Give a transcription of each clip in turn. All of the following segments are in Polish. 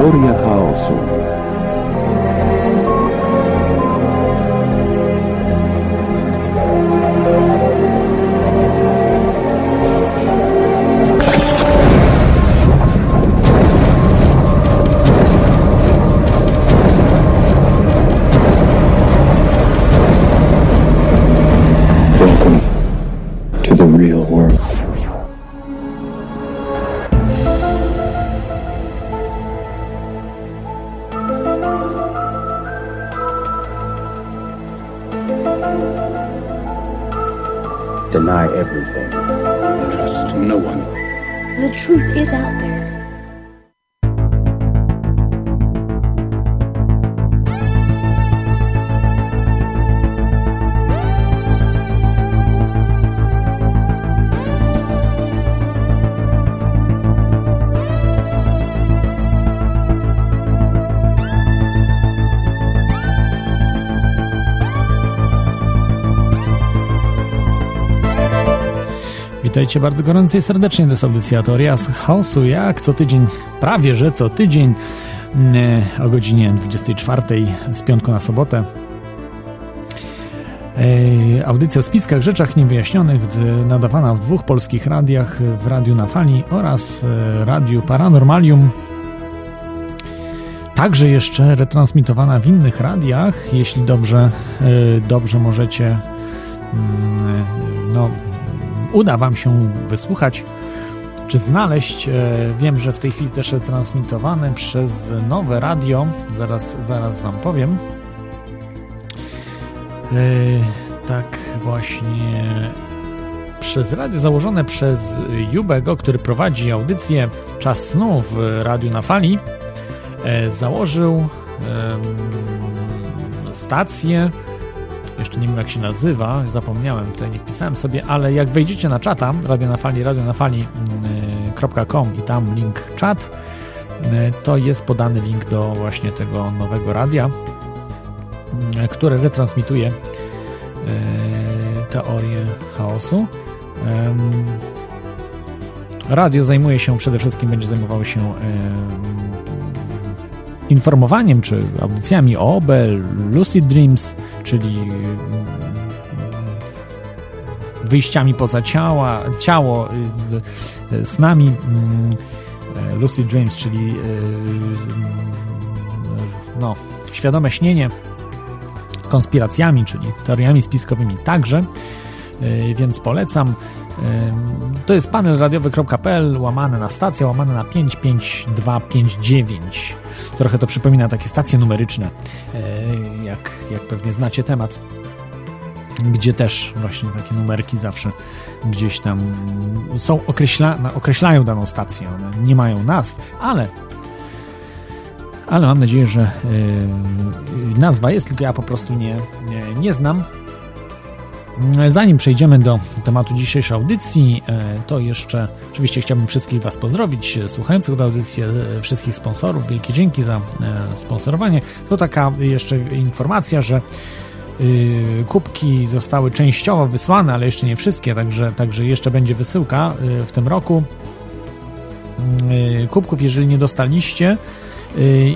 Teoria chaosu. Witajcie bardzo gorąco i serdecznie. To jest audycja z Chaosu. Jak co tydzień, prawie że co tydzień mm, o godzinie 24 z piątku na sobotę. E, Audycja o spiskach, rzeczach niewyjaśnionych, nadawana w dwóch polskich radiach, w Radiu na Fali oraz e, Radiu Paranormalium. Także jeszcze retransmitowana w innych radiach, jeśli dobrze, e, dobrze możecie mm, no, uda Wam się wysłuchać czy znaleźć. E, Wiem, że w tej chwili też jest transmitowane przez nowe radio. Zaraz, zaraz Wam powiem. E, Tak właśnie przez radio założone przez Jubego, który prowadzi audycję Czas Snu w Radiu na Fali, e, założył stację jeszcze nie wiem jak się nazywa, zapomniałem, tutaj nie wpisałem sobie, ale jak wejdziecie na czata Radio na Fali, radionafali.com i tam link czat, y, to jest podany link do właśnie tego nowego radia, y, które retransmituje y, teorię chaosu. Radio zajmuje się przede wszystkim, będzie zajmowało się informowaniem czy audycjami o OB, Lucid Dreams, czyli mm, wyjściami poza ciała, ciało, z, z nami mm, Lucid Dreams, czyli y, no, świadome śnienie, konspiracjami, czyli teoriami spiskowymi także, y, więc polecam. To jest panel radiowy.pl, łamane na stacja, łamane na 55259. Trochę to przypomina takie stacje numeryczne, y, jak, jak pewnie znacie temat, gdzie też właśnie takie numerki zawsze gdzieś tam są określa, określają daną stację. One nie mają nazw, ale ale mam nadzieję, że y, nazwa jest, tylko ja po prostu nie, nie, nie znam. Zanim przejdziemy do tematu dzisiejszej audycji, e, to jeszcze oczywiście chciałbym wszystkich Was pozdrowić, słuchających do audycji, e, wszystkich sponsorów. Wielkie dzięki za e, sponsorowanie. To taka jeszcze informacja, że kubki zostały częściowo wysłane, ale jeszcze nie wszystkie, także, także jeszcze będzie wysyłka w tym roku kubków, jeżeli nie dostaliście.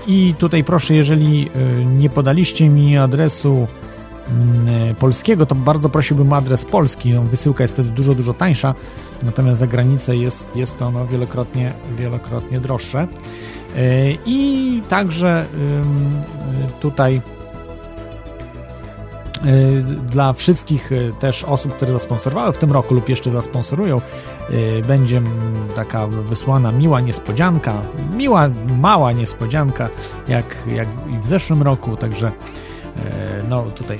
I tutaj proszę, jeżeli nie podaliście mi adresu polskiego, to bardzo prosiłbym o adres polski. No, wysyłka jest wtedy dużo, dużo tańsza, natomiast za granicę jest, jest to no, wielokrotnie, wielokrotnie droższe. Y, I także tutaj y, dla wszystkich też osób, które zasponsorowały w tym roku lub jeszcze zasponsorują, będzie mm, taka wysłana miła niespodzianka, miła, mała niespodzianka, jak, jak i w zeszłym roku, także no tutaj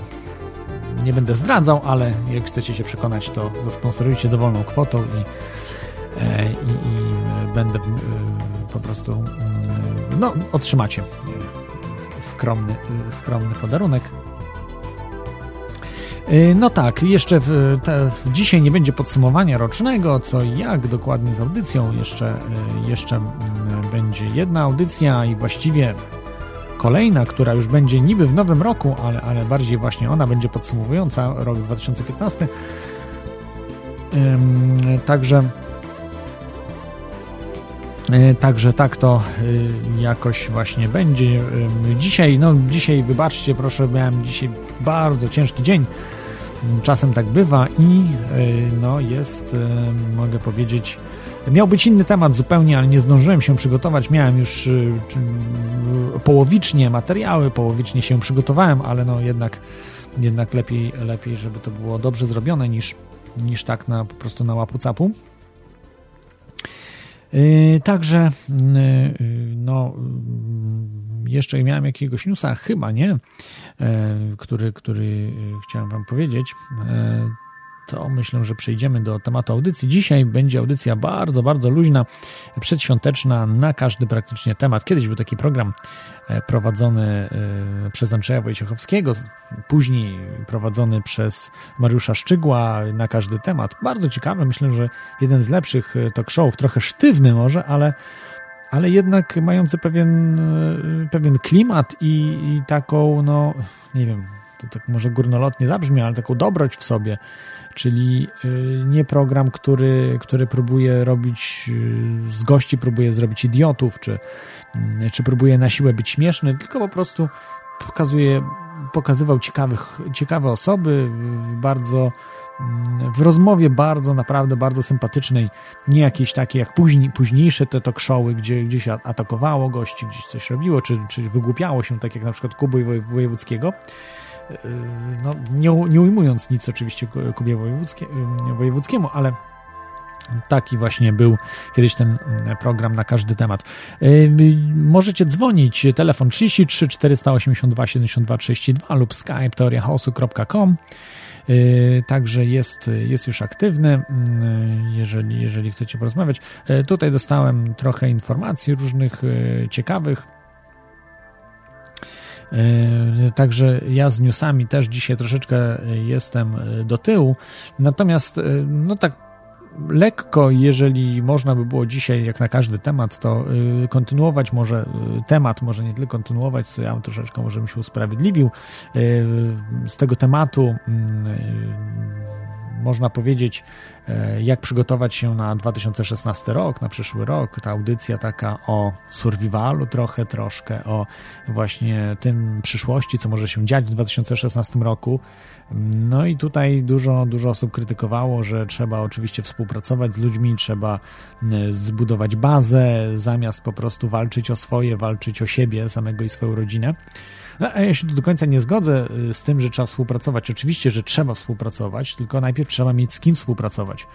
nie będę zdradzał, ale jak chcecie się przekonać, to zasponsorujcie dowolną kwotą i, e, i, i będę y, po prostu y, no, otrzymacie skromny, skromny podarunek. Y, No tak, jeszcze w, te, w dzisiaj nie będzie podsumowania rocznego, co i jak dokładnie z audycją. Jeszcze, jeszcze mm, będzie jedna audycja i właściwie kolejna, która już będzie niby w nowym roku, ale, ale bardziej właśnie ona będzie podsumowująca rok 2015. Ym, Także Także tak to jakoś właśnie będzie. Dzisiaj, no dzisiaj wybaczcie, proszę, miałem dzisiaj bardzo ciężki dzień. Czasem tak bywa i no jest, mogę powiedzieć, Miał być inny temat zupełnie, ale nie zdążyłem się przygotować. Miałem już y, połowicznie materiały, połowicznie się przygotowałem, ale no jednak, jednak lepiej, lepiej, żeby to było dobrze zrobione niż, niż tak na, po prostu na łapu capu. Yy, także yy, no jeszcze miałem jakiegoś newsa, chyba nie, yy, który, który chciałem wam powiedzieć to myślę, że przejdziemy do tematu audycji. Dzisiaj będzie audycja bardzo, bardzo luźna, przedświąteczna, na każdy praktycznie temat. Kiedyś był taki program e, prowadzony e, przez Andrzeja Wojciechowskiego, później prowadzony przez Mariusza Szczygła na każdy temat. Bardzo ciekawy, myślę, że jeden z lepszych e, talk showów, trochę sztywny może, ale ale jednak mający pewien, pewien klimat i, i taką, no nie wiem, to tak może górnolotnie zabrzmi, ale taką dobroć w sobie, czyli y, nie program, który, który próbuje robić y, z gości, próbuje zrobić idiotów, czy, y, czy próbuje na siłę być śmieszny, tylko po prostu pokazuje, pokazywał ciekawych, ciekawe osoby, bardzo w rozmowie bardzo, naprawdę bardzo sympatycznej, nie jakieś takie jak później, późniejsze te talk showy, gdzie gdzieś atakowało gości, gdzieś coś robiło, czy, czy wygłupiało się, tak jak na przykład Kuby Wojewódzkiego, Yy, no, nie, nie ujmując nic oczywiście Kubie Wojewódzkie, yy, Wojewódzkiemu, ale Taki właśnie był kiedyś ten mm, program na każdy temat. Yy, możecie dzwonić, telefon 33 482 72 32 lub skype teoriachaosu.com. Także jest, jest już aktywny, jeżeli, jeżeli chcecie porozmawiać. Tutaj dostałem trochę informacji różnych ciekawych także ja z newsami też dzisiaj troszeczkę jestem e, do tyłu. Natomiast, e, no tak lekko, jeżeli można by było dzisiaj, jak na każdy temat, to kontynuować może temat, może nie tylko kontynuować, co ja troszeczkę może bym się usprawiedliwił. Z tego tematu mm, można powiedzieć, e, jak przygotować się na 2016 rok, na przyszły rok. Ta audycja taka o survivalu trochę, troszkę o właśnie tym przyszłości, co może się dziać w 2016 roku. No i tutaj dużo, dużo osób krytykowało, że trzeba oczywiście współpracować z ludźmi, trzeba zbudować bazę, zamiast po prostu walczyć o swoje, walczyć o siebie, samego i swoją rodzinę. No, a ja się do końca nie zgodzę y, z tym, że trzeba współpracować. Oczywiście, że trzeba współpracować, tylko najpierw trzeba mieć z kim współpracować.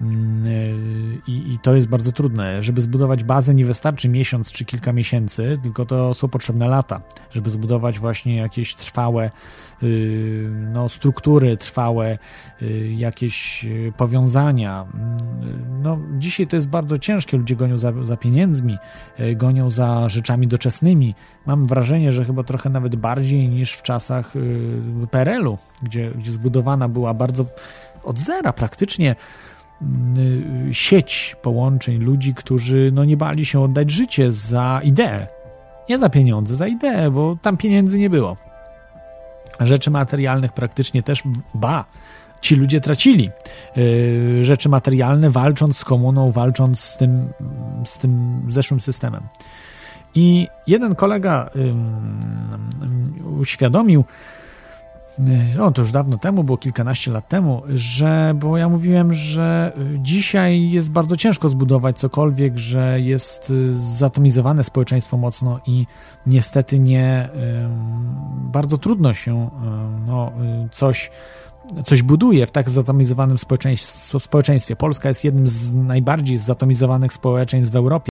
Mm, y, I, I, to jest bardzo trudne. Żeby zbudować bazę, nie wystarczy miesiąc czy kilka miesięcy, tylko to są potrzebne lata, żeby zbudować właśnie jakieś trwałe y, no, struktury, trwałe jakieś powiązania. Mm, no, dzisiaj to jest bardzo ciężkie. Ludzie gonią za, za pieniędzmi, gonią za rzeczami doczesnymi. Mam wrażenie, że chyba trochę nawet bardziej niż w czasach PRL-u, gdzie, gdzie zbudowana była bardzo od zera praktycznie Y, sieć połączeń ludzi, którzy no, nie bali się oddać życie za ideę. Nie za pieniądze, za ideę, bo tam pieniędzy nie było. Rzeczy materialnych praktycznie też, ba, ci ludzie tracili y, rzeczy materialne, walcząc z komuną, walcząc z tym, z tym zeszłym systemem. I jeden kolega uświadomił, o, to już dawno temu, było kilkanaście lat temu, że, bo ja mówiłem, że dzisiaj jest bardzo ciężko zbudować cokolwiek, że jest y, zatomizowane społeczeństwo mocno i niestety nie, bardzo trudno się no, y, coś coś buduje w tak zatomizowanym społeczeństwie. Polska jest jednym z najbardziej zatomizowanych społeczeństw w Europie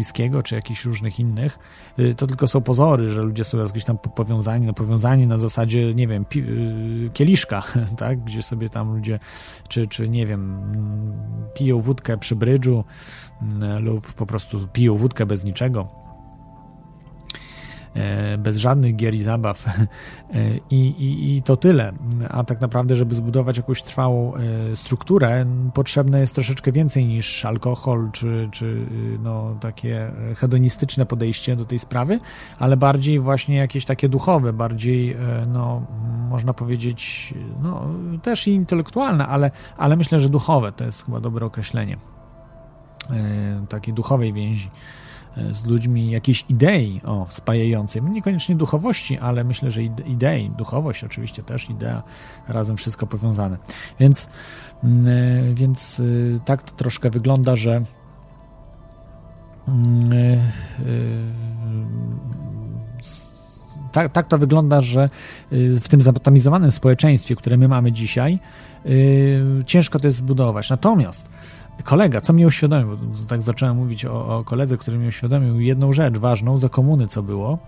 bliskiego, czy jakichś różnych innych, y, to tylko są pozory, że ludzie są jakieś tam powiązani, no powiązani na zasadzie, nie wiem, y, kieliszka, tak, gdzie sobie tam ludzie, czy, czy nie wiem, piją wódkę przy brydżu mm, lub po prostu piją wódkę bez niczego bez żadnych gier i zabaw. E, I, i, I to tyle. A tak naprawdę, żeby zbudować jakąś trwałą e, strukturę, potrzebne jest troszeczkę więcej niż alkohol, czy, czy no, takie hedonistyczne podejście do tej sprawy, ale bardziej właśnie jakieś takie duchowe, bardziej, no, można powiedzieć, no, też i intelektualne, ale, ale myślę, że duchowe to jest chyba dobre określenie. takiej duchowej więzi z ludźmi, jakiejś idei o spajającej, niekoniecznie duchowości, ale myślę, że idei, duchowość oczywiście też, idea, razem wszystko powiązane. Więc, więc tak to troszkę wygląda, że tak, tak to wygląda, że w tym zatamizowanym społeczeństwie, które my mamy dzisiaj, ciężko to jest zbudować. Natomiast kolega, co mnie uświadomił, tak zacząłem mówić o, o koledze, który mi uświadomił jedną rzecz ważną za komuny, co było,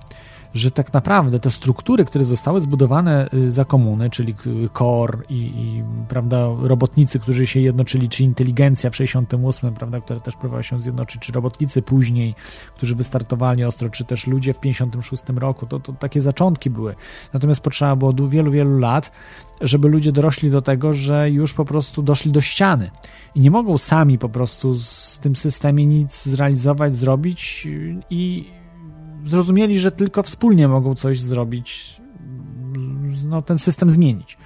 że tak naprawdę te struktury, które zostały zbudowane y, za komuny, czyli KOR i, i, prawda, robotnicy, którzy się jednoczyli, czy inteligencja w 68, prawda, która też próbowała się zjednoczyć, czy robotnicy później, którzy wystartowali ostro, czy też ludzie w 56 roku, to, to takie zaczątki były. Natomiast potrzeba było wielu, wielu lat, żeby ludzie dorośli do tego, że już po prostu doszli do ściany i nie mogą sami po prostu z tym systemie nic zrealizować, zrobić i zrozumieli, że tylko wspólnie mogą coś zrobić, no, ten system zmienić.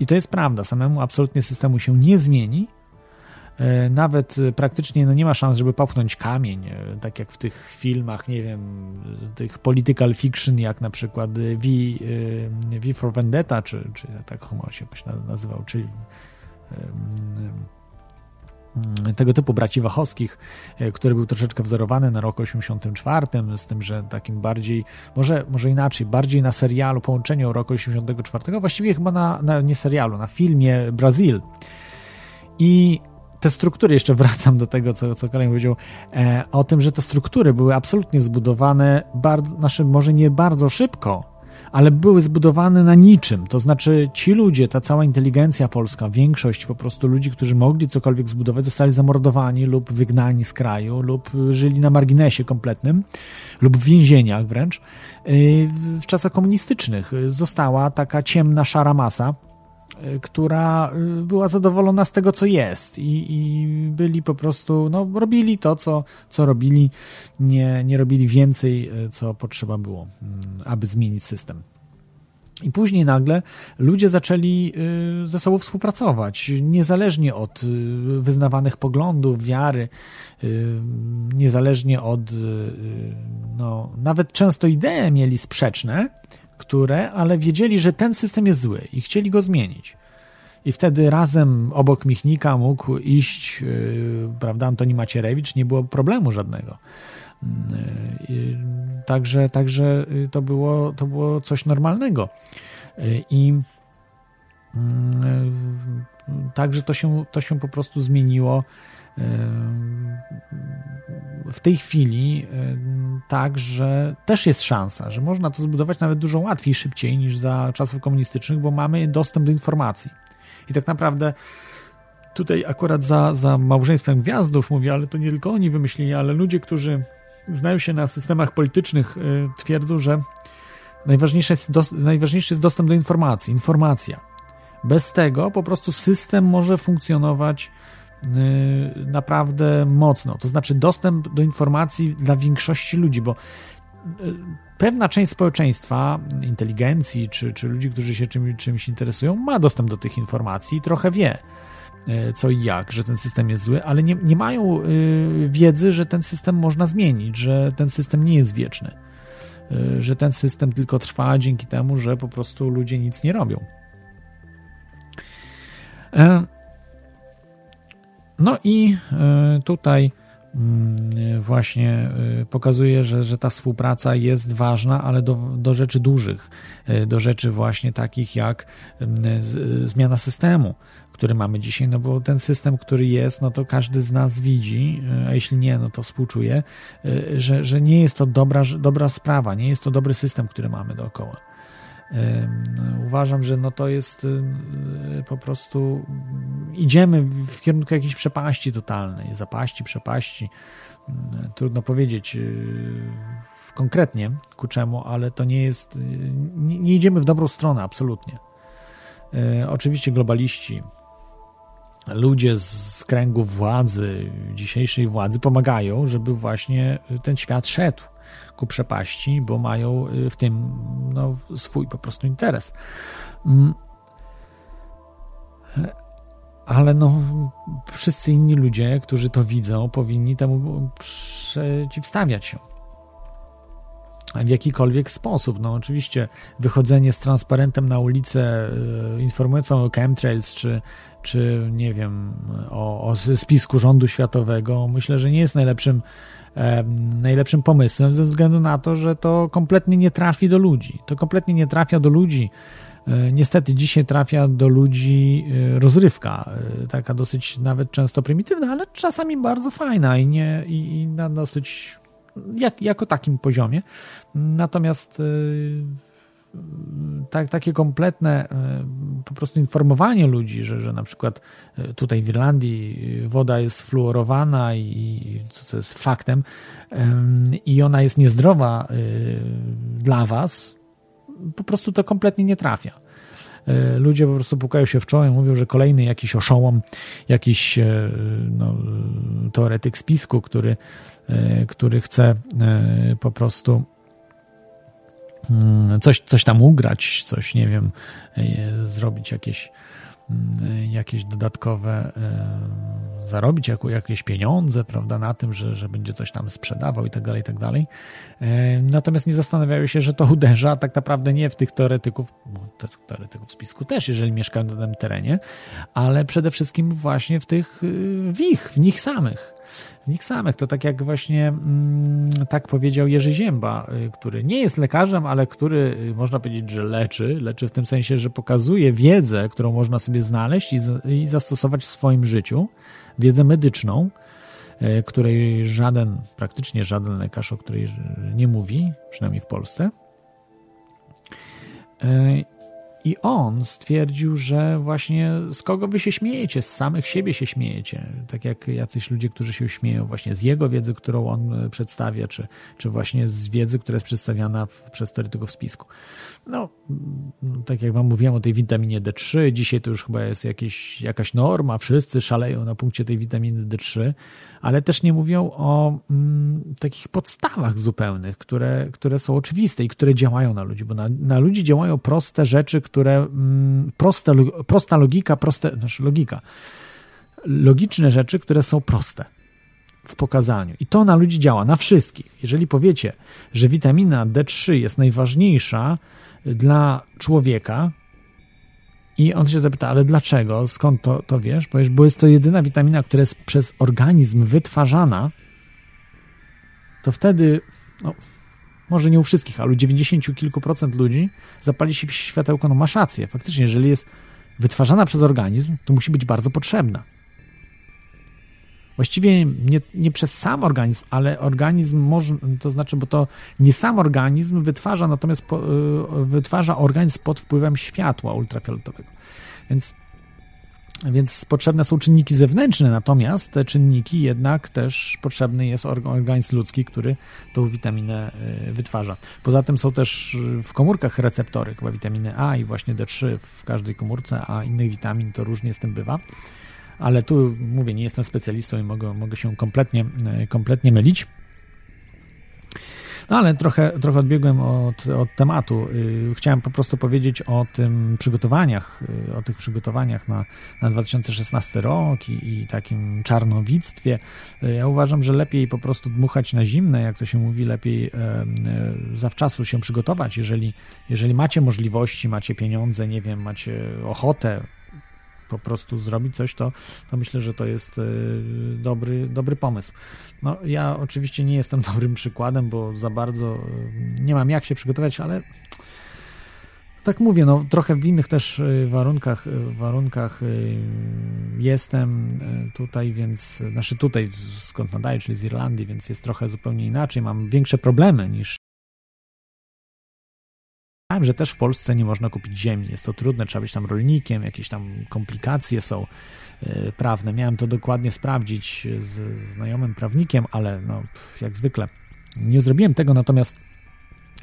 I to jest prawda, samemu absolutnie systemu się nie zmieni. E, nawet praktycznie no nie ma szans, żeby popchnąć kamień, e, tak jak w tych filmach, nie wiem, tych political fiction, jak na przykład V, e, v for Vendetta, czy, czy tak Homo się nazywał, czyli tego typu braci Wachowskich, e, który był troszeczkę wzorowany na roku 84, z tym, że takim bardziej, może, może inaczej, bardziej na serialu, połączeniu roku 84, właściwie chyba na, na nie serialu, na filmie Brazil. I te struktury, jeszcze wracam do tego, co, co Kolejny powiedział, e, o tym, że te struktury były absolutnie zbudowane, bardzo, znaczy może nie bardzo szybko, ale były zbudowane na niczym. To znaczy, ci ludzie, ta cała inteligencja polska, większość po prostu ludzi, którzy mogli cokolwiek zbudować, zostali zamordowani lub wygnani z kraju, lub żyli na marginesie kompletnym, lub w więzieniach wręcz. Y, w czasach komunistycznych została taka ciemna, szara masa, która y, była zadowolona z tego, co jest i, i, byli po prostu, no, robili to, co, co robili, nie, nie robili więcej, y, co potrzeba było, mm, aby zmienić system. I później nagle ludzie zaczęli ze sobą współpracować, niezależnie od wyznawanych poglądów, wiary, niezależnie od, no, nawet często idee mieli sprzeczne, które, ale wiedzieli, że ten system jest zły i chcieli go zmienić. I wtedy razem obok Michnika mógł iść, yy, prawda, Antoni Macierewicz, nie było problemu żadnego. Yy, także, także to było, to było coś normalnego. Yy, I także to się, to się po prostu zmieniło w tej chwili tak, że też jest szansa, że można to zbudować nawet dużo łatwiej, szybciej niż za czasów komunistycznych, bo mamy dostęp do informacji. I tak naprawdę tutaj akurat za, za małżeństwem gwiazdów mówię, ale to nie tylko oni wymyślili, ale ludzie, którzy znają się na systemach politycznych, y, twierdzą, że najważniejszy jest, najważniejszy jest dostęp do informacji, informacja. Bez tego po prostu system może funkcjonować Y, naprawdę mocno. To znaczy dostęp do informacji dla większości ludzi, bo y, pewna część społeczeństwa, inteligencji czy, czy ludzi, którzy się czymś, interesują, ma dostęp do tych informacji i trochę wie y, co i jak, że ten system jest zły, ale nie, nie mają wiedzy, że ten system można zmienić, że ten system nie jest wieczny, że ten system tylko trwa dzięki temu, że po prostu ludzie nic nie robią. No i e, tutaj mm, właśnie e, pokazuje, że, że ta współpraca jest ważna, ale do, do rzeczy dużych, e, do rzeczy właśnie takich jak zmiana systemu, który mamy dzisiaj, no bo ten system, który jest, no to każdy z nas widzi, a jeśli nie, no to współczuje, że, że nie jest to dobra, dobra sprawa, nie jest to dobry system, który mamy dookoła. Uważam, że no to jest y, po prostu idziemy w kierunku jakiejś przepaści totalnej, zapaści, przepaści. Trudno powiedzieć y, konkretnie ku czemu, ale to nie jest, y, nie, idziemy w dobrą stronę, absolutnie. Oczywiście globaliści, ludzie z kręgów władzy, dzisiejszej władzy pomagają, żeby właśnie ten świat szedł ku przepaści, bo mają y, w tym no, swój po prostu interes. Mm. ale no, wszyscy inni ludzie, którzy to widzą, powinni temu przeciwstawiać się w jakikolwiek sposób. No oczywiście wychodzenie z transparentem na ulicę yy, informującą o chemtrails, czy, czy nie wiem, o, o spisku rządu światowego, myślę, że nie jest najlepszym, e, najlepszym pomysłem, ze względu na to, że to kompletnie nie trafi do ludzi. To kompletnie nie trafia do ludzi. E, niestety dzisiaj trafia do ludzi e, rozrywka, e, taka dosyć nawet często prymitywna, ale czasami bardzo fajna i, nie, i, i na dosyć jak, jako takim poziomie. Natomiast tak, takie kompletne po prostu informowanie ludzi, że, że na przykład tutaj w Irlandii woda jest fluorowana i co jest faktem i ona jest niezdrowa dla was, po prostu to kompletnie nie trafia. Ludzie po prostu pukają się w czoło i mówią, że kolejny jakiś oszołom, jakiś no, teoretyk spisku, który, który chce po prostu mm, coś, coś tam ugrać, coś, nie wiem, zrobić jakieś Mm, jakieś dodatkowe, e, zarobić jakieś pieniądze, prawda, na tym, że, że będzie coś tam sprzedawał i tak dalej, i tak dalej. E, natomiast nie zastanawiają się, że to uderza tak naprawdę nie w tych teoretyków, teoretyków spisku też, jeżeli mieszkają na tym terenie, ale przede wszystkim właśnie w tych, y, w ich, w nich samych w nich samych. To tak jak właśnie mm, tak powiedział Jerzy Zięba, y, który nie jest lekarzem, ale który y, można powiedzieć, że leczy. Leczy w tym sensie, że pokazuje wiedzę, którą można sobie znaleźć i, i zastosować w swoim życiu, wiedzę medyczną, y, której żaden, praktycznie żaden lekarz, o której nie mówi, przynajmniej w Polsce. I on stwierdził, że właśnie z kogo wy się śmiejecie, z samych siebie się śmiejecie. Tak jak jacyś ludzie, którzy się śmieją właśnie z jego wiedzy, którą on e, przedstawia, czy, czy właśnie z wiedzy, która jest przedstawiana w, przez teoretyków spisku. No, mm, tak jak wam mówiłem o tej witaminie D3, dzisiaj to już chyba jest jakieś, jakaś norma, wszyscy szaleją na punkcie tej witaminy D3, ale też nie mówią o mm, takich podstawach zupełnych, które, które są oczywiste i które działają na ludzi, bo na, na ludzi działają proste rzeczy, które mm, proste, prosta logika, proste, znaczy logika, logiczne rzeczy, które są proste w pokazaniu. I to na ludzi działa, na wszystkich. Jeżeli powiecie, że witamina D3 jest najważniejsza dla człowieka, i on się zapyta, ale dlaczego? Skąd to, to wiesz? Powiesz, bo jest to jedyna witamina, która jest przez organizm wytwarzana, to wtedy, no, może nie u wszystkich, ale u 90 kilku procent ludzi zapali się światełko, no masz rację. Faktycznie, jeżeli jest wytwarzana przez organizm, to musi być bardzo potrzebna. Właściwie nie, nie przez sam organizm, ale organizm może, to znaczy, bo to nie sam organizm wytwarza, natomiast po, y, wytwarza organizm pod wpływem światła ultrafioletowego. Więc więc potrzebne są czynniki zewnętrzne, natomiast te czynniki jednak też potrzebny jest organizm ludzki, który tą witaminę y, wytwarza. Poza tym są też w komórkach receptory, chyba witaminy A i właśnie D3 w każdej komórce, a innych witamin to różnie z tym bywa ale tu mówię, nie jestem specjalistą i mogę, mogę się kompletnie, e, kompletnie mylić. No ale trochę, trochę odbiegłem od, od tematu. Y, chciałem po prostu powiedzieć o tym przygotowaniach, y, o tych przygotowaniach na, na 2016 rok i, i takim czarnowictwie. Y, ja uważam, że lepiej po prostu dmuchać na zimne, jak to się mówi, lepiej zawczasu się przygotować. Jeżeli, jeżeli macie możliwości, macie pieniądze, nie wiem, macie ochotę, po prostu zrobić coś, to, to myślę, że to jest e, dobry, dobry pomysł. No, ja oczywiście nie jestem dobrym przykładem, bo za bardzo e, nie mam jak się przygotować, ale tak mówię, no trochę w innych też e, warunkach, warunkach jestem tutaj, więc, znaczy tutaj skąd nadaję, czyli z Irlandii, więc jest trochę zupełnie inaczej. Mam większe problemy niż, Wiem, że też w Polsce nie można kupić ziemi. Jest to trudne, trzeba być tam rolnikiem, jakieś tam komplikacje są e, prawne. Miałem to dokładnie sprawdzić z znajomym prawnikiem, ale no, jak zwykle nie zrobiłem tego, natomiast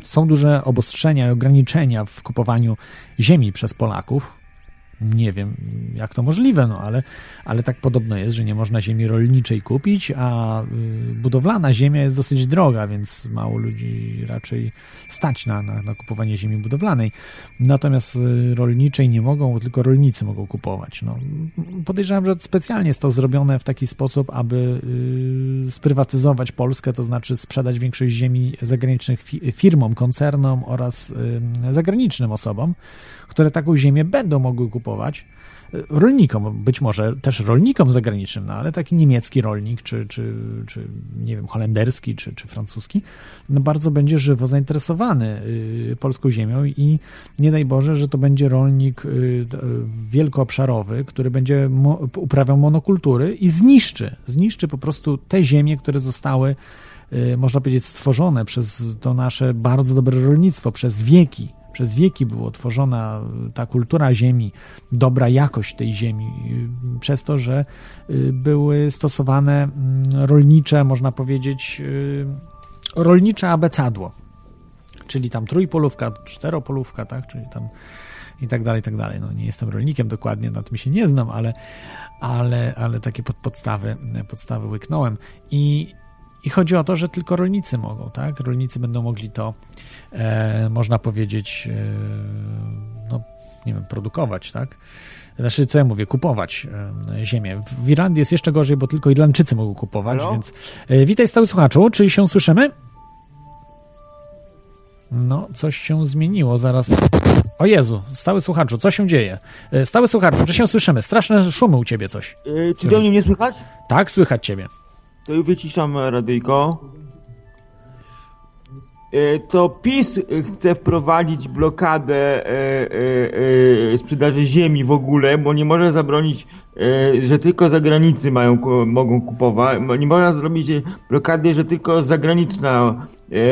są duże obostrzenia i ograniczenia w kupowaniu ziemi przez Polaków. Nie wiem, jak to możliwe, no ale, ale tak podobno jest, że nie można ziemi rolniczej kupić, a y, budowlana ziemia jest dosyć droga, więc mało ludzi raczej stać na, na, na kupowanie ziemi budowlanej. Natomiast y, rolniczej nie mogą, tylko rolnicy mogą kupować. No, podejrzewam, że specjalnie jest to zrobione w taki sposób, aby y, sprywatyzować Polskę, to znaczy sprzedać większość ziemi zagranicznych firmom, koncernom oraz zagranicznym osobom które taką ziemię będą mogły kupować rolnikom, być może też rolnikom zagranicznym, no ale taki niemiecki rolnik, czy, czy, czy nie wiem, holenderski, czy, czy francuski, no bardzo będzie żywo zainteresowany y, polską ziemią i nie daj Boże, że to będzie rolnik y, wielkoobszarowy, który będzie uprawiał monokultury i zniszczy, zniszczy po prostu te ziemie, które zostały y, można powiedzieć, stworzone przez to nasze bardzo dobre rolnictwo, przez wieki, przez wieki była tworzona ta kultura ziemi, dobra jakość tej ziemi, przez to, że y, były stosowane mm, rolnicze, można powiedzieć, y, rolnicze abecadło, czyli tam trójpolówka, czteropolówka, tak, czyli tam i tak dalej, i tak dalej. No, nie jestem rolnikiem dokładnie, na tym się nie znam, ale, ale, ale takie podstawy, podstawy łyknąłem. I, i chodzi o to, że tylko rolnicy mogą, tak? Rolnicy będą mogli to, można powiedzieć, e, no, nie wiem, produkować, tak? Znaczy, co ja mówię, kupować e, ziemię. W Irlandii jest jeszcze gorzej, bo tylko Irlandczycy mogą kupować, Halo? więc e, witaj stały słuchaczu, czy się słyszymy? No, coś się zmieniło, zaraz... O Jezu, stały słuchaczu, co się dzieje? E, stały słuchaczu, czy się słyszymy? Straszne szumy u ciebie coś. Yy, czy do mnie nie słychać? Tak, słychać ciebie. To już wyciszam radyjko. E, to PiS chce wprowadzić blokadę e, e, sprzedaży ziemi w ogóle, bo nie może zabronić, że tylko zagranicy mają, mogą kupować. Nie można zrobić blokady, że tylko zagraniczna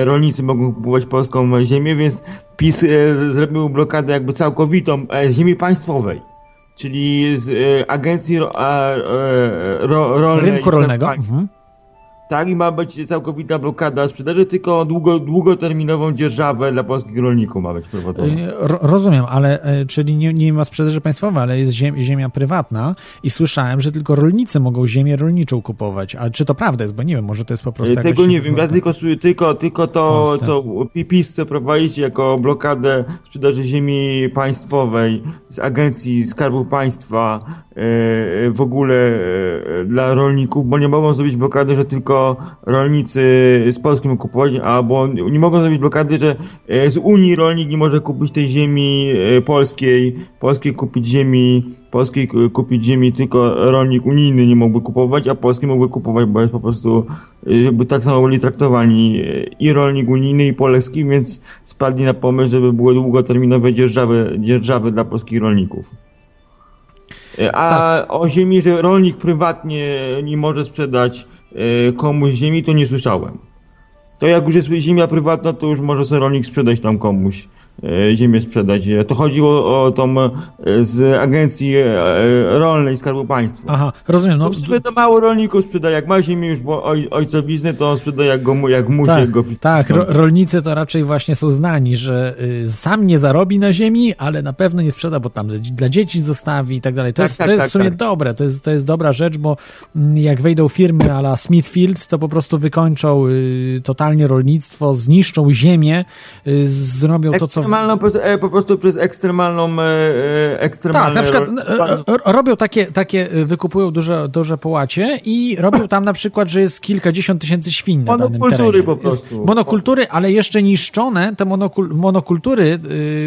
rolnicy mogą kupować polską ziemię, więc PiS zrobił blokadę jakby całkowitą ziemi państwowej czyli z agencji ro, ro, rolnej. Rynku rolnego. Mhm. Tak, i ma być całkowita blokada sprzedaży, tylko długo, długoterminową dzierżawę dla polskich rolników ma być prowadzona. Y, rozumiem, ale e, czyli nie, nie ma sprzedaży państwowej, ale jest ziem, ziemia prywatna i słyszałem, że tylko rolnicy mogą ziemię rolniczą kupować. A czy to prawda jest? Bo nie wiem, może to jest po prostu. Y, tego nie wiem, ja tylko, tylko, tylko to, co PiS chce prowadzić jako blokadę sprzedaży ziemi państwowej z agencji Skarbu Państwa w ogóle dla rolników, bo nie mogą zrobić blokady, że tylko rolnicy z Polski mogą kupować, albo nie mogą zrobić blokady, że e, z Unii rolnik nie może kupić tej ziemi e, polskiej, polskiej kupić ziemi, polskiej kupić ziemi, tylko rolnik unijny nie mógłby kupować, a polski mógłby kupować, bo jest po prostu, e, żeby tak samo byli traktowani i rolnik unijny i polski, więc spadli na pomysł, żeby były długoterminowe dzierżawy, dzierżawy dla polskich rolników. A tak. o ziemi, że rolnik prywatnie nie może sprzedać E, komuś ziemi, to nie słyszałem. To jak już jest ziemia prywatna, to już może sobie rolnik sprzedać tam komuś. E, ziemię sprzedać. To chodziło o tą e, z agencji e, rolnej Skarbu Państwa. Aha, rozumiem. No, no to mało rolników sprzeda, jak ma ziemię już bo oj, ojcowizny, to on sprzeda jak, go, jak musi tak, go Tak, ro, rolnicy to raczej właśnie są znani, że y, sam nie zarobi na ziemi, ale na pewno nie sprzeda, bo tam dla dzieci zostawi i tak dalej. To tak, jest, tak, to jest tak, w sumie tak. dobre, to jest, to jest dobra rzecz, bo mm, jak wejdą firmy ala Smithfield, to po prostu wykończą y, totalnie rolnictwo, zniszczą ziemię, y, zrobią to, co ekstremalną, e, po prostu przez ekstremalną, e, e, ekstremalną... Tak, na przykład robią takie, takie wykupują duże, duże połacie i robią tam na przykład, że jest kilkadziesiąt tysięcy świń na danym terenie. Monokultury po prostu. monokultury, ale jeszcze niszczone te monokul, monokultury,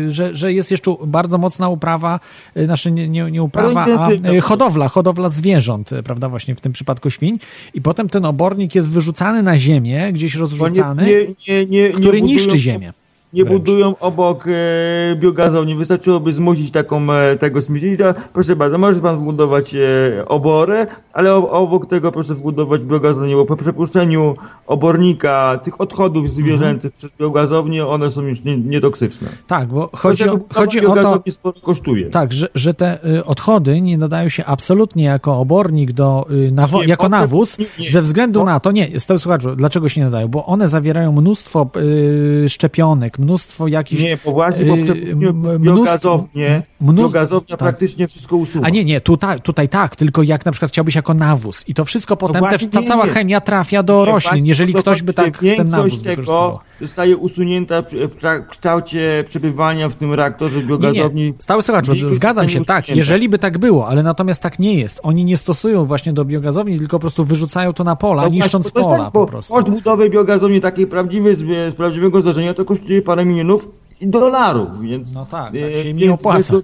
że, że jest jeszcze bardzo mocna uprawa, znaczy nie, nie, nie uprawa, a hodowla, hodowla zwierząt, prawda, właśnie w tym przypadku świń i potem ten obornik jest wyrzucany na ziemię, gdzieś rozrzucany, nie, nie, który niszczy ziemię nie Wręcz. budują obok e, biogazowni. Wystarczyłoby zmusić taką e, tego śmieci. Proszę bardzo, może pan budować e, oborę, ale obok tego proszę wbudować biogazownię, bo po przepuszczeniu obornika tych odchodów zwierzęcych przez biogazownię, one są już nie- nietoksyczne. Tak, bo chodzi o, chodzi o to, kosztuje. tak, że, że te y, odchody nie nadają się absolutnie jako obornik do, y, nawo- Nie, jako nawóz, nie, nie. ze względu na to, nie, stał słuchaczu, dlaczego się nie nadają? Bo one zawierają mnóstwo y, szczepionek, mnóstwo jakichś... Nie, bo właśnie po przepuszczeniu m- przez mnóstwo- biogazownię, mnóstwo- biogazownia tak. praktycznie wszystko usuwa. A nie, nie, tutaj, tutaj tak, tylko jak na przykład chciałbyś jako nawóz i to wszystko potem, No też ta nie, cała nie. chemia trafia do Nie, roślin, jeżeli ktoś by tak ten nawóz tego zostaje usunięta w kształcie przebywania w tym reaktorze Nie, biogazowni. nie. Stały słuchacz, zgadzam się, tak, jeżeli by tak było, ale natomiast tak nie jest. Oni nie stosują właśnie do biogazowni, tylko po prostu wyrzucają to na pola, No niszcząc właśnie, pola tak, po prostu. Koszt budowy biogazowni takiej prawdziwej, z, prawdziwego zdarzenia to kosztuje parę milionów dolarów, więc, No tak, tak się więc nie opłaca.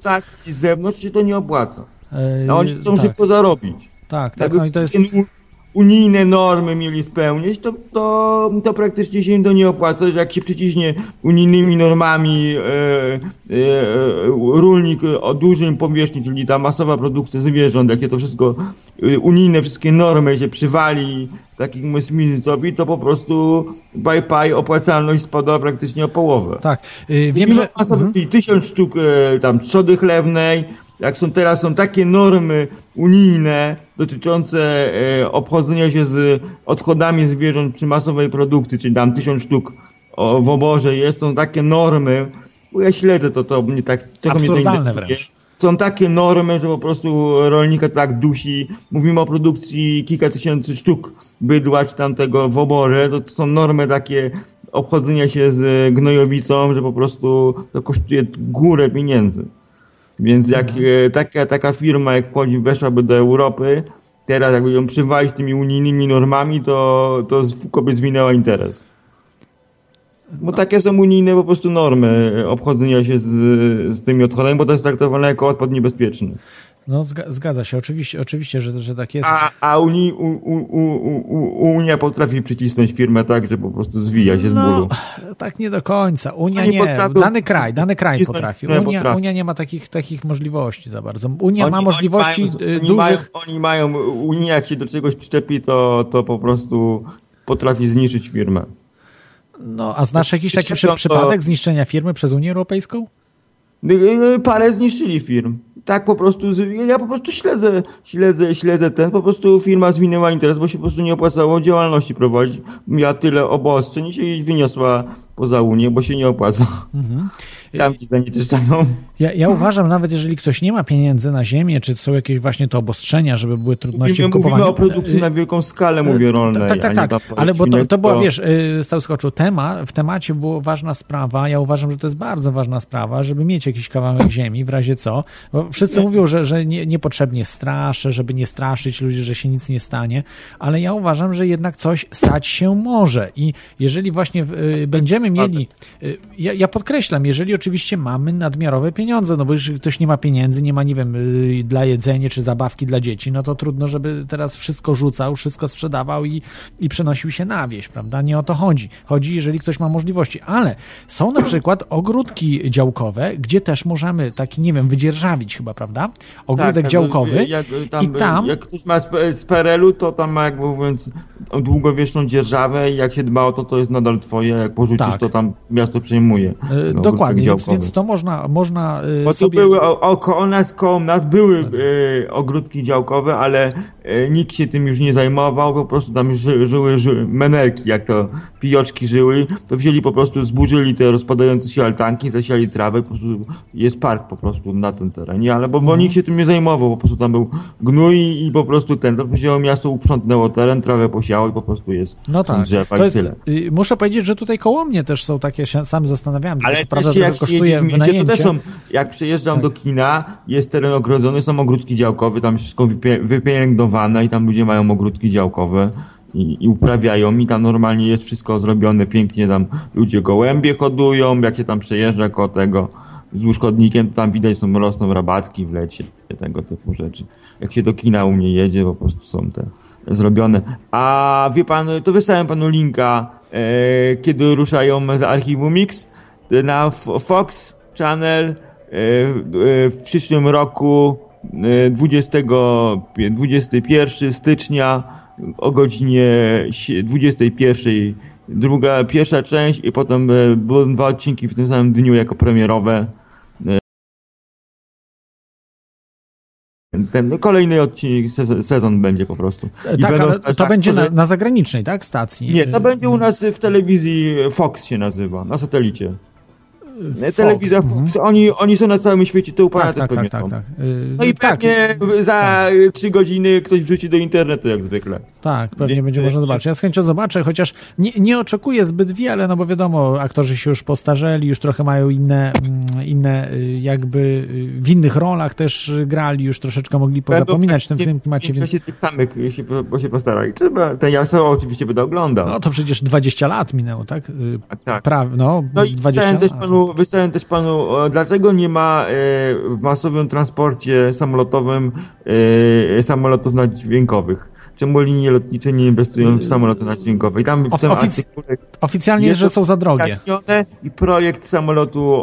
z zewnątrz się to nie opłaca. Yy, A oni chcą tak, szybko zarobić. Tak, tak, Jakby no i to jest... unijne normy mieli spełnić, to, to, to praktycznie się to nie opłaca, że jak się przyciśnie unijnymi normami e, e, e, rolnik o dużym powierzchni, czyli ta masowa produkcja zwierząt, jakie to wszystko, e, unijne wszystkie normy się przywali takiemu Smithowi, to po prostu bye bye opłacalność spadła praktycznie o połowę. Tak, yy, wiem, że... Mhm. czyli tysiąc sztuk e, tam trzody chlewnej, jak są teraz są takie normy unijne dotyczące e, obchodzenia się z odchodami zwierząt przy masowej produkcji, czyli tam tysiąc sztuk w oborze jest, są takie normy, bo ja śledzę to, to mnie tak, trochę mnie to Absurdalne wręcz. Są takie normy, że po prostu rolnika tak dusi. Mówimy o produkcji kilka tysięcy sztuk bydła czy tamtego w oborze. To, to są normy takie obchodzenia się z gnojowicą, że po prostu to kosztuje górę pieniędzy. Więc jak e, taka, taka firma jak Kłodzi weszłaby do Europy, teraz jakby ją przywalić tymi unijnymi normami, to, to by zwinęła interes. Bo takie są unijne po prostu normy obchodzenia się z, z tymi odchodami, bo to jest traktowane jako odpad niebezpieczny. No zga- zgadza się, oczywiście, oczywiście, że, że tak jest. A, a Uni, u, u, u, Unia potrafi przycisnąć firmę tak, że po prostu zwija się z No, bólu. tak nie do końca. Unia Oni nie. potrafią Dany kraj, dany kraj potrafi. Unia, potrafi. Unia nie ma takich, takich możliwości za bardzo. Unia Oni- ma oni możliwości mają, y, oni dużych. Mają, oni mają, Unia jak się do czegoś przyczepi, to, to po prostu potrafi zniszczyć firmę. No, a znasz jakiś taki to- przypadek zniszczenia firmy przez Unię Europejską? Y, y, Parę zniszczyli firm. Tak po prostu, ja po prostu śledzę, śledzę, śledzę ten, po prostu firma zwinęła interes, bo się po prostu nie opłacało działalności prowadzić. Miała tyle obostrzeń i się wyniosła poza Unię, bo się nie opłaca. Mhm. Tam ci zanieczyszczają. Ja, ja uważam, nawet jeżeli ktoś nie ma pieniędzy na ziemię, czy są jakieś właśnie te obostrzenia, żeby były trudności Mówimy, w kupowaniu. mówimy o produkcji y, na wielką skalę, mówię, rolnej. Tak, tak, tak. Ale bo to, to była, wiesz, y, stał skoczu, tema, w temacie była ważna sprawa. Ja uważam, że to jest bardzo ważna sprawa, żeby mieć jakiś kawałek ziemi, w razie co. Bo wszyscy mówią, że, że nie, niepotrzebnie straszę, żeby nie straszyć ludzi, że się nic nie stanie, ale ja uważam, że jednak coś stać się może. I jeżeli właśnie y, będziemy mieli, y, ja, ja podkreślam, jeżeli oczywiście mamy nadmiarowe pieniądze, no bo jeżeli ktoś nie ma pieniędzy, nie ma, nie wiem, y, dla jedzenia czy zabawki dla dzieci, no to trudno, żeby teraz wszystko rzucał, wszystko sprzedawał i, i przenosił się na wieś, prawda? Nie o to chodzi. Chodzi, jeżeli ktoś ma możliwości, ale są na przykład ogródki działkowe, gdzie też możemy taki, nie wiem, wydzierżawić chyba, prawda? Ogródek Tak, tak, działkowy jak, tam, i tam Jak ktoś ma z, PRL-u, to tam ma, jakby mówiąc, długowieczną dzierżawę i jak się dba o to, to jest nadal twoje. Jak porzucisz, Tak. to tam miasto przejmuje. y, no, dokładnie, więc, więc to można, można y, Bo tu sobie... były o- około nas, koło nas były e, ogródki działkowe, ale e, nikt się tym już nie zajmował, po prostu tam ży, żyły, żyły menelki, jak to pijoczki żyły, to wzięli po prostu, zburzyli te rozpadające się altanki, zasiali trawę, po prostu jest park po prostu na tym terenie, ale bo, bo Mhm. nikt się tym nie zajmował, po prostu tam był gnój i po prostu ten, to wzięło miasto, uprzątnęło teren, trawę posiało i po prostu jest No tak. drzewa To i jest, tyle. y, muszę powiedzieć, że tutaj koło mnie też są takie, się sam zastanawiałem, Ale co też prawda jak się jedzie kosztuje w mieście, to też są, jak przyjeżdżam Tak. do kina, jest teren ogrodzony, są ogródki działkowe, tam wszystko wypie- wypielęgnowane i tam ludzie mają ogródki działkowe i, i uprawiają i tam normalnie jest wszystko zrobione pięknie, tam ludzie gołębie hodują, jak się tam przejeżdża koło tego wzdłuż chodnikiem, to tam widać są rosną rabatki w lecie, tego typu rzeczy. Jak się do kina u mnie jedzie, po prostu są te zrobione. A wie pan, to wysłałem panu linka, e, kiedy ruszają z archiwum Mix na Fox Channel e, e, w przyszłym roku e, 20, 21 stycznia o godzinie sie- 21 druga, pierwsza część i potem e, będą dwa odcinki w tym samym dniu jako premierowe. E, Ten no, kolejny odcinek, sezon, będzie po prostu. E, I Tak, będą ale stać to tak, będzie na, na zagranicznej, tak? Stacji. Nie, to Y, będzie u nas w telewizji Fox się nazywa, na satelicie. Fox. Telewizja Fox, Mhm. oni, oni są na całym świecie, to u pana Tak, też tak, pewnie tak, tak, tak. Y, No i tak, pewnie za trzy godziny ktoś wrzuci do internetu jak zwykle. Tak, pewnie Więc, będzie y, można zobaczyć. Ja z chęcią zobaczę, chociaż nie, nie oczekuję zbyt wiele, no bo wiadomo, aktorzy się już postarzeli, już trochę mają inne, mm, inne y, jakby y, w innych rolach też grali, już troszeczkę mogli pozapominać w tym, w tym klimacie, więc Większości tych samych się, bo się postarali. Trzeba, ten ja sobie oczywiście będę oglądał. no to przecież 20 lat minęło, tak? A tak. Pra, no, No i 20 wysłałem też lat. panu, wysłałem też panu, e, dlaczego nie ma e, w masowym transporcie samolotowym e, samolotów naddźwiękowych? Czemu linie lotnicze nie inwestują w samoloty naddźwiękowe? I tam w tym ofic- Oficjalnie, jest że są za drogie. i projekt samolotu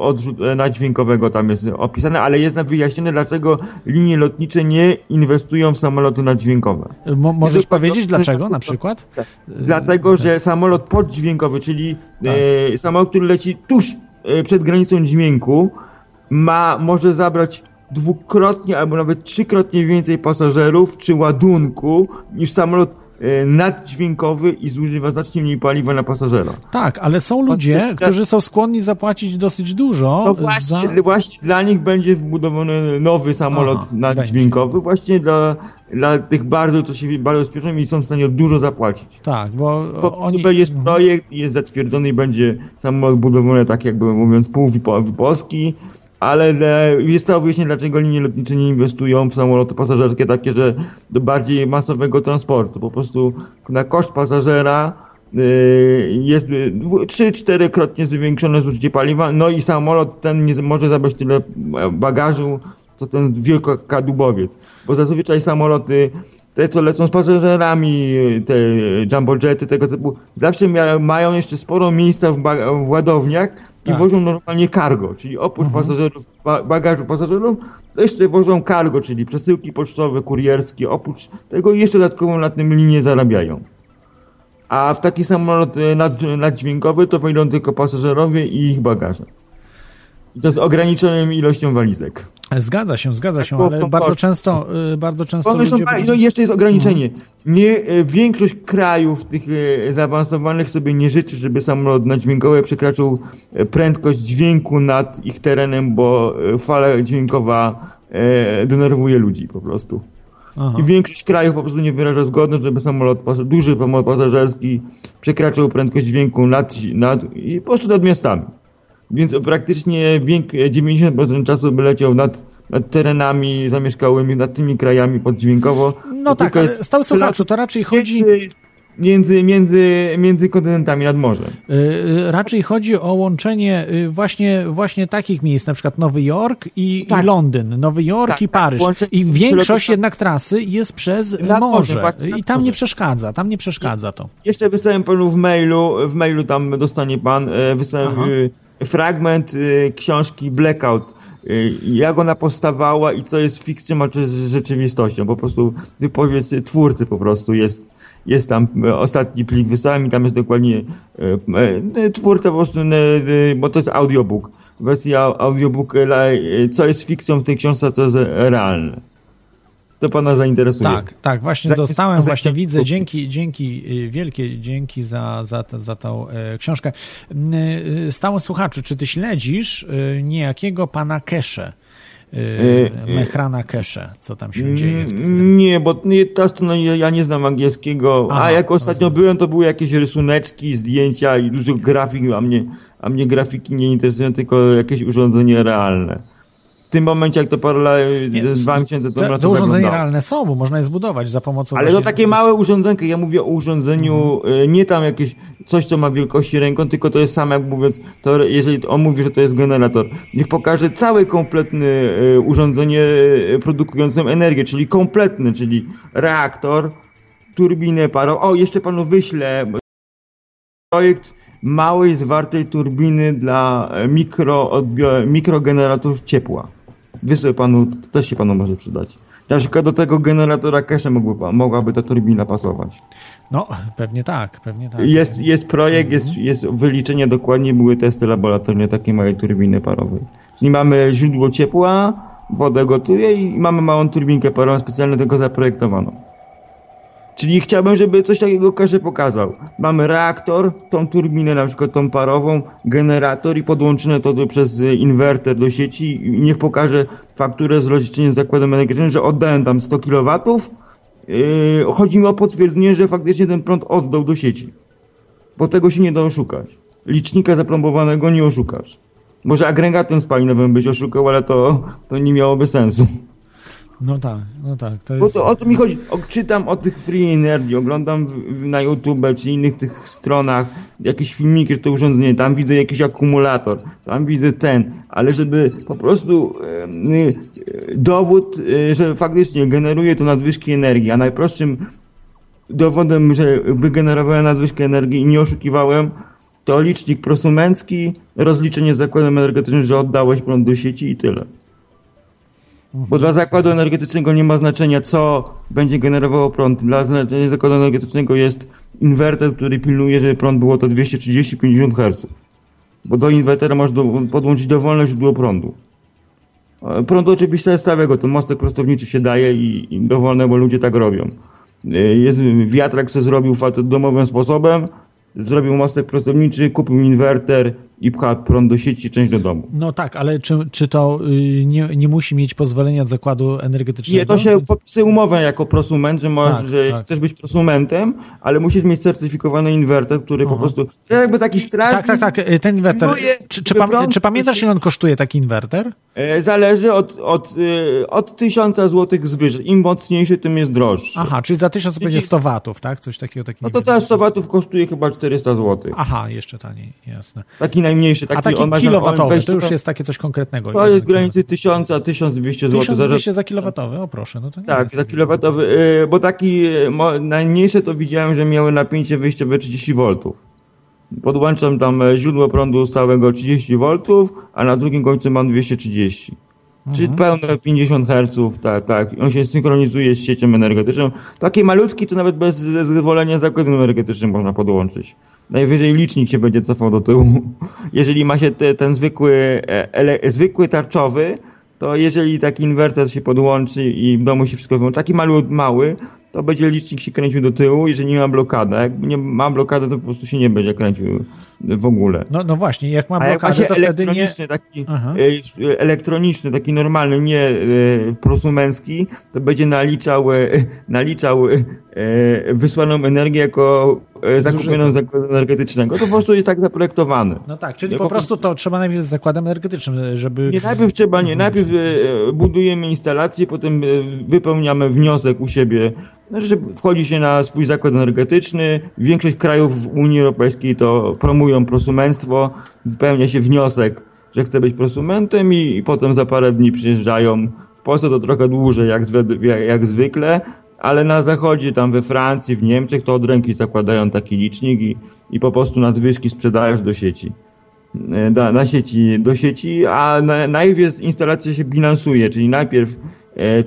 e, naddźwiękowego tam jest opisany, ale jest wyjaśnione, dlaczego linie lotnicze nie inwestują w samoloty naddźwiękowe. Y, Mo, możesz powiedzieć dlaczego na przykład? Dlatego, że samolot poddźwiękowy, czyli e, samolot, który leci tuż e, przed granicą dźwięku, ma, może zabrać dwukrotnie albo nawet trzykrotnie więcej pasażerów czy ładunku niż samolot e, naddźwiękowy i zużywa znacznie mniej paliwa na pasażera. Tak, ale są ludzie, Właśnie- którzy są skłonni zapłacić dosyć dużo No za... właśnie, właśnie dla nich będzie wbudowany nowy samolot Aha, naddźwiękowy, właśnie dla, dla tych bardzo, co się bardzo spieszą i są w stanie dużo zapłacić. Tak, bo Po oni... będzie projekt, jest zatwierdzony i będzie samolot budowany tak jakby mówiąc pół wyposki, ale jest to wyjaśnienie, dlaczego linie lotnicze nie inwestują w samoloty pasażerskie takie, że do bardziej masowego transportu. Po prostu na koszt pasażera y, jest 3-4 krotnie zwiększone zużycie paliwa, no i samolot ten nie może zabrać tyle bagażu, co ten wielkokadłubowiec. Bo zazwyczaj samoloty te, co lecą z pasażerami, te jumbojety tego typu, zawsze mia- mają jeszcze sporo miejsca w, ba- w ładowniach i Tak. wożą normalnie cargo, czyli oprócz pasażerów, ba- bagażu pasażerów, to jeszcze wożą cargo, czyli przesyłki pocztowe, kurierskie, oprócz tego jeszcze dodatkowo na tym linie zarabiają. A w taki samolot e, nad, naddźwiękowy to wejdą tylko pasażerowie i ich bagaże. I to z ograniczoną ilością walizek. Zgadza się, zgadza się, było w ale Concorde. bardzo często, y, bardzo często ludzie... no i jeszcze jest ograniczenie. Nie, e, większość krajów tych e, zaawansowanych sobie nie życzy, żeby samolot naddźwiękowy przekraczał prędkość dźwięku nad ich terenem, bo fala dźwiękowa denerwuje ludzi po prostu. Aha. I większość krajów po prostu nie wyraża zgody, żeby samolot, duży samolot pasażerski przekraczał prędkość dźwięku nad, nad, i po prostu nad miastami. Więc praktycznie wiek- 90% czasu by leciał nad, nad terenami zamieszkałymi, nad tymi krajami poddźwiękowo. No tak, tylko ale stały słuchaczu, to raczej chodzi... Między, między, między, kontynentami nad morzem. Y, y, Raczej chodzi o łączenie y, właśnie, właśnie takich miejsc, na przykład Nowy Jork i, Tak. i Londyn, Nowy Jork Tak, i tak, Paryż. łączenie I większość jednak trasy jest przez morze. I tam nie przeszkadza, tam nie przeszkadza to. Jeszcze wysłałem panu w mailu, w mailu tam dostanie pan, e, wysłałem Aha. Fragment e, książki Blackout. e, Jak ona powstawała i co jest fikcją, a co jest rzeczywistością. Po prostu wypowiedź twórcy po prostu jest, jest tam ostatni plik wysłałem i tam jest dokładnie twórca po prostu, bo to jest audiobook. Wersja audiobook, co jest fikcją w tej książce, co jest realne. To pana zainteresuje. Tak, tak, właśnie dostałem, właśnie widzę, dzięki, dzięki, y, wielkie dzięki za, za, za tą e, książkę. Y, y, Stały słuchaczu, czy ty śledzisz niejakiego pana Kesze? Mechrana Kesze, co tam się dzieje w tym? Mm, Nie, bo nie, ta strona, ja, ja nie znam angielskiego, Aha, a jak ostatnio rozumiem. byłem, to były jakieś rysuneczki, zdjęcia i dużo grafik, a mnie, a mnie grafiki nie interesują, tylko jakieś urządzenie realne. W tym momencie, jak to ze dwa miesiące temu Te, te to urządzenia zaglądałem. realne są, bo można je zbudować za pomocą Ale to takie małe urządzenko, ja mówię o urządzeniu, Mhm. y, nie tam jakieś coś, co ma wielkości ręką, tylko to jest sam, jak mówiąc, to jeżeli on mówi, że to jest generator, niech pokaże całe kompletne y, urządzenie y, produkujące energię, czyli kompletne, czyli reaktor, turbinę parą. O, jeszcze panu wyślę projekt małej, zwartej turbiny dla e, mikrogeneratorów ciepła. Wyślę panu, to też się panu może przydać. Na przykład do tego generatora cache mogłaby ta turbina pasować. No, pewnie tak, pewnie tak. Jest, jest projekt, jest, jest wyliczenie dokładnie, były testy laboratoryjne takiej małej turbiny parowej. Czyli mamy źródło ciepła, wodę gotuje i mamy małą turbinkę parową specjalnie tego zaprojektowaną. Czyli chciałbym, żeby coś takiego każdy pokazał. Mamy reaktor, tą turbinę na przykład tą parową, generator i podłączone to przez y, inwerter do sieci niech pokaże fakturę z rozliczeniem z zakładem energetycznym, że oddałem tam 100 kW. Yy, chodzi mi o potwierdzenie, że faktycznie ten prąd oddał do sieci. Bo tego się nie da oszukać. Licznika zaplombowanego nie oszukasz. Może agregatem spalinowym byś oszukał, ale to, to nie miałoby sensu. No tak, no tak. To Bo jest... to o to mi chodzi. O, czytam o tych free energy, oglądam w, w, na YouTube czy innych tych stronach jakieś filmiki, że to urządzenie, tam widzę jakiś akumulator, tam widzę ten, ale żeby po prostu e, dowód, e, że faktycznie generuje to nadwyżki energii, a najprostszym dowodem, że wygenerowałem nadwyżkę energii i nie oszukiwałem, to licznik prosumencki, rozliczenie z zakładem energetycznym, że oddałeś prąd do sieci i tyle. Bo dla zakładu energetycznego nie ma znaczenia, co będzie generowało prąd. Dla zakładu energetycznego jest inwerter, który pilnuje, żeby prąd było to 230-50 Hz. Bo do inwertera do, podłączyć dowolne źródło prądu. E, Prąd oczywiście jest stałego, to mostek prostowniczy się daje i, i dowolne, bo ludzie tak robią. E, Jest wiatrak, co zrobił facet domowym sposobem, zrobił mostek prostowniczy, kupił inwerter i pcha prąd do sieci, część do domu. No tak, ale czy, czy to y, nie, nie musi mieć pozwolenia od zakładu energetycznego? Nie, to się podpisuje umowę jako prosument, że możesz, Tak, że tak. chcesz być prosumentem, ale musisz mieć certyfikowany inwerter, który po Aha. prostu, to jakby taki strażnik. Tak, tak, tak, y, ten inwerter. Czy, czy, prąd- czy pamiętasz, ile on kosztuje, taki inwerter? E, Zależy od, od, e, od 1000 zł zwyżej. Im mocniejszy, tym jest droższy. Aha, czyli za 1000 to będzie 100 watów, tak? Coś takiego. Taki No to teraz 100 watów kosztuje chyba 400 zł. Aha, jeszcze taniej, jasne. Taki najmniejszy, taki, A taki on ma- on kilowatowy, wejście- to już jest takie coś konkretnego. To jest w granicy 1000 a 1200 zł. 1200 za kilowatowy, o proszę, no to nie Tak, za kilowatowy, e, bo taki mo- najmniejsze to widziałem, że miały napięcie wyjściowe 30 V. Podłączam tam e, źródło prądu stałego 30 V, a na drugim końcu mam 230. Czyli pełne 50 Hz, tak, tak. On się synchronizuje z siecią energetyczną. Takie malutki to nawet bez zezwolenia zakładem energetycznym można podłączyć. Najwyżej licznik się będzie cofał do tyłu. Jeżeli ma się te, ten zwykły, e, ele, zwykły tarczowy, to jeżeli taki inwerter się podłączy i w domu się wszystko wyłączy, taki mały, mały, to będzie licznik się kręcił do tyłu, jeżeli nie ma blokady. Jak nie ma blokady, to po prostu się nie będzie kręcił w ogóle. No, no właśnie, jak ma jak blokadę, się to wtedy nie... elektroniczny, taki Aha. e, elektroniczny, taki normalny, nie e, prosumencki, to będzie naliczał, e, naliczał e, wysłaną energię jako e, zakupioną z zakładu energetycznego. To po prostu jest tak zaprojektowane. No tak, czyli Jako po prostu to trzeba najpierw z zakładem energetycznym, żeby... Nie, najpierw trzeba, nie, najpierw e, budujemy instalację, potem e, wypełniamy wniosek u siebie, znaczy, że wchodzi się na swój zakład energetyczny. Większość krajów w Unii Europejskiej to promują prosumenctwo, wypełnia się wniosek, że chce być prosumentem i, i potem za parę dni przyjeżdżają. W Polsce to trochę dłużej jak, zwe- jak, jak zwykle, ale na zachodzie, tam we Francji, w Niemczech to od ręki zakładają taki licznik i, i po prostu nadwyżki sprzedajesz do sieci e, na sieci, do sieci, a na, najpierw instalacja się bilansuje, czyli najpierw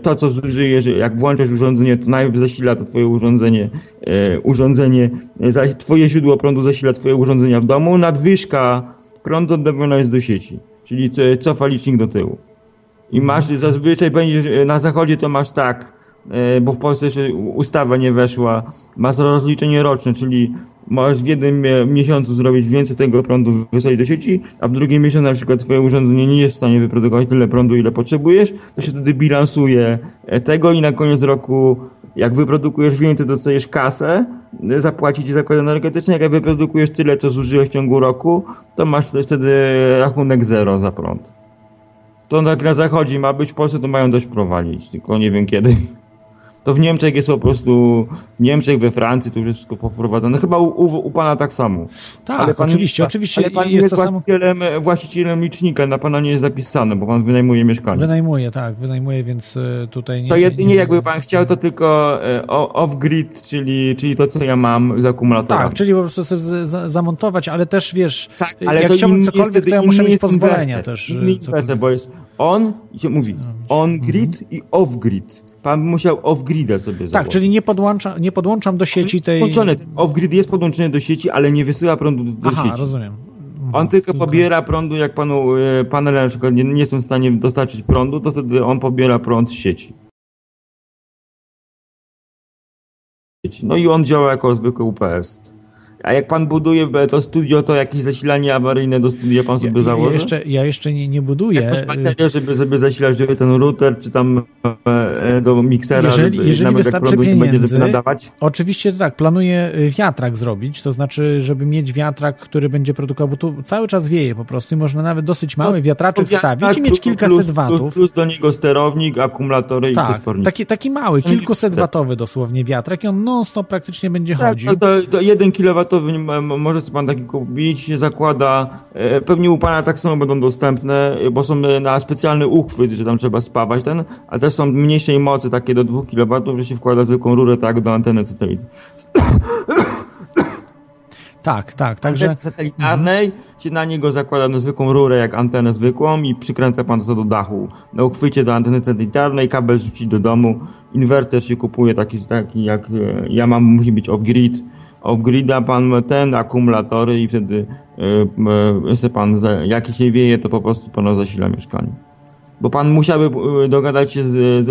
to, co zużyjesz, jak włączasz urządzenie, to najpierw zasila to twoje urządzenie, e, urządzenie, e, twoje źródło prądu zasila twoje urządzenia w domu, nadwyżka prądu oddawana jest do sieci, czyli co- cofa licznik do tyłu. I masz, zazwyczaj będziesz, e, na zachodzie to masz tak, e, bo w Polsce jeszcze ustawa nie weszła, masz rozliczenie roczne, czyli możesz w jednym mie- miesiącu zrobić więcej tego prądu wysłać do sieci, a w drugim miesiącu na przykład twoje urządzenie nie jest w stanie wyprodukować tyle prądu, ile potrzebujesz, to się wtedy bilansuje e, tego i na koniec roku jak wyprodukujesz więcej, dostajesz kasę, e, zapłaci ci zakład energetyczny, jak wyprodukujesz tyle, co zużyłeś w ciągu roku, to masz wtedy rachunek zero za prąd. To tak na zachodzie ma być, w Polsce to mają dość prowadzić, tylko nie wiem kiedy. To w Niemczech jest po prostu, w Niemczech, we Francji to już jest wszystko poprowadzone. Chyba u, u, u pana tak samo. Tak, pan oczywiście, oczywiście Ale pan jest jest to samo. właścicielem, właścicielem licznika, na pana nie jest zapisane, bo pan wynajmuje mieszkanie. Wynajmuję, tak, wynajmuję, więc y, tutaj nie... To nie- jedynie nie- jakby pan chciał, to tylko e, off-grid, czyli, czyli to, co ja mam z akumulatorami. Tak, czyli po prostu sobie zamontować, ale też wiesz, Tak, y, ale jak chciałbym jest cokolwiek, wtedy to ja muszę mieć jest pozwolenia inwerter. też. Inny inwerter, bo jest on, się mówi on-grid i off-grid. Pan musiał off-gridę sobie Tak, założyć. czyli nie, podłącza, nie podłączam do sieci jest tej... podłączony. Off-grid jest podłączony do sieci, ale nie wysyła prądu do, Aha, sieci. rozumiem. Mhm. On tylko pobiera prądu, jak panu e, panele na przykład nie, nie są w stanie dostarczyć prądu, to wtedy on pobiera prąd z sieci. No i on działa jako zwykły UPS. A jak pan buduje e, to studio, to jakieś zasilanie awaryjne do studia pan sobie Ja, założy? ja, jeszcze, ja jeszcze nie, nie buduję. Jakąś baterię, żeby, żeby zasilać żeby ten router, czy tam e, do miksera, Jeżeli- żeby jeżeli nawet wystarczy będzie, nadawać? Oczywiście tak, planuję wiatrak zrobić, to znaczy, żeby mieć wiatrak, który będzie produkował, bo tu cały czas wieje po prostu i można nawet dosyć mały wiatraczek To wiatrak wstawić i mieć kilkaset plus, watów. Plus, plus do niego sterownik, akumulatory i tak, przetwornik. taki, taki mały, kilkuset watowy dosłownie wiatrak i on non-stop praktycznie będzie Tak, chodził. to, to, to 1 kW m- może sobie pan taki kupić, zakłada, e, pewnie u pana tak samo będą dostępne, e, bo są e, na specjalny uchwyt, że tam trzeba spawać ten, ale też są mniejszej mocy, takie do 2 kW, że się wkłada zwykłą rurę tak do anteny satelit. Tak, tak, także Anteny satelitarnej się na niego zakłada na zwykłą rurę jak antenę zwykłą i przykręca pan to do dachu. Na uchwycie do anteny satelitarnej, kabel rzucić do domu, inwerter się kupuje taki, taki jak ja mam, musi być off-grid. Off-grida pan ten, akumulatory i wtedy se pan, jak się wieje, to po prostu pana zasila mieszkanie. Bo pan musiałby e, dogadać się z, z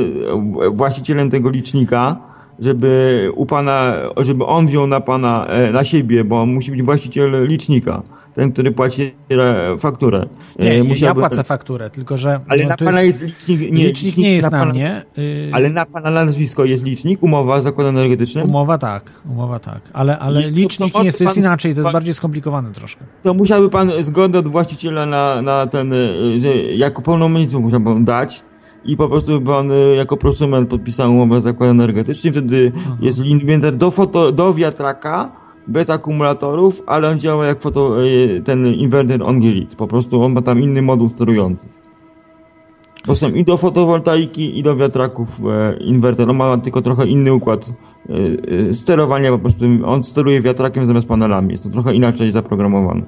właścicielem tego licznika, żeby u pana, żeby on wziął na pana, e, na siebie, bo on musi być właściciel licznika, ten, który płaci e, fakturę. E, nie, ja musiałby- płacę fakturę, tylko że Ale no, na pana jest, jest, licznik, nie, licznik nie jest na pana- mnie. y, Ale na pana nazwisko jest licznik, umowa z zakładem energetycznym. Umowa tak, umowa tak, ale, ale Jest- licznik to jest, to jest pan- inaczej, to jest pan- bardziej skomplikowane troszkę. to musiałby pan zgodę od właściciela na, na ten, y, jako pełnomocnictwo musiał pan dać i po prostu pan y, jako prosument podpisał umowę z zakładem energetycznym, wtedy jest inwentar do, foto, do wiatraka, bez akumulatorów, ale on działa jak foto, y, ten inwerter on-grid, po prostu on ma tam inny moduł sterujący. Bo są i do fotowoltaiki, i do wiatraków e, inwerter. On ma tylko trochę inny układ e, e, sterowania, po prostu on steruje wiatrakiem zamiast panelami. Jest to trochę inaczej zaprogramowane.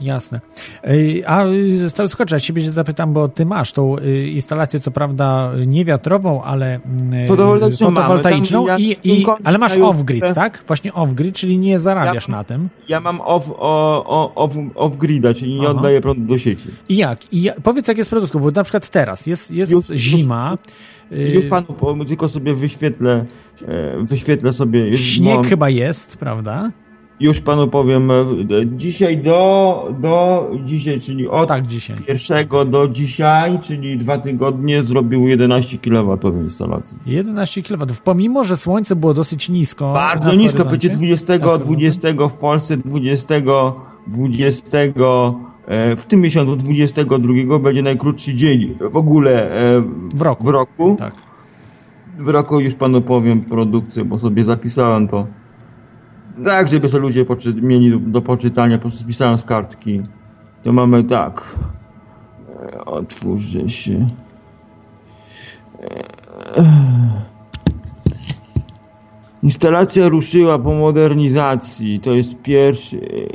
Jasne. A y, stary słuchacz, ja ciebie się zapytam, bo ty masz tą y, instalację, co prawda nie wiatrową, ale Fotowoltaiczną mamy. fotowoltaiczną, i, i, ale masz off-grid, tak? Właśnie off-grid, czyli nie zarabiasz Ja- na tym. Ja mam off, o, o, off, off czyli nie Aha. oddaję prądu do sieci. I jak? I powiedz, jak jest produkcja, bo na przykład teraz jest, jest Już- już- zima, y, Już panu tylko sobie wyświetlę, e, wyświetlę sobie. Już, śnieg mam- chyba jest, prawda? Już panu powiem, e, dzisiaj do, do dzisiaj, czyli od Tak, dzisiaj. pierwszego do dzisiaj, czyli dwa tygodnie, zrobił 11 kW instalacji. 11 kW. Pomimo, że słońce było dosyć nisko. Bardzo nisko, będzie 20, Na horyzoncie. 20 w Polsce, 20, 20 e, w tym miesiącu 22 będzie najkrótszy dzień w ogóle e, W roku. w roku. Tak. W roku już panu powiem produkcję, bo sobie zapisałem to. Tak, żeby sobie ludzie mieli do, do poczytania, po prostu spisałem z kartki. To mamy tak. E, Otwórzcie się. E, Instalacja ruszyła po modernizacji. To jest pierwszy.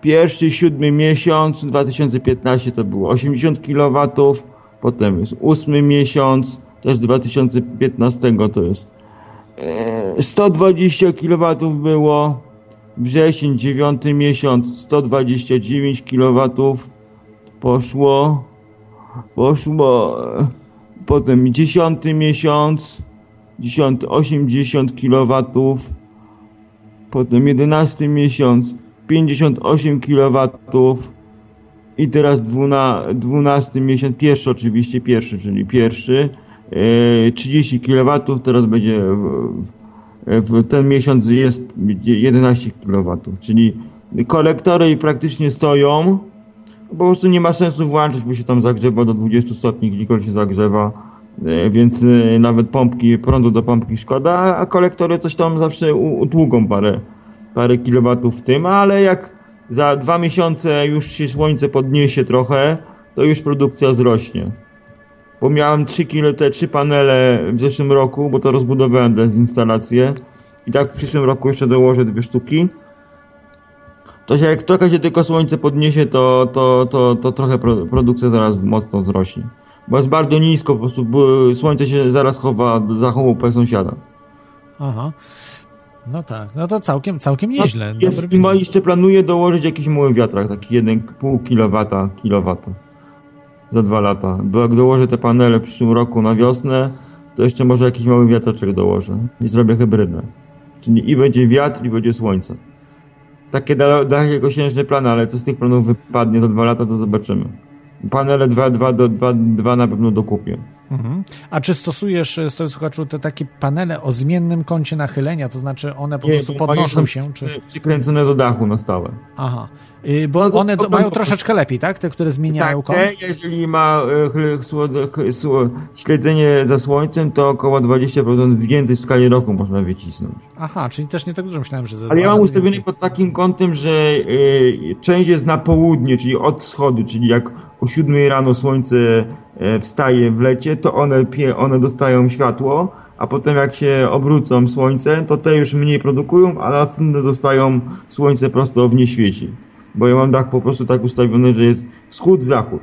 Pierwszy, siódmy miesiąc 2015 to było 80 kW, potem jest ósmy miesiąc, też 2015 to jest 120 kW było, wrzesień, dziewiąty miesiąc 129 kW poszło, poszło, e, potem dziesiąty miesiąc, dziesiąty 80 kW, potem 11 miesiąc 58 kW i teraz 12, 12 miesiąc, pierwszy oczywiście, pierwszy, czyli pierwszy, e, 30 kW, teraz będzie w, ten miesiąc jest 11 kW, czyli kolektory praktycznie stoją, po prostu nie ma sensu włączyć, bo się tam zagrzewa do 20 stopni, glikol się zagrzewa, e, więc e, nawet pompki, prądu do pompki szkoda, a kolektory coś tam zawsze utługą parę, parę kilowatów w tym, ale jak za dwa miesiące już się słońce podniesie trochę, to już produkcja wzrośnie. Bo miałem 3 kilo, te trzy panele w zeszłym roku, bo to rozbudowałem tę instalację. I tak w przyszłym roku jeszcze dołożę dwie sztuki. To się jak trochę się tylko słońce podniesie, to, to, to, to trochę pro, produkcja zaraz mocno wzrośnie. Bo jest bardzo nisko, po prostu słońce się zaraz chowa za chałupę sąsiada. Aha. No tak, no to całkiem, całkiem nieźle. No, Dobry jeszcze, wynik. ma- jeszcze planuję dołożyć jakiś mały wiatrak, taki 1,5 kW, kilowata za dwa lata. Bo jak dołożę te panele w przyszłym roku na wiosnę, to jeszcze może jakiś mały wiatraczek dołożę i zrobię hybrydne. Czyli i będzie wiatr, i będzie słońce. Takie da- dalekosiężne plany, ale co z tych planów wypadnie za dwa lata, to zobaczymy. Panele 2, 2, do, 2, 2 na pewno dokupię. Mhm. A czy stosujesz, e, stoi słuchaczu, te takie panele o zmiennym kącie nachylenia, to znaczy one po Nie, prostu podnoszą się, czy... Przykręcone do dachu na stałe. Aha. Y, Bo No one do, mają troszeczkę lepiej, tak? Te, które zmieniają Tak, kąt? te, jeżeli ma e, śledzenie za słońcem, to około 20% więcej w skali roku można wycisnąć. Aha, czyli też nie tak dużo myślałem, że... Ale ja mam ustawiony więcej. pod takim kątem, że e, część jest na południe, czyli od wschodu, czyli jak o 7 rano słońce wstaje w lecie, to one, one dostają światło, a potem jak się obrócą słońce, to te już mniej produkują, a następne dostają słońce prosto w nie świeci. Bo ja mam dach po prostu tak ustawiony, że jest wschód-zachód.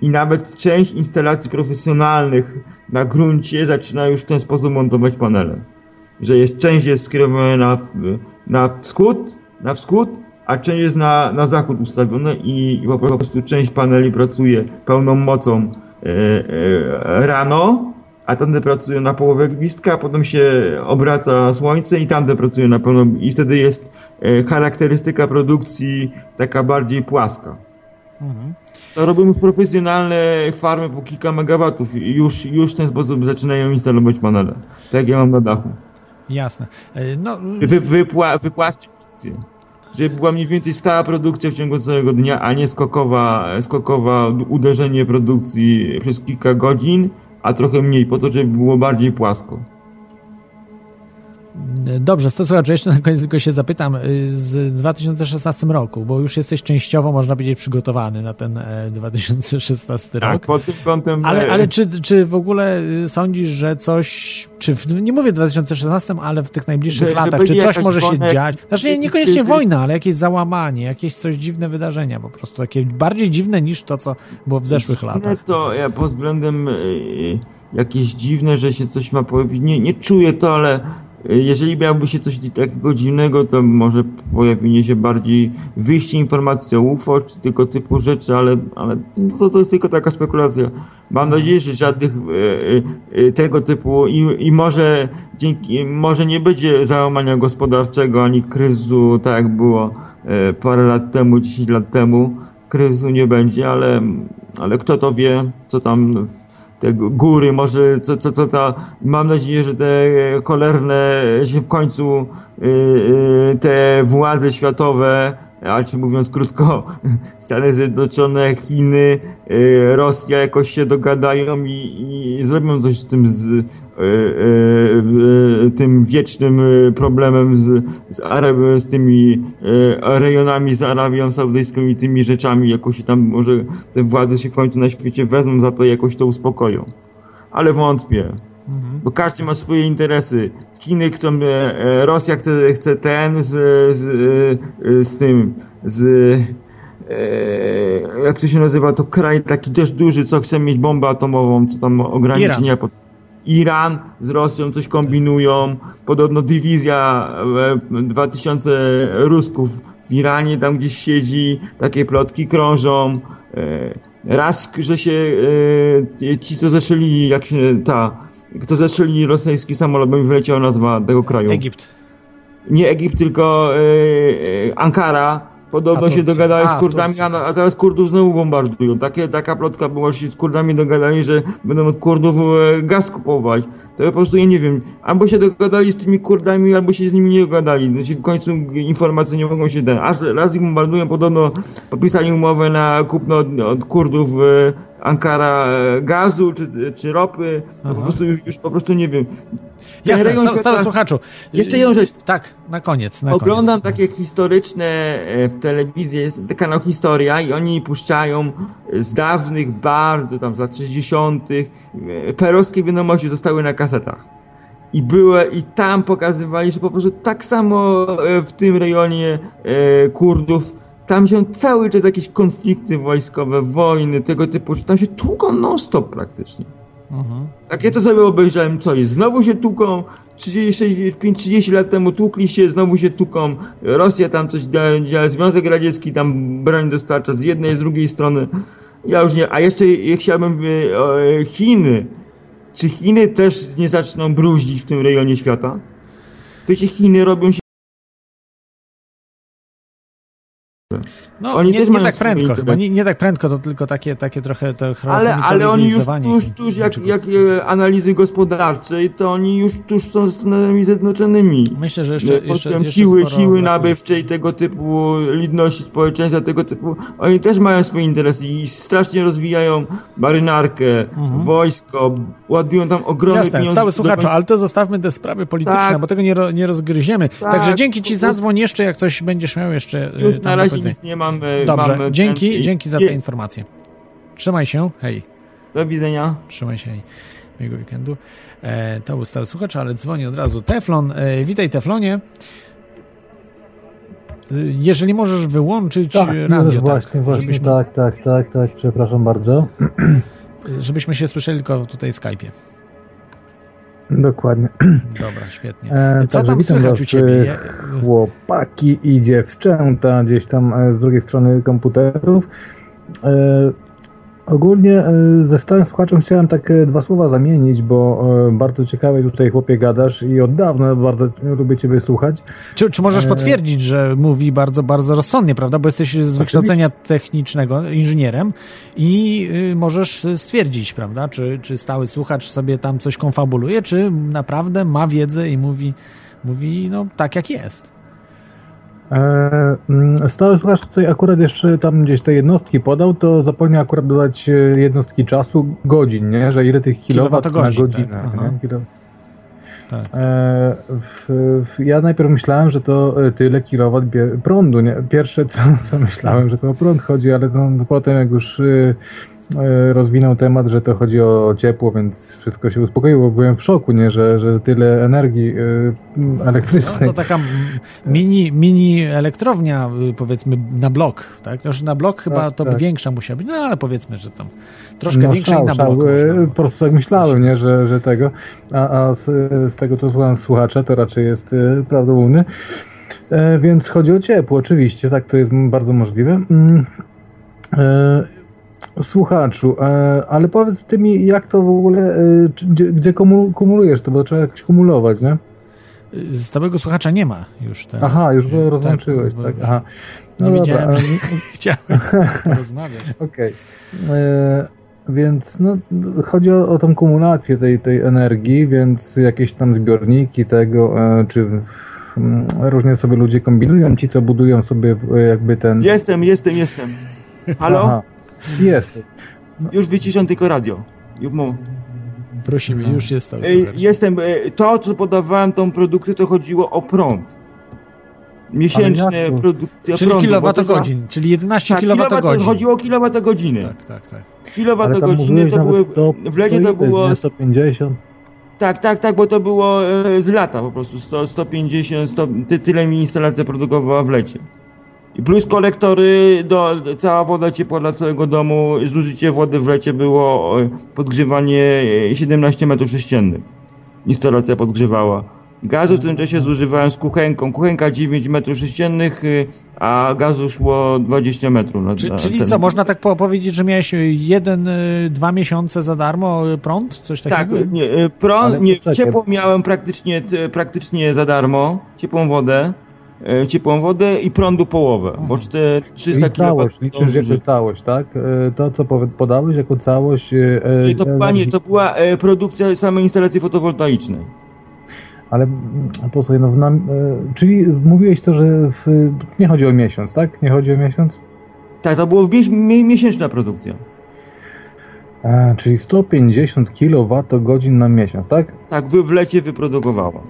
I nawet część instalacji profesjonalnych na gruncie zaczyna już w ten sposób montować panele. Że jest, część jest skierowana na, na wschód, na wschód, a część jest na, na zachód ustawione i, i po prostu część paneli pracuje pełną mocą e, e, rano, a tamte pracują na połowę gwizdka, a potem się obraca słońce i tamte pracują na pełną i wtedy jest e, charakterystyka produkcji taka bardziej płaska. To robią już profesjonalne farmy po kilka megawatów i już, już w ten sposób zaczynają instalować panele. Tak jak ja mam na dachu. Jasne. Y, No, Wy, wypła, produkcję. Żeby była mniej więcej stała produkcja w ciągu całego dnia, a nie skokowa, skokowa uderzenie produkcji przez kilka godzin, a trochę mniej, po to, żeby było bardziej płasko. Dobrze, to słuchaj, jeszcze na koniec tylko się zapytam y, z 2016 roku, bo już jesteś częściowo, można powiedzieć, przygotowany na ten e, 2016 Tak, rok. pod tym kątem... Ale, e, ale czy, czy w ogóle y, sądzisz, że coś, czy w, nie mówię w 2016, ale w tych najbliższych Że- latach, czy coś może się wojna, dziać? Znaczy nie, niekoniecznie kryzys? wojna, ale jakieś załamanie, jakieś coś dziwne wydarzenia po prostu, takie bardziej dziwne niż to, co było w zeszłych Dziwne latach. To ja pod względem y, jakieś dziwne, że się coś ma pojawić. Nie, nie czuję to, ale jeżeli miałoby się coś takiego dziwnego, to może pojawienie się bardziej wyjście informacji o UFO, czy tylko typu rzeczy, ale, ale no to, to jest tylko taka spekulacja. Mam nadzieję, że żadnych y, y, y, tego typu i, i może dzięki, może nie będzie załamania gospodarczego ani kryzysu, tak jak było y, parę lat temu, 10 lat temu kryzysu nie będzie, ale, ale kto to wie, co tam te góry, może co, co, co ta, mam nadzieję, że te cholerne się w końcu y, y, te władze światowe, a czy mówiąc krótko, Stany Zjednoczone, Chiny, y, Rosja jakoś się dogadają i, i zrobią coś z tym z y, y, tym wiecznym problemem z, z, z tymi rejonami z Arabią Saudyjską i tymi rzeczami, jakoś tam może te władze się w końcu na świecie wezmą za to jakoś to uspokoją. Ale wątpię. Bo każdy ma swoje interesy. Chiny chcą, e, e, Rosja chce, chce ten z, z, e, z tym, z, jak to się nazywa, to kraj taki też duży, co chce mieć bombę atomową, co tam ograniczenia. Pod... Iran z Rosją coś kombinują. Podobno dywizja e, 2000 Rusków w Iranie tam gdzieś siedzi, takie plotki krążą. Raz, że się ci, co zeszyli, jak się ta, kto zeszyli rosyjski samolot, bo mi wyleciała nazwa tego kraju. Egipt. Nie Egipt, tylko e, Ankara. Podobno się A, z Kurdami, a, a teraz Kurdów znowu bombardują. Takie, taka plotka była, że się z Kurdami dogadali, że będą od Kurdów e, gaz kupować. To ja po prostu ja nie wiem. Albo się dogadali z tymi Kurdami, albo się z nimi nie dogadali. Znaczy w końcu informacje nie mogą się dać. Aż raz ich bombardują, podobno podpisali umowę na kupno od, od Kurdów Ankara e, gazu czy, czy ropy, po Aha. prostu już, już po prostu nie wiem. Ten Jasne, rejon sta, świata- stały słuchaczu. Jeszcze jedną rzecz. Tak, na koniec. Na Oglądam koniec. takie historyczne e, w telewizji, jest kanał Historia i oni puszczają z dawnych, bardzo tam z lat 60. e, perowskie wiadomości zostały na kasetach. I były, i tam pokazywali, że po prostu tak samo w tym rejonie Kurdów, tam się cały czas jakieś konflikty wojskowe, wojny, tego typu, że tam się tłuką non-stop praktycznie. Mhm. Tak ja to sobie obejrzałem, co jest, znowu się tłuką, 35-30 lat temu tłukli się, znowu się tłuką, Rosja tam coś działa, Związek Radziecki tam broń dostarcza z jednej, z drugiej strony, ja już nie, a jeszcze chciałbym, e, Chiny, czy Chiny też nie zaczną bruździć w tym rejonie świata? Wiecie, Chiny robią się No, Oni nie, też nie tak prędko chyba, nie, nie tak prędko, to tylko takie, takie trochę to Ale, ale oni już tuż, tuż jak, czegoś. jak e, analizy gospodarczej, to oni już tuż są ze Stanami Zjednoczonymi. Myślę, że jeszcze, Że jeszcze, jeszcze siły, sporo siły nabywczej tego typu ludności, społeczeństwa tego typu, oni też mają swoje interesy i strasznie rozwijają marynarkę, wojsko, ładują tam ogromne Mhm. Jasne, pieniądze. stały słuchaczu, ale to zostawmy te sprawy polityczne, Tak. bo tego nie, ro, nie rozgryziemy. Tak, Także dzięki ci, zadzwoń jeszcze, jak coś będziesz miał jeszcze y, Już na razie nic nie mamy. Dobrze, mamy dzięki, ten- dzięki za te informacje. Trzymaj się, hej. Do widzenia. Trzymaj się, hej. Miłego weekendu. E, to był stały słuchacz, ale dzwoni od razu Teflon. E, witaj Teflonie. Jeżeli możesz wyłączyć Tak, e, już radio, właśnie, tak, właśnie, żebyśmy, tak, tak, tak, tak, przepraszam bardzo. żebyśmy się słyszeli tylko tutaj w Skype'ie. Dokładnie. Dobra, świetnie. E, Co tam witam słychać was, u ciebie? e, Chłopaki i dziewczęta gdzieś tam e, z drugiej strony komputerów. E, ogólnie e, ze stałym słuchaczem chciałem tak e, dwa słowa zamienić, bo e, bardzo ciekawie tutaj chłopie gadasz i od dawna bardzo lubię ciebie słuchać. Czy, czy możesz potwierdzić, że mówi bardzo, bardzo rozsądnie, prawda? Bo jesteś z wykształcenia technicznego, inżynierem i y, możesz stwierdzić, prawda? Czy, czy stały słuchacz sobie tam coś konfabuluje, czy naprawdę ma wiedzę i mówi, mówi no tak jak jest. E, mm, Stały słuchacz tutaj akurat jeszcze tam gdzieś te jednostki podał, to zapomniał akurat dodać e, jednostki czasu, godzin, nie? Że ile tych kilowat na Kilowatogodzin, godzinę. tak. Tak. E, w, w, ja najpierw myślałem, że to tyle kilowat prądu, nie? Pierwsze co, co myślałem, że to o prąd chodzi, ale to, potem jak już e, rozwinął temat, że to chodzi o ciepło, więc wszystko się uspokoiło, bo byłem w szoku, nie? Że, że tyle energii e, elektrycznej. No, to taka mini, mini elektrownia, y, powiedzmy, na blok, tak? To już na blok chyba Tak, to tak. większa musiała być, no ale powiedzmy, że tam troszkę No, większa szał, i na szał. blok E. Po prostu tak myślałem, nie, że, że tego. A, a z, z tego, co słucham słuchacza, to raczej jest e, prawdomówny. E, więc chodzi o ciepło, oczywiście, tak, to jest bardzo możliwe. Mm. E, Słuchaczu, e, ale powiedz ty mi, jak to w ogóle, e, gdzie, gdzie kumu- kumulujesz to, bo trzeba jakoś kumulować, nie? Y, Stałego słuchacza nie ma już teraz. Aha, już go Tak, rozłączyłeś, bo- tak, aha. Nie No wiedziałem, dobra, e, chciałem z tobą porozmawiać. Okej. E, Więc no, chodzi o, o tą kumulację tej, tej energii, więc jakieś tam zbiorniki tego, czy różnie sobie ludzie kombinują, ci co budują sobie jakby ten... Jestem, jestem, jestem. Halo? Aha. Jest. Już wyciszam tylko radio. Prosimy, już jest. Jestem, e, to co podawałem tą produkcję, to chodziło o prąd. To? produkcja Czyli prądu. kilowatogodzin, czyli 11 za- Tak, kilowat, kilowatogodzin. chodziło o kilowatogodziny. Tak, tak, tak. Kilowatogodziny to były, 100, w lecie to 100 było, nie, 150. tak, tak, tak, bo to było e, z lata po prostu, 100, 150, 100, ty, tyle mi instalacja produkowała w lecie. I plus kolektory, do, cała woda ciepła dla całego domu, zużycie wody w lecie było e, podgrzewanie e, 17 metrów sześciennych. Instalacja podgrzewała. Gazu w tym czasie zużywałem z kuchenką. Kuchenka 9 metrów sześciennych, y, a gazu szło 20 metrów. Na, Czy, na czyli ten- co, można tak po- powiedzieć, że miałeś jeden, dwa miesiące za darmo prąd? Coś Tak, takiego? nie, y, prąd, nie, ciepło miałem praktycznie, praktycznie za darmo, ciepłą wodę, ciepłą wodę i prądu połowę, bo czte- 300 I całość, kW liczysz jako całość, tak? E, To, co podałeś jako całość... e, e, I to, była, nie, energii- to była e, produkcja samej instalacji fotowoltaicznej. Ale mm, posłuchaj, no, nam, e, czyli mówiłeś to, że w, nie chodzi o miesiąc, tak? Nie chodzi o miesiąc? Tak, to była mie- mie- miesięczna produkcja. A, czyli 150 kWh na miesiąc, tak? Tak, w lecie wyprodukowała.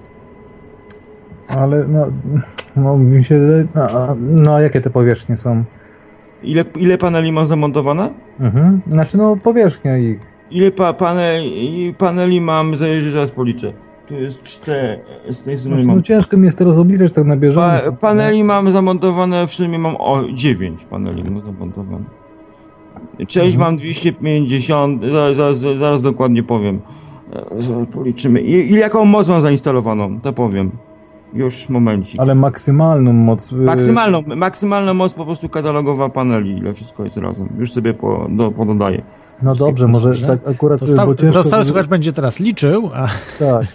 Ale no, no mi się no, no jakie te powierzchnie są? Ile, ile paneli mam zamontowane? Mhm. Znaczy no powierzchnia ich. Ile pa, paneli, paneli mam, zaraz zaraz policzę. Tu jest cztery, z tej strony Znaczy, no mam. ciężko mi jest teraz obliczać tak na Pa, bieżąco. paneli mam zamontowane, w sumie mam o 9 paneli mam zamontowane. Część Mhm. mam 250, zaraz, zaraz, zaraz dokładnie powiem. E, zaraz Policzymy. I, ile jaką moc mam zainstalowaną, to powiem. Już momencik. Ale maksymalną moc. y, Maksymalną, maksymalna moc po prostu katalogowa paneli, ile wszystko jest razem. Już sobie po, do, pododaję. No dobrze, może Dobrze. tak akurat. To, sta- bo ciężko, to stały żeby- słuchacz będzie teraz liczył, a Tak.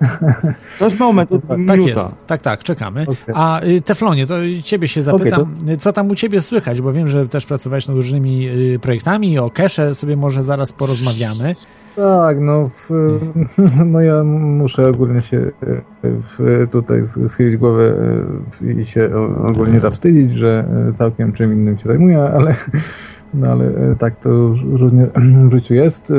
To jest moment, to tak minuta. tak jest. Tak, tak, czekamy. Okej. A y, Teflonie, to ciebie się zapytam, y, co tam u ciebie słychać, bo wiem, że też pracowałeś nad różnymi y, projektami, o Kesze sobie może zaraz porozmawiamy. Tak, no, w, no ja muszę ogólnie się e, w, tutaj sch- schylić głowę e, i się ogólnie zawstydzić, że e, całkiem czym innym się zajmuję, ale, no, ale tak to różnie w życiu jest.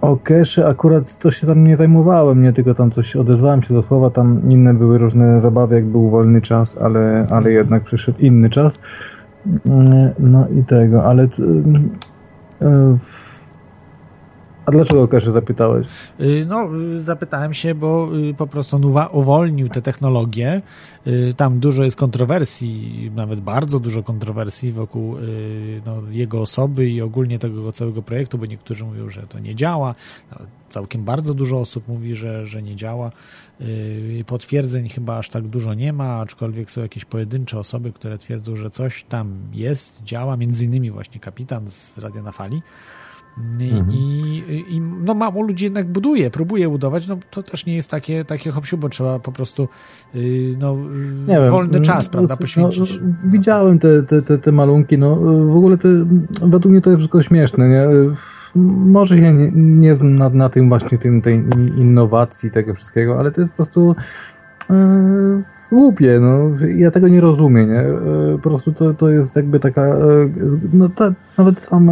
O Kesze akurat to się tam nie zajmowałem, nie tylko tam coś odezwałem się do słowa, tam inne były różne zabawy, jak był wolny czas, ale, ale jednak przyszedł inny czas. No i tego, ale w- a dlaczego o Kesze zapytałeś? Y, No, y, zapytałem się, bo y, po prostu on uwa- uwolnił te technologie. Tam dużo jest kontrowersji, nawet bardzo dużo kontrowersji wokół no, jego osoby i ogólnie tego całego projektu, bo niektórzy mówią, że to nie działa. No, Całkiem bardzo dużo osób mówi, że, że nie działa. Potwierdzeń chyba aż tak dużo nie ma, aczkolwiek są jakieś pojedyncze osoby, które twierdzą, że coś tam jest, działa, między innymi właśnie kapitan z Radia na Fali. I, Mhm. i, i no mało ludzi jednak buduje, próbuje budować, no to też nie jest takie, takie hopsiu, bo trzeba po prostu yy, no, Nie wiem. wolny czas, prawda, no, poświęcić. No, widziałem te, te, te, te malunki, no w ogóle te, według mnie to jest wszystko śmieszne, nie? Może się nie, nie znam na, na tym właśnie tym, tej innowacji tego wszystkiego, ale to jest po prostu głupie, no. Ja tego nie rozumiem, nie? E, po prostu to, to jest jakby taka, z- no ta, nawet sam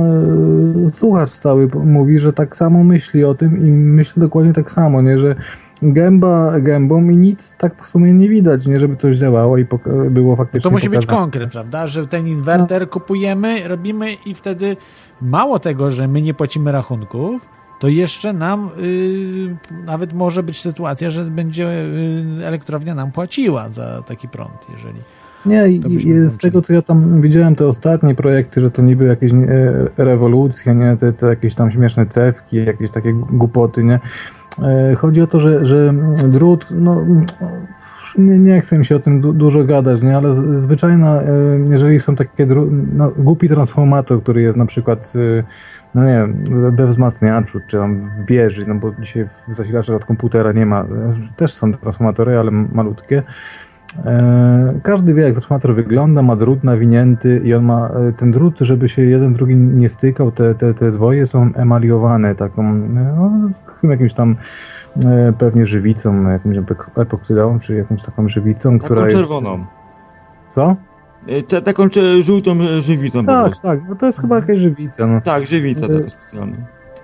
słuchacz stały mówi, że tak samo myśli o tym i myśli dokładnie tak samo, nie? Że gęba gębą i nic tak w sumie nie widać, nie? Żeby coś działało i było faktycznie To musi być pokazane. konkret, prawda, że ten inwerter kupujemy, robimy i wtedy mało tego, że my nie płacimy rachunków, to jeszcze nam yy, nawet może być sytuacja, że będzie yy, elektrownia nam płaciła za taki prąd, jeżeli... Nie, i, z tego co ja tam widziałem te ostatnie projekty, że to niby jakieś e, rewolucje, nie? Te, te jakieś tam śmieszne cewki, jakieś takie głupoty, nie? E, chodzi o to, że, że drut, no nie, nie chcę mi się o tym du, dużo gadać, nie? Ale z- zwyczajna, e, jeżeli są takie no, głupi transformator, który jest na przykład e, no nie wiem, we wzmacniaczu, czy tam w wieży, no bo dzisiaj w zasilaczach od komputera nie ma, też są transformatory, ale malutkie. E, Każdy wie, jak transformator wygląda, ma drut nawinięty i on ma e, ten drut, żeby się jeden drugi nie stykał, te, te, te zwoje są emaliowane taką, no, jakimś tam e, pewnie żywicą, jakąś epok- epoksydą, czy jakąś taką żywicą, która Taką jest... czerwoną. Co? E, Te, taką żółtą e, żywicą Tak, tak, no to jest chyba jakaś żywica, no. Tak, żywica taka specjalna.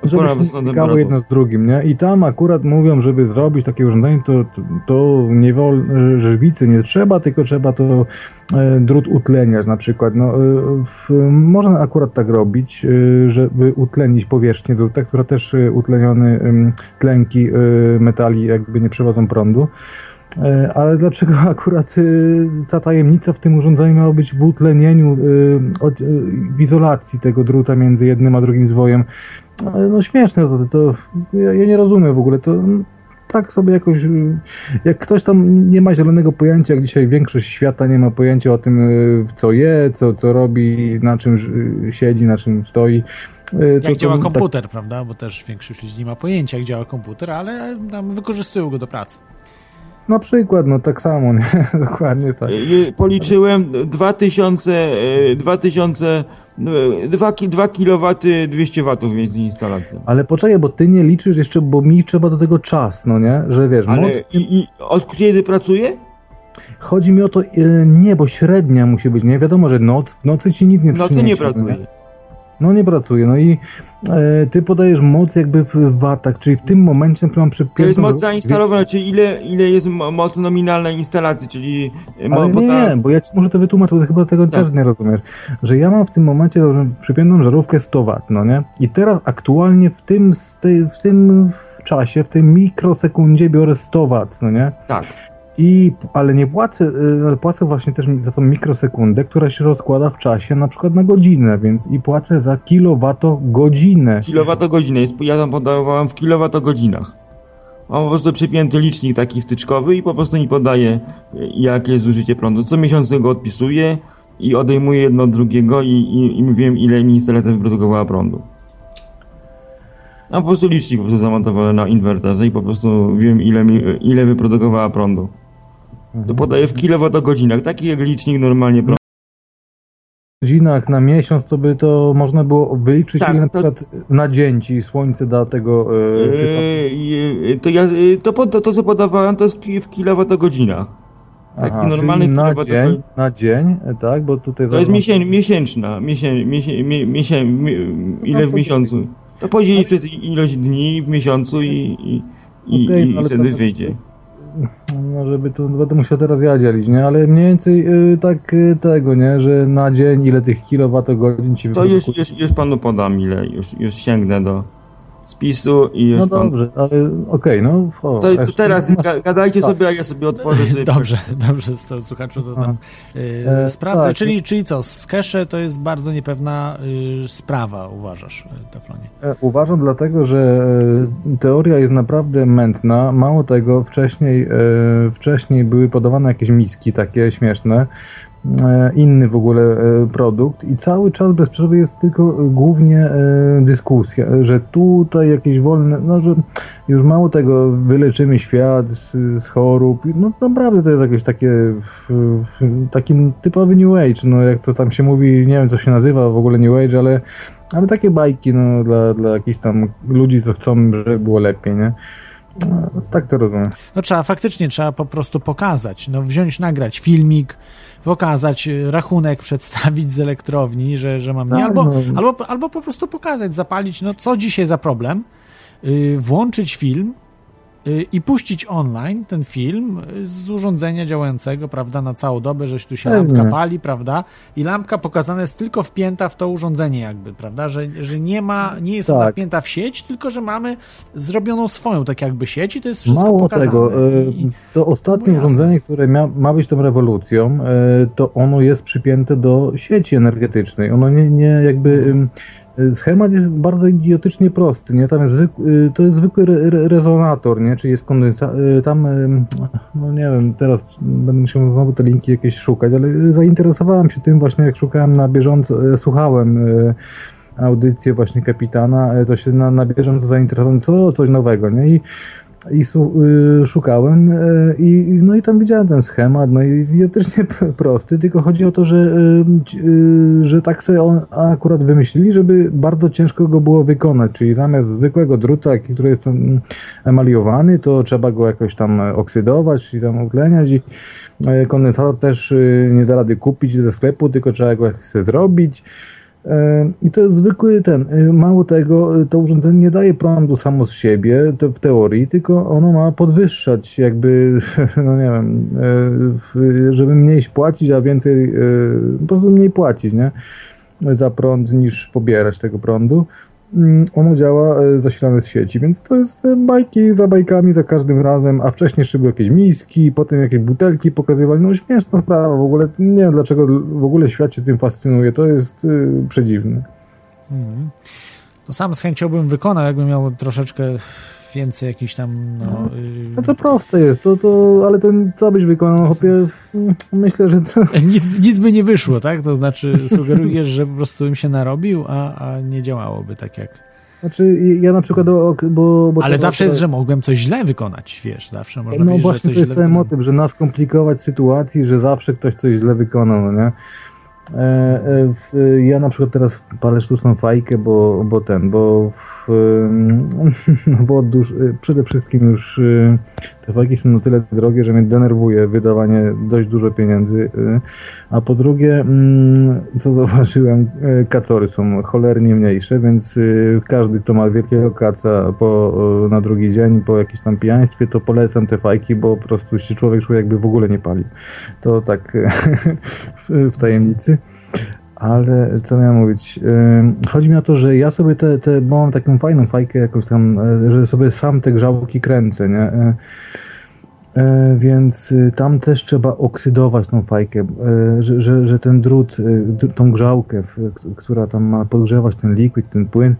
żeby się stykało jedno z drugim, nie? I tam akurat mówią, żeby zrobić takie urządzenie, to, to, to nie wolno, żywicy nie trzeba, tylko trzeba to e, drut utleniać na przykład. No, e, w, można akurat tak robić, e, żeby utlenić powierzchnię druta, która też e, utleniony tlenki e, metali jakby nie przewodzą prądu. E, Ale dlaczego akurat e, ta tajemnica w tym urządzeniu miała być w utlenieniu, od- e, w izolacji tego druta między jednym a drugim zwojem? Ale No śmieszne to, to ja, ja nie rozumiem w ogóle, to mm, tak sobie jakoś, y, jak ktoś tam nie ma zielonego pojęcia, jak dzisiaj większość świata nie ma pojęcia o tym, y, co je, co, co robi, na czym y, siedzi, na czym stoi. y, Jak działa tak- komputer, prawda? Bo też większość ludzi nie ma pojęcia, jak działa komputer, ale tam wykorzystują go do pracy. Na przykład, no tak samo, nie? dokładnie tak. E, e, Policzyłem 2000, e, 2000, e, 2, ki- 2 kW 200 W między instalacją. Ale poczekaj, bo ty nie liczysz jeszcze, bo mi trzeba do tego czas, no nie? Że wiesz, Ale moc, i, i od kiedy pracuję? chodzi mi o to, y, nie, bo średnia musi być, nie? Wiadomo, że noc, w nocy ci nic nie W nocy nie przyniesie, pracuję. No nie pracuje. No i e, ty podajesz moc jakby w watach, czyli w tym momencie, którym mam To jest przypiętą... moc zainstalowana, czyli ile, ile jest mo- moc nominalnej instalacji, czyli... e, mo- Ale bo nie, ta- nie, bo ja ci może to wytłumaczę, bo chyba tego Tak. też nie rozumiesz. Że ja mam w tym momencie przypiętą żarówkę 100 W, no nie? I teraz aktualnie w tym, w tym czasie, w tej mikrosekundzie biorę 100 W, no nie? Tak. I, ale nie płacę, y, płacę właśnie też za tą mikrosekundę, która się rozkłada w czasie na przykład na godzinę, więc i płacę za kilowatogodzinę. Kilowatogodzinę. Ja tam podawałem w kilowatogodzinach. Mam po prostu przypięty licznik taki wtyczkowy i po prostu mi podaje, e, jakie jest zużycie prądu. Co miesiąc go odpisuję i odejmuję jedno od drugiego i, i, i wiem, ile mi instalacja wyprodukowała prądu. Mam po prostu licznik po prostu zamontowany na inwerterze i po prostu wiem, ile, mi, ile wyprodukowała prądu. To podaję w kilowatogodzinach, taki jak licznik normalnie prądu. godzinach na miesiąc, to by to można było wyliczyć, Tak, ile na to- przykład na dzień ci słońce da tego... y, Yy, yy, to, ja, yy, to, pod- to, co podawałem, to jest w kilowatogodzinach. Taki Aha, normalny na dzień, na dzień, e, tak, bo tutaj... To jest miesię, miesięczna, miesię, miesię, mie, miesię, mi, ile No w to- miesiącu. To podzielić przez ilość dni w miesiącu i, i, Okej, i, no i ale wtedy to- wyjdzie. No, żeby to będę musiał teraz ja dzielić, nie? Ale mniej więcej y, tak y, tego, nie? Że na dzień ile tych kilowatogodzin ci To już, już, już panu podam, ile już, już sięgnę do spisu i już No pan... dobrze, ale okej, no... O, To, to teraz masz- ga- gadajcie tak. sobie, a ja sobie otworzę sobie... Dobrze, dobrze, słuchaczu, to tam y, E, sprawdzę. tak. Czyli, czyli co, z cache to jest bardzo niepewna y, sprawa, uważasz, y, Teflonie? E, Uważam dlatego, że teoria jest naprawdę mętna. Mało tego, wcześniej, e, wcześniej były podawane jakieś miski takie śmieszne, inny w ogóle e, produkt i cały czas bez przerwy jest tylko głównie e, dyskusja, że tutaj jakieś wolne, no że już mało tego, wyleczymy świat z, z chorób, no naprawdę to jest jakieś takie taki typowy New Age, no jak to tam się mówi, nie wiem co się nazywa w ogóle New Age, ale ale takie bajki, no, dla, dla jakichś tam ludzi, co chcą, żeby było lepiej, nie? No, tak to rozumiem. No trzeba, faktycznie trzeba po prostu pokazać, no wziąć, nagrać filmik, pokazać y, rachunek, przedstawić z elektrowni, że, że mam nie, Tak, albo, no. albo, albo po prostu pokazać, zapalić, no co dzisiaj za problem, y, włączyć film i puścić online ten film y, z urządzenia działającego, prawda, na całą dobę, że tu się Pewnie. lampka pali, prawda, i lampka pokazana jest tylko wpięta w to urządzenie jakby, prawda, że, że nie ma, nie jest ona Tak. wpięta w sieć, tylko że mamy zrobioną swoją tak jakby sieć i to jest wszystko Mało pokazane. tego, e, I- to ostatnie No urządzenie, które mia, ma być tą rewolucją, to ono jest przypięte do sieci energetycznej. Ono nie, nie jakby... Schemat jest bardzo idiotycznie prosty, nie? Tam jest zwykły, to jest zwykły re, re, rezonator, nie? Czyli jest kondensa, y, tam, ym, no nie wiem, teraz będę musiał znowu te linki jakieś szukać, ale zainteresowałem się tym właśnie, jak szukałem na bieżąco, e, słuchałem y, audycję właśnie kapitana, e, to się na, na bieżąco zainteresowałem, co coś nowego, nie? I, i y, szukałem y, i no i tam widziałem ten schemat, no i idiotycznie prosty, tylko chodzi o to, że, y, y, że tak sobie on akurat wymyślili, żeby bardzo ciężko go było wykonać, czyli zamiast zwykłego druta, który jest emaliowany, to trzeba go jakoś tam e, oksydować i tam utleniać i e, kondensator też nie da rady kupić ze sklepu, tylko trzeba go jakoś zrobić. E, I to jest zwykły ten. e, Mało tego, e, to urządzenie nie daje prądu samo z siebie, w teorii, tylko ono ma podwyższać, jakby, no nie wiem, żeby mniej płacić, a więcej, po prostu mniej płacić, nie? Za prąd niż pobierać tego prądu. Mm, Ono działa e, zasilane z sieci, więc to jest e, bajki za bajkami za każdym razem, a wcześniej były jakieś miski, potem jakieś butelki pokazywali, no śmieszna sprawa w ogóle, nie wiem dlaczego w ogóle świat się tym fascynuje, to jest y, przedziwne. Mhm. To sam z chęcią bym wykonał, jakbym miał troszeczkę więcej jakichś tam, no... y, No to proste jest, to, to, ale to co byś wykonał, no, chłopie, myślę, że to, Nic, nic by nie wyszło, tak? To znaczy sugerujesz, że po prostu im się narobił, a, a nie działałoby tak jak... znaczy ja na przykład, bo... bo Ale zawsze to- jest, że mogłem coś źle wykonać, wiesz, zawsze można No powiedzieć, że właśnie coś to jest źle ten motyw, że nas komplikować sytuacji, że zawsze ktoś coś źle wykonał, no nie? E, e, w, ja na przykład teraz palę sztuczną fajkę, bo, bo ten, bo w, no bo od dłuż, przede wszystkim już e, te fajki są na tyle drogie, że mnie denerwuje wydawanie dość dużo pieniędzy. y, A po drugie, mm, co zauważyłem, y, kacory są cholernie mniejsze, więc y, każdy, kto ma wielkiego kaca po, y, na drugi dzień po jakimś tam pijaństwie, to polecam te fajki, bo po prostu się człowiek czuje jakby w ogóle nie palił. To tak w tajemnicy. Ale co miałem mówić? Chodzi mi o to, że ja sobie te, te bo mam taką fajną fajkę jakąś tam, e, że sobie sam te grzałki kręcę, nie? E, e, Więc y, tam też trzeba oksydować tą fajkę, że, że, że ten drut, y, tą grzałkę, która tam ma podgrzewać ten liquid, ten płyn,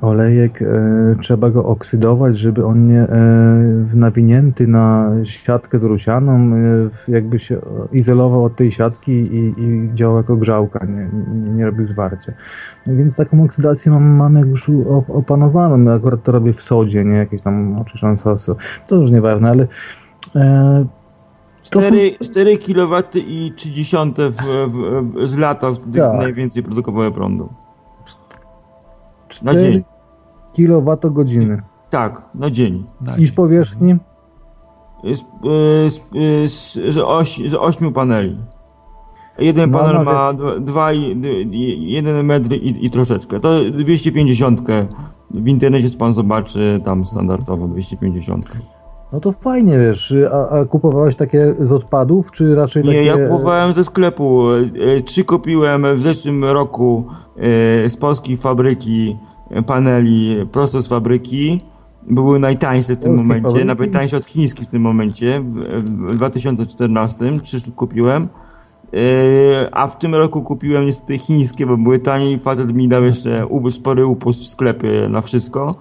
olejek, e, trzeba go oksydować, żeby on nie e, nawinięty na siatkę drusianą, e, jakby się izolował od tej siatki i, i działał jako grzałka, nie, nie, nie robił zwarcia. No Więc taką oksydację mam, mam jak już opanowaną. Akurat to robię w sodzie, nie jakieś tam oczyszczone sosy. To już nieważne, ale e, To są- 4, 4 kW i 30 w, w, z lata, wtedy Tak. gdy najwięcej produkowały prądu. Na 4 dzień. kWh Tak, na dzień. Na dzień. powierzchni. Z, y, z, y, z, z, oś, z 8 paneli. Jeden No, panel ma 2 i 1 metr i, i troszeczkę. To 250. W internecie pan zobaczy tam standardowo 250. No to fajnie, wiesz. A, a kupowałeś takie z odpadów, czy raczej Nie, takie... ja kupowałem ze sklepu. E, Trzy kupiłem w zeszłym roku z polskiej fabryki paneli prosto z fabryki. Były najtańsze w tym Polskiej momencie, fabryki? nawet tańsze od chińskich w tym momencie. W, w 2014 trzy kupiłem. A w tym roku kupiłem niestety chińskie, bo były taniej. Facet mi dał jeszcze spory upust w sklepie na wszystko.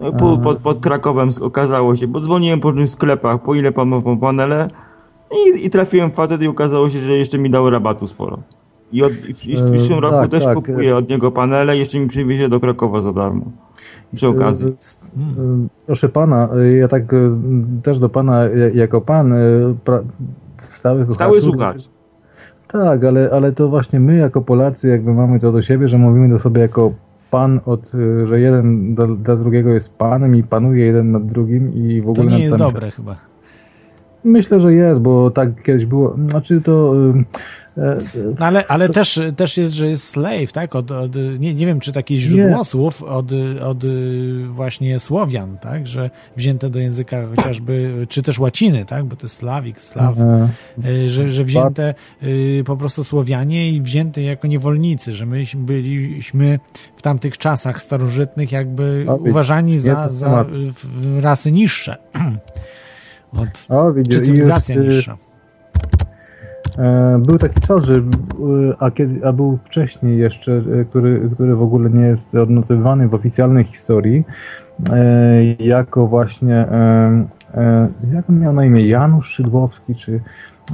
No, po, pod, pod Krakowem okazało się, bo dzwoniłem po różnych sklepach, po ile pan ma panele. I, I trafiłem w facet i okazało się, że jeszcze mi dał rabatu sporo. I, od, i w, E, przyszłym roku tak, też tak. kupuję od niego panele, jeszcze mi przywiezie do Krakowa za darmo. Przy okazji. Y, y, Proszę pana, ja tak też do pana jako pan pra, stały słuchacz. Stały słuchacz. Tak, ale, ale to właśnie my jako Polacy jakby mamy to do siebie, że mówimy do sobie jako pan, od, y, że jeden do, dla drugiego jest panem i panuje jeden nad drugim i w To ogóle nie nad jest dobre chyba. Myślę, że jest, bo tak kiedyś było. Znaczy to. E, No ale, ale też, też jest, że jest slave, tak? Od, od, nie, nie wiem, czy takie źródło słów od, od y, właśnie Słowian, tak? Że wzięte do języka chociażby, czy też łaciny, tak? Bo to jest slawik, slaw. Y, że, że wzięte y, po prostu Słowianie i wzięte jako niewolnicy, że my byliśmy w tamtych czasach starożytnych jakby uważani za, za rasy niższe. Od, o, widzisz, czy cywilizacja y, niższa. E, Był taki czas, że y, a, kiedy, a był wcześniej jeszcze, y, który, który w ogóle nie jest odnotowany w oficjalnej historii, e, jako właśnie, e, e, jak on miał na imię, Janusz Szydłowski, czy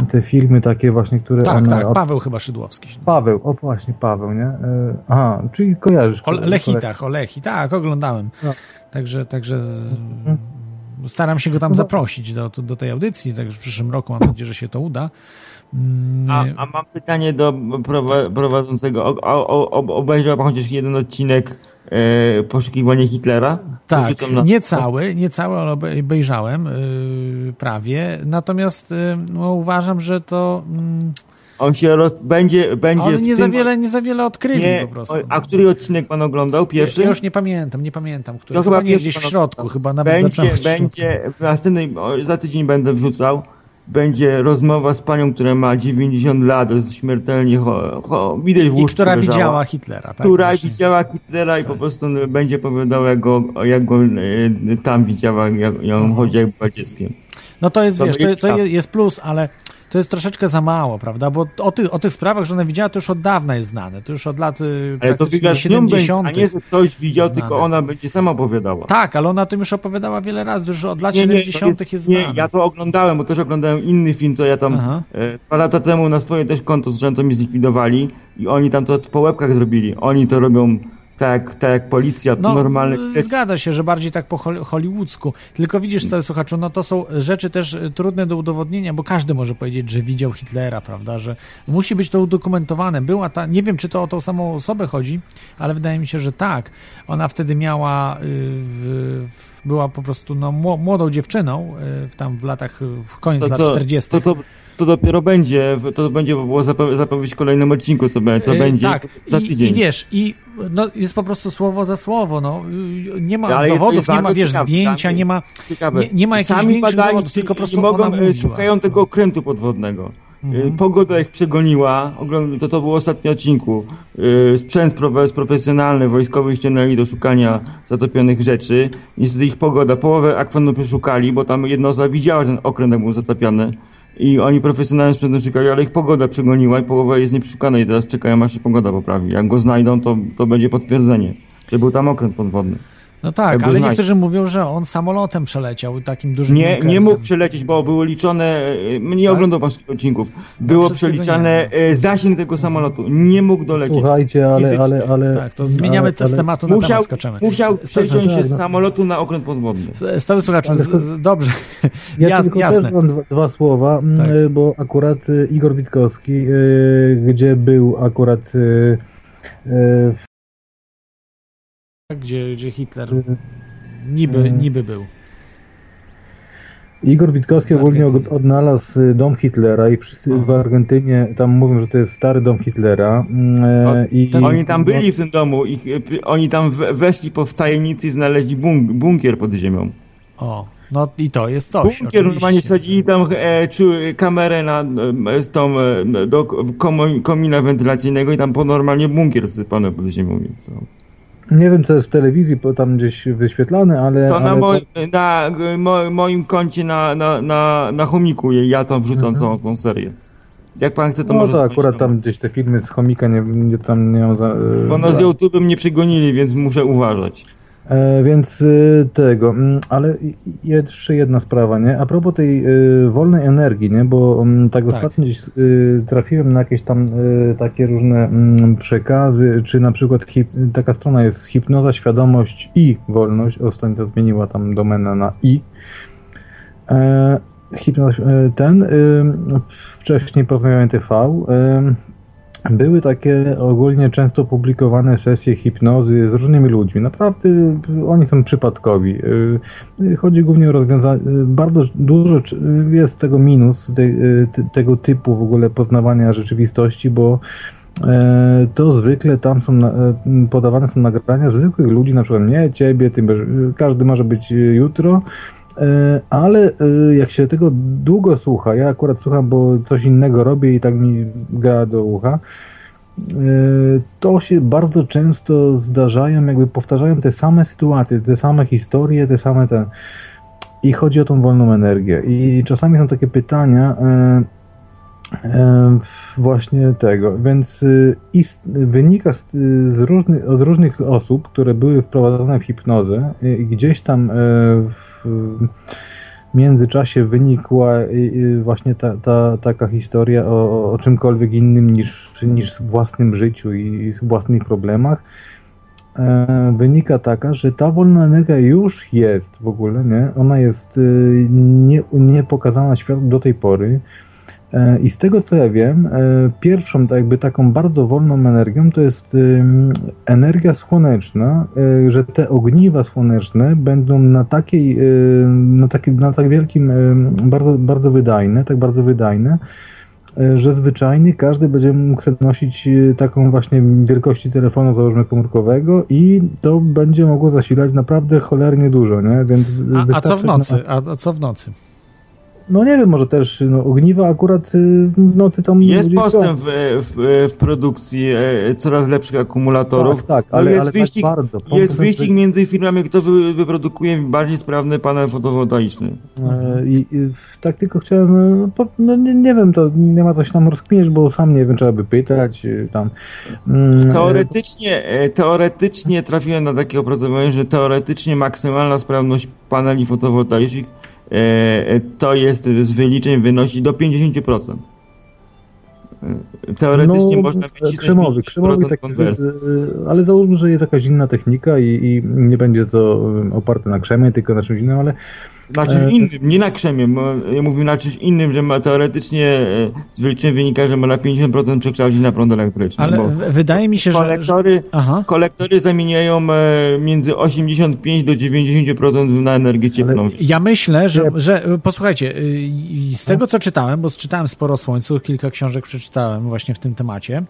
te filmy takie właśnie, które Tak, one... tak, Paweł chyba Szydłowski. Paweł, o właśnie, Paweł, nie? E, Aha, czyli kojarzysz. O Lechitach, o Lechi, tak, oglądałem. No. Także, także staram się go tam No. zaprosić do, do tej audycji, także w przyszłym roku mam nadzieję, że się to uda. Mm, A, a mam pytanie do prowa- prowadzącego. O, o, o, obejrzał pan chociaż jeden odcinek e, Poszukiwanie Hitlera? Tak, na- nie cały, nie cały, ale obe- obejrzałem yy, prawie. Natomiast yy, no, uważam, że to. Mm, On się roz... będzie, będzie w nie tym... za wiele, nie za wiele odkryli Nie, po prostu. a który odcinek pan oglądał? Pierwszy? Ja już nie pamiętam, nie pamiętam, który. To chyba chyba nie gdzieś w środku, chyba nawet będzie, zacząłem w środku. będzie w następnym, za tydzień będę wrzucał. Będzie rozmowa z panią, która ma 90 lat, jest śmiertelnie cho, cho, widać w I łóżku która leżała. widziała Hitlera, tak? która właśnie. widziała Hitlera i po prostu będzie opowiadała, jak go, jak go e, tam widziała, jak ją chodzi, jak była dzieckiem. No to jest, To wiesz, to, to jest plus, ale to jest troszeczkę za mało, prawda? Bo o, ty, o tych sprawach, że ona widziała, to już od dawna jest znane. To już od lat y, Ale to z nią będzie, 70. a nie, że ktoś widział, znane. tylko ona będzie sama opowiadała. Tak, ale ona o tym już opowiadała wiele razy, już od lat Nie, nie, to 70. jest, nie, znane. ja to oglądałem, bo też oglądałem inny film, co ja tam Aha. e, dwa lata temu na swoje też konto to mi zlikwidowali i oni tam to po łebkach zrobili. Oni to robią tak, tak policja, No, śledztwo. zgadza się, że bardziej tak po hol- hollywoodzku. Tylko widzisz, cały słuchaczu, no to są rzeczy też y, trudne do udowodnienia, bo każdy może powiedzieć, że widział Hitlera, prawda, że musi być to udokumentowane. Była ta, nie wiem, czy to o tą samą osobę chodzi, ale wydaje mi się, że tak. Ona wtedy miała, y, w, była po prostu no, mło- młodą dziewczyną, y, w tam w latach, w koniec To, lat to, 40. to, to, to dopiero będzie, to będzie było zapowie- zapowiedź w kolejnym odcinku, co, be- co Y, będzie Tak, za I, tydzień. i wiesz, i no, jest po prostu słowo za słowo, no. Nie ma Ale dowodów, jest nie ma, wiesz, ciekawe, zdjęcia, nie ma, nie, nie ma jakichś Sami badani, dowodów, tylko po prostu mogą, e, szukają tego okrętu podwodnego. Mhm. E, Pogoda ich przegoniła, to to było w ostatnim odcinku. E, Sprzęt profe- profesjonalny, wojskowy ściągnęli do szukania zatopionych rzeczy. Niestety ich pogoda, połowę akwenu przeszukali, bo tam jedna osoba widziała, że ten okręt jak był zatopiony. I oni profesjonalnie sprzętem szukali, ale ich pogoda przegoniła i połowa jest nieprzeszukana i teraz czekają aż się pogoda poprawi. Jak go znajdą, to, to będzie potwierdzenie, że był tam okręt podwodny. No tak, ale znać. niektórzy mówią, że on samolotem przeleciał, takim dużym Nie, nie mógł przelecieć, bo było liczone, e, nie Tak? oglądał pan wszystkich odcinków, było przeliczane e, zasięg tego samolotu, nie mógł dolecieć. Słuchajcie, ale, ale, ale... Tak, to zmieniamy ale, te z ale- tematu na Musiał, temat, skaczemy. musiał przeciąć się z no. samolotu na okręt podwodny. Stały słuchaczu, Ale z, dobrze, Ja Jas, tylko jasne. też mam dwa, dwa słowa, m, Tak. bo akurat Igor Witkowski, gdzie był akurat w, Gdzie, gdzie Hitler y, niby, Mm. niby był. Igor Witkowski W ogólnie odnalazł y, dom Hitlera i wszyscy w Argentynie tam mówią, że to jest stary dom Hitlera. mm, e, O, i, ten- Oni tam no, byli w tym domu, e, p- oni tam we- weszli po w tajemnicy i znaleźli bunk, bunkier pod ziemią. O, no i to jest coś. Bunkier normalnie wsadzili tam e, czu, kamerę na, e, z tą, e, do komina wentylacyjnego i tam po normalnie bunkier zsypany pod ziemią. Więc, no. Nie wiem, co jest w telewizji, bo tam gdzieś wyświetlane, ale... To na, ale na g- mo, moim koncie na, na, na, na chomiku ja tam wrzucam całą tą serię. Jak pan chce, to no może to zobaczyć akurat tam gdzieś te filmy z chomika nie, nie tam nie mam za... Bo nas z YouTube'em nie przegonili, więc muszę uważać. E, więc y, tego, mm, ale jeszcze jedna sprawa, nie? A propos tej y, wolnej energii, nie? Bo mm, tak Tak. ostatnio gdzieś y, trafiłem na jakieś tam takie różne mm, przekazy, czy na przykład taka strona jest hipnoza, świadomość i wolność. Ostatnio to zmieniła tam domenę na i. E, hipnoza, e, ten, wcześniej porozmawiałem TV, były takie ogólnie często publikowane sesje hipnozy z różnymi ludźmi. Naprawdę y, oni są przypadkowi. Y, y, Chodzi głównie o rozwiązanie. Bardzo dużo jest tego minus, tego typu w ogóle poznawania rzeczywistości, bo to zwykle tam są podawane są nagrania zwykłych ludzi, na przykład nie ciebie, ty, każdy może być jutro. E, Ale e, jak się tego długo słucha, ja akurat słucham, bo coś innego robię i tak mi gra do ucha, e, to się bardzo często zdarzają, jakby powtarzają te same sytuacje, te same historie, te same ten. I chodzi o tą wolną energię. I czasami są takie pytania właśnie tego. Więc ist, wynika z, z różnych, od różnych osób, które były wprowadzone w hipnozę, i gdzieś tam e, w międzyczasie wynikła właśnie ta, ta, taka historia o, o czymkolwiek innym niż, niż własnym życiu i własnych problemach. E, wynika taka, że ta wolna energia już jest w ogóle, nie? Ona jest e, nie, nie pokazana światu do tej pory. I z tego co ja wiem, e, pierwszą tak jakby taką bardzo wolną energią to jest energia słoneczna, e, że te ogniwa słoneczne będą na takiej, e, na, taki, na tak wielkim, bardzo, bardzo wydajne, tak bardzo wydajne, że zwyczajnie każdy będzie mógł nosić taką właśnie wielkości telefonu załóżmy komórkowego i to będzie mogło zasilać naprawdę cholernie dużo, nie? Więc A, a co w nocy? A, a co w nocy? No nie wiem, może też no, ogniwa akurat y, w nocy tam Jest postęp w, w, w produkcji e, coraz lepszych akumulatorów. Tak, tak, No ale, jest ale wyścig, tak bardzo. Jest wyścig między firmami, kto wy, wyprodukuje bardziej sprawny panel fotowoltaiczny. E, I, i tak tylko chciałem, no, no nie, nie wiem, to nie ma co się tam rozkminić, bo sam nie wiem, trzeba by pytać y, tam. Mm, Teoretycznie, teoretycznie trafiłem na takie opracowanie, że teoretycznie maksymalna sprawność paneli fotowoltaicznych to jest z wyliczeń wynosi do 50%. E, Teoretycznie no, można wycisnąć krzemowy, 50% krzemowy tak, konwersji. ale załóżmy, że jest jakaś inna technika i, i nie będzie to oparte na krzemie, tylko na czymś innym, ale Na czymś E, innym, nie na krzemie. mówię na czymś innym, że ma teoretycznie e, z wyliczeń wynika, że ma na 50% przekształcić na prąd elektryczny. Ale wydaje mi się, że... że kolektory, aha. kolektory zamieniają e, między 85 do 90% na energię cieplną. Ja myślę, że, że posłuchajcie, y, z tego co czytałem, bo czytałem sporo Słońcu, kilka książek przeczytałem właśnie w tym temacie,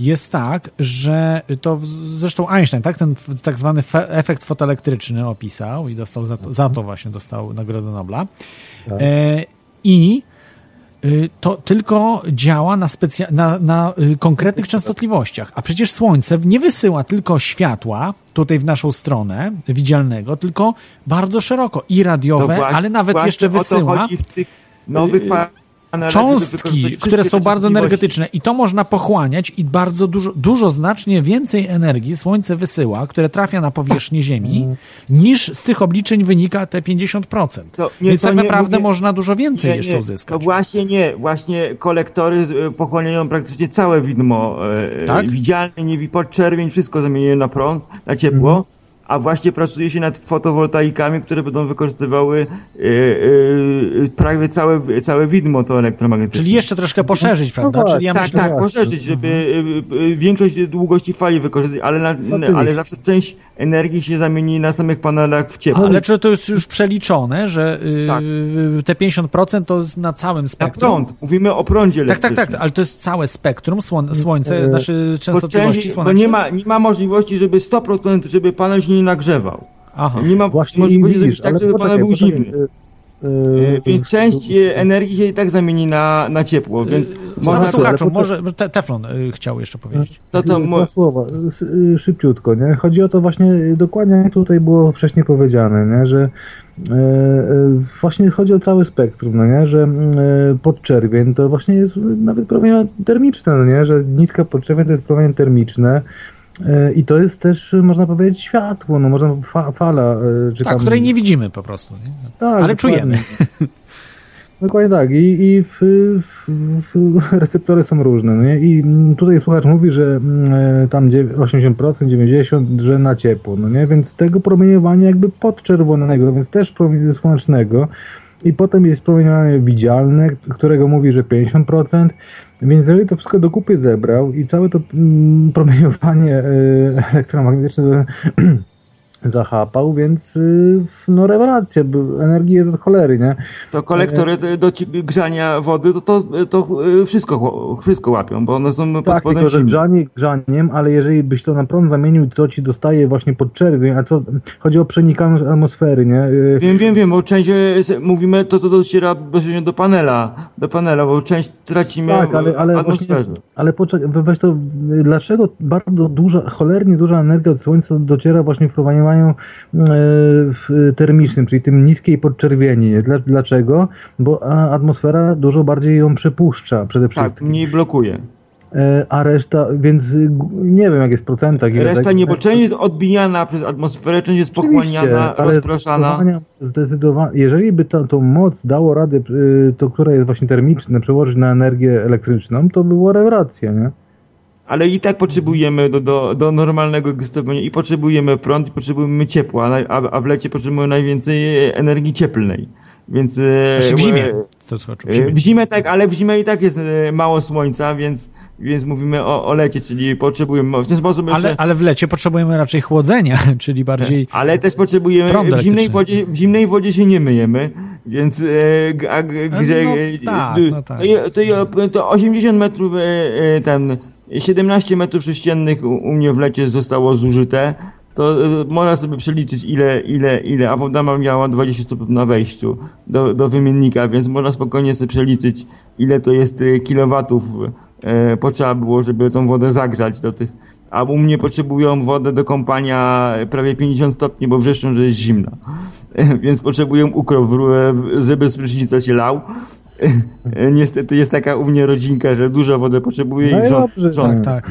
jest tak, że to zresztą Einstein, tak, ten tak zwany fe- efekt fotoelektryczny opisał i dostał za to, za to właśnie dostał Nagrodę Nobla. E, I y, to tylko działa na, na, na y, konkretnych częstotliwościach, a przecież Słońce nie wysyła tylko światła tutaj w naszą stronę widzialnego, tylko bardzo szeroko i radiowe, właśnie- ale nawet jeszcze wysyła w tych nowych y, cząstki, które są bardzo energetyczne i to można pochłaniać i bardzo dużo, dużo znacznie więcej energii Słońce wysyła, które trafia na powierzchnię Ziemi, niż z tych obliczeń wynika te 50%. To nie- Więc to tak nie naprawdę można dużo więcej Nie, jeszcze uzyskać. To właśnie nie, właśnie kolektory e, pochłaniają praktycznie całe widmo e, Tak? widzialne, nie podczerwień, wszystko zamieniają na prąd, na ciepło. Mhm. A właśnie pracuje się nad fotowoltaikami, które będą wykorzystywały e, e, prawie całe, całe widmo to elektromagnetyczne. Czyli jeszcze troszkę poszerzyć, prawda? tak, Czyli ja tak, myślę, tak, poszerzyć, żeby e, większość długości fali wykorzystać, ale, na, Oczywiście. ale zawsze część energii się zamieni na samych panelach w ciepło. ale czy to jest już przeliczone, że y, Tak. te 50% to jest na całym Na spektrum? prąd. Mówimy o prądzie Tak, tak, elektrycznym. tak, ale to jest całe spektrum słon- Słońce, nasze Bo, częstotliwości część, bo słoneczne. nie ma, nie ma możliwości, żeby 100%, żeby panel się nie nagrzewał. Aha. Nie ma możliwości zrobić tak, żeby poczekaj, był zimny. y, y, E, Więc część e, energii się i tak zamieni na, na ciepło, więc Można można ale to, słuchaczom, może te, Teflon chciał jeszcze powiedzieć. to, to mo- Dwa słowa, szybciutko, nie? Chodzi o to właśnie, dokładnie jak tutaj było wcześniej powiedziane, nie? Że e, e, właśnie chodzi o całe spektrum, no nie? Że e, podczerwień to właśnie jest nawet promienie termiczne, no nie? Że niska podczerwień to jest promienie termiczne e, i to jest też, można powiedzieć, światło, no można fa, fala, e, czy Tak, tam... której nie widzimy po prostu. Nie? Tak, ale dokładnie. czujemy. Dokładnie tak. I, i w, w, w, receptory są różne. No nie? I mm, tutaj słuchacz mówi, że mm, e, tam dziew- 80%, 90%, że na ciepło. No nie? Więc tego promieniowania jakby podczerwonego, więc też słonecznego. I potem jest promieniowanie widzialne, którego mówi, że 50%. Więc jeżeli to wszystko do kupy zebrał i całe to mm, promieniowanie e, elektromagnetyczne zahapał, więc y, no rewelacja, energii jest od cholery, nie? to kolektory do, grzania wody, to, to, to e, wszystko, wszystko łapią, bo one są pod Tak, spodem tylko że grzanie grzaniem, ale jeżeli byś to na prąd zamienił, to ci dostaje właśnie pod czerwień, a co, chodzi o przenikalność atmosfery, nie? Y, Wiem, wiem, wiem, bo część mówimy, to to dociera bezpośrednio do panela, do panela, bo część tracimy Tak, ale, ale właśnie, ale poczekaj, we- weź to, y, dlaczego bardzo duża, cholernie duża energia od Słońca dociera właśnie w promieniowaniu e, w termicznym, czyli tym niskiej podczerwieni, dlaczego? Bo atmosfera dużo bardziej ją przepuszcza przede Tak, wszystkim, mniej blokuje. E, a reszta, więc nie wiem jak jest w procentach. Reszta tak- nie, bo część jest odbijana przez atmosferę, część jest pochłaniana, rozpraszana. zdecydowanie- jeżeli by to, tą moc dało radę, y, to która jest właśnie termiczna, przełożyć na energię elektryczną, to by była rewelacja, nie? Ale i tak potrzebujemy do, do, do normalnego egzystowania i potrzebujemy prąd, i potrzebujemy ciepła, a, a, w lecie potrzebujemy najwięcej energii cieplnej. Więc e, Znaczy w zimie. e, To znaczy w e, zimie. w tak, ale w zimę i tak jest e, mało słońca, więc, więc mówimy o, o lecie, czyli potrzebujemy w ten sposób jeszcze. Ale, ale w lecie potrzebujemy raczej chłodzenia, czyli bardziej... Ale też potrzebujemy, w zimnej, wodzie, w zimnej wodzie się nie myjemy, więc e, a, g- grze, No e, tak, e, no tak. To, to, to 80 metrów, e, e, ten 17 metrów sześciennych u, u mnie w lecie zostało zużyte, to e, można sobie przeliczyć ile, ile, ile, a woda miała 20 stopni na wejściu do, do wymiennika, więc można spokojnie sobie przeliczyć ile to jest e, kilowatów e, potrzeba było, żeby tą wodę zagrzać do tych a u mnie potrzebują wodę do kąpania prawie 50 stopni, bo wrzeszczą, że jest zimna. Więc potrzebują ukrop, w- żeby z się lał. Niestety jest taka u mnie rodzinka, że dużo wody potrzebuje No i rząd. dobrze, rząd. Tak,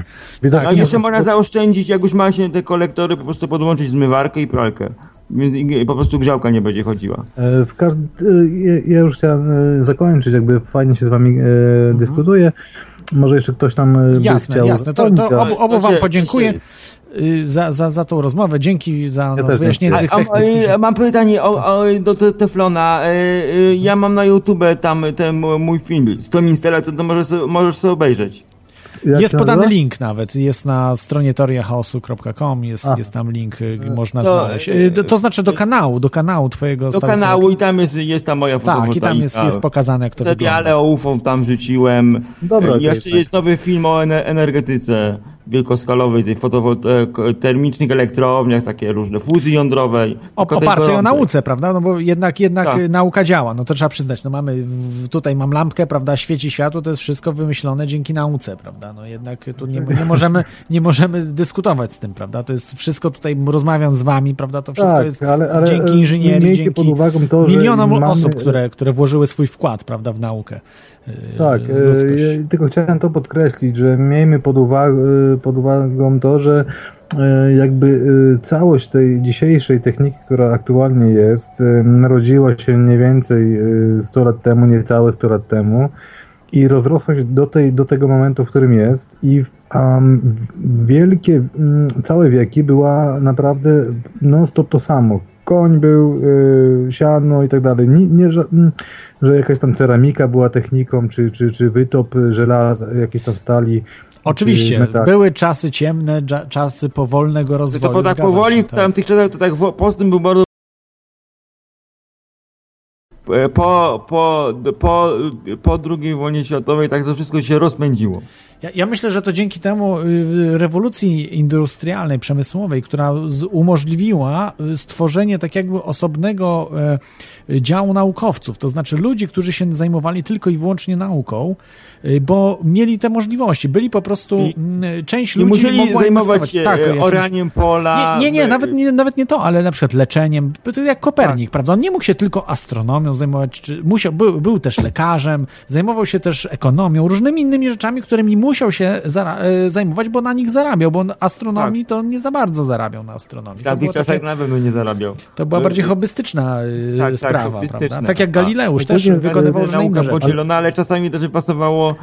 tak. A jeszcze można zaoszczędzić, jak już ma się te kolektory, po prostu podłączyć zmywarkę i pralkę. Więc i- po prostu grzałka nie będzie chodziła. E, W każd... e, ja- już chciałem e, zakończyć, jakby fajnie się z wami e, dyskutuje. może jeszcze ktoś tam e, by Jasne, chciał... jasne. To, to obu, obu wam Znaczy, podziękuję y, za, za, za tą rozmowę. Dzięki za no, też wyjaśnienie tych, e, mam pytanie o, o, do te, Teflona. E, e, Ja mam na YouTube tam ten mój film z tą instalacją, to możesz, sobie- możesz sobie obejrzeć. Jak Jest podany nazywa? link nawet, jest na stronie teoriachaosu.com, jest, jest tam link, y, No, można to, znaleźć. y, Y, To, to znaczy do kanału, do kanału twojego. Do kanału słuchacza. i tam jest, jest ta moja Tak, i tam jest, jest pokazane, jak to Seriale wygląda. o UFO tam rzuciłem. Dobra, E, Jeszcze tak. jest nowy film o ener- energetyce wielkoskalowej, tej termicznych elektrowniach, takie różne, fuzji jądrowej. O, oparte o nauce, prawda? No bo jednak, jednak Tak. nauka działa, no to trzeba przyznać. No mamy, w, tutaj mam lampkę, prawda, świeci światło, to jest wszystko wymyślone dzięki nauce, prawda? No jednak tu nie, nie, możemy, nie możemy dyskutować z tym, prawda? To jest wszystko tutaj, rozmawiam z wami, prawda? To wszystko Tak, jest ale- ale, dzięki e, inżynierii, dzięki pod uwagą to, milionom mamy- osób, które, które włożyły swój wkład, prawda, w naukę. Y, Tak, e, ludzkość. tylko chciałem to podkreślić, że miejmy pod, uwag pod uwagą to, że e, jakby e, całość tej dzisiejszej techniki, która aktualnie jest, e, narodziła się mniej więcej e, 100 lat temu, niecałe 100 lat temu i rozrosła się do, tej, do tego momentu, w którym jest i um, wielkie, całe wieki była naprawdę non stop to samo. Koń był, y, siano i tak dalej. Nie, nie że, mm, że jakaś tam ceramika była techniką, czy, czy, czy wytop żelaza, jakiejś tam stali. Oczywiście, były czasy ciemne, czasy powolnego rozwoju. to po, tak powoli się, w tamtych czasach to tak postęp był bardzo E, po, po, po, po II wojnie światowej tak to wszystko się rozpędziło. Ja, ja myślę, że to dzięki temu y, rewolucji industrialnej, przemysłowej, która umożliwiła y, stworzenie tak jakby osobnego e, działu naukowców, to znaczy ludzi, którzy się zajmowali tylko i wyłącznie nauką, y, bo mieli te możliwości. Byli po prostu, I- część ludzi musieli mogła zajmować się Tak, e, oraniem pola. nie, nie, nie, e, nawet nie, nawet nie to, ale na przykład leczeniem, to jak Kopernik, Tak. prawda? On nie mógł się tylko astronomią zajmować, czy musiał, był, był też lekarzem, zajmował się też ekonomią, różnymi innymi rzeczami, którymi musiał się e, zajmować, bo na nich zarabiał, bo on astronomii to nie za bardzo zarabiał na astronomii. W tamtych czasach takie, na pewno nie zarabiał. to była E, bardziej hobbystyczna e, tak, tak, sprawa, hobbystyczna. prawda? Tak jak Galileusz też później wykonywał różne inne nauka podzielona, ale czasami też pasowało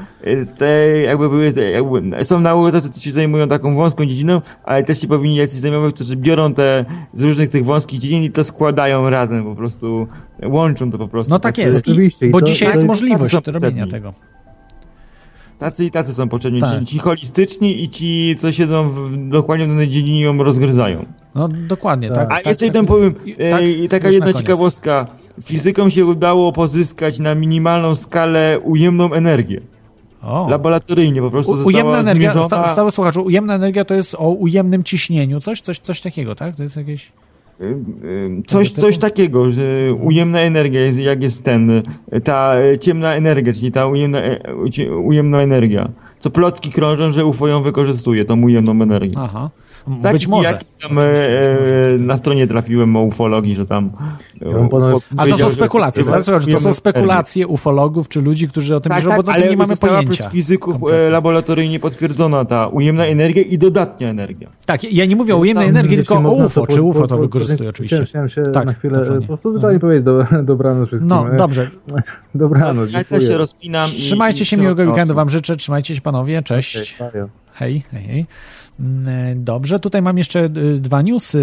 te, jakby były, te, jakby, są naukowcy, którzy się zajmują taką wąską dziedziną, ale też się powinni jacyś zajmować, którzy biorą te z różnych tych wąskich dziedzin i to składają razem, po prostu łączą to po prostu. No tak Tacy- jest, I, bo to- dzisiaj to jest jest możliwość robienia tego. Tacy i tacy są potrzebni, Tak. czyli ci holistyczni i ci, co siedzą w, dokładnie w danej dziedzinie i ją rozgryzają. No dokładnie, tak. Tak. A tak, jeszcze tak, jeden powiem, i- e, tak, i taka jedna ciekawostka. Fizykom się udało pozyskać na minimalną skalę ujemną energię. O. Laboratoryjnie po prostu U, ujemna energia, zmierzona... sta, stały słuchaczu, ujemna energia to jest o ujemnym ciśnieniu, coś, coś, coś takiego, tak? To jest jakieś... Coś, coś takiego, że ujemna energia jest jak jest ten, ta ciemna energia, czyli ta ujemna, e, ujemna energia. Co plotki krążą, że UFO ją wykorzystuje, tą ujemną energię. Aha. Tak, być może. Jak tam e, na stronie trafiłem o ufologii, że tam. panu- UFO A to są że spekulacje, pokrywa tak? To są spekulacje ufologów czy ludzi, którzy o tym Tak, piszą, tak, bo o tym ale nie mamy pojęcia. przez fizyków e, kompletnie. laboratoryjnie potwierdzona ta ujemna energia i dodatnia energia. Tak, ja nie mówię o ujemnej Tam, energii, tylko o UFO. Czy UFO to wykorzystuje oczywiście. Chciałem się Tak, na chwilę, po prostu zwyczajnie powiedzieć do, dobranoc wszystkim. No, dobrze. Dobranoc, Ja też się rozpinam. Trzymajcie i się, miłego weekendu wam życzę. Trzymajcie się panowie, cześć. Hej, hej, hej. Mm, Dobrze, tutaj mam jeszcze y, dwa newsy.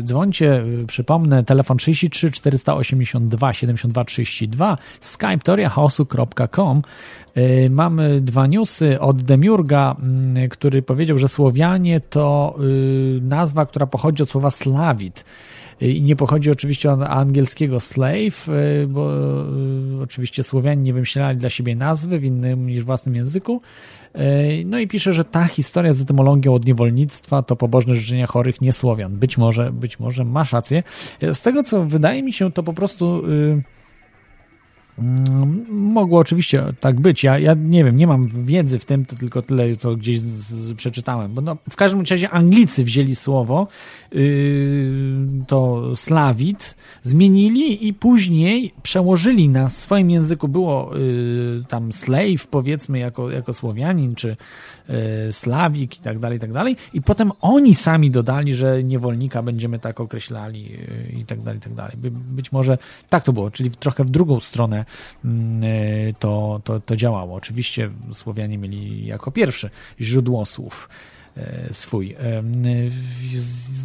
Y, Dzwońcie, y, przypomnę, telefon 33 482 72 32, skype teoriachaosu.com. Mamy dwa newsy od Demiurga, mm, który powiedział, że Słowianie to nazwa, która pochodzi od słowa slawit. I nie pochodzi oczywiście od angielskiego slave, bo oczywiście Słowianie nie wymyślali dla siebie nazwy w innym niż własnym języku. Y, No i pisze, że ta historia z etymologią od niewolnictwa to pobożne życzenia chorych nie Słowian. Być może, być może masz rację. Y, Z tego, co wydaje mi się, to po prostu y, Mm, Mogło oczywiście tak być. Ja, ja nie wiem, nie mam wiedzy w tym, to tylko tyle, co gdzieś z, z, przeczytałem. Bo no, w każdym razie Anglicy wzięli słowo, yy, to slawit, zmienili i później przełożyli na swoim języku, było yy, tam slave, powiedzmy, jako, jako Słowianin, czy Slawik i tak dalej, i tak dalej. I potem oni sami dodali, że niewolnika będziemy tak określali yy, i tak dalej, i tak dalej. By, być może tak to było, czyli trochę w drugą stronę mm, e, to, to, to działało. Oczywiście Słowianie mieli jako pierwszy źródło słów e, swój. E,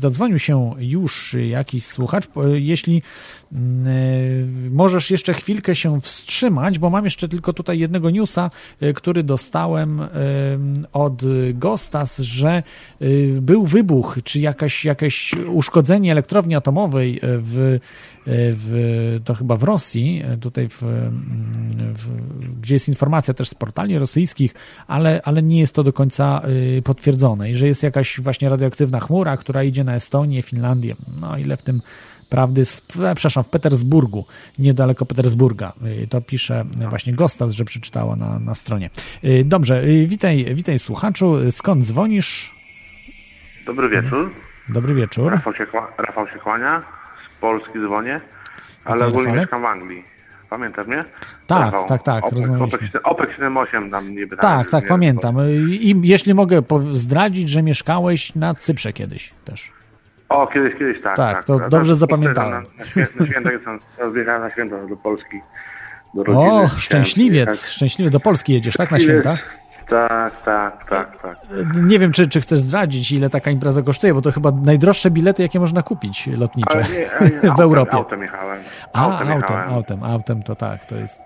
Dodzwonił się już jakiś słuchacz. Jeśli mm, e, możesz jeszcze chwilkę się wstrzymać, bo mam jeszcze tylko tutaj jednego newsa, e, który dostałem e, od Gostas, że e, był wybuch, czy jakaś, jakieś uszkodzenie elektrowni atomowej w, w, to chyba w Rosji, e, tutaj w, w, gdzie jest informacja też z portali rosyjskich, ale, ale nie jest to do końca potwierdzone i że jest jakaś właśnie radioaktywna chmura, która idzie na Estonię, Finlandię. No ile w tym prawdy jest, w, przepraszam, w Petersburgu, niedaleko Petersburga. Y, To pisze właśnie Gostas, że przeczytała na, na stronie. Y, Dobrze, y, witaj, witaj słuchaczu. Skąd dzwonisz? Dobry wieczór. Dobry wieczór. Rafał się, Rafał się kłania. Z Polski dzwonię. Ale ogólnie mieszkam w Anglii. Pamiętasz mnie? Tak, Rafał. tak, tak, rozmawialiśmy. Opek, Opek 78 tam niby. Tak, tak, nie- pamiętam. I jeśli mogę zdradzić, że mieszkałeś na Cyprze kiedyś też. O, kiedyś, kiedyś tak. Tak, tak to tak. dobrze Tak, zapamiętałem. Na, na, świę, na święta jestem, zjechałem na święta do Polski. Do rodziny. O, szczęśliwiec, przyjechać. szczęśliwie do Polski jedziesz, tak na święta? Tak, tak, tak, tak. Nie wiem, czy, czy chcesz zdradzić, ile taka impreza kosztuje, bo to chyba najdroższe bilety, jakie można kupić lotnicze nie, nie, w autem, Europie. Autem jechałem. A, Autem autem, autem, autem, to tak, to jest.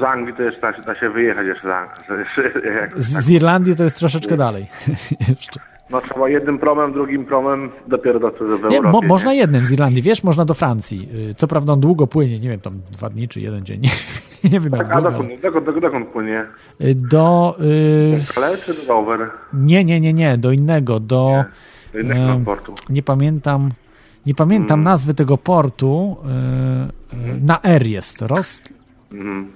Z Anglii to jeszcze da, się- da się wyjechać jeszcze. jak- Z, z Irlandii to jest troszeczkę dalej. Jeszcze. No trzeba jednym promem, drugim promem dopiero do w Nie, mo, nie? można jednym z Irlandii, wiesz, można do Francji. Y, Co prawda on długo płynie, nie wiem, tam dwa dni czy jeden dzień. Nie, nie wiem jak Tak, a długo. ale- dokąd, dokąd, dokąd, dokąd płynie? Y, Do. Y, Ale czy do Dover? nie, nie, nie, nie, do innego, do. Do innego transportu. Nie pamiętam. Nie pamiętam Mm. nazwy tego portu. y, y, Na R jest. Rost, Mhm.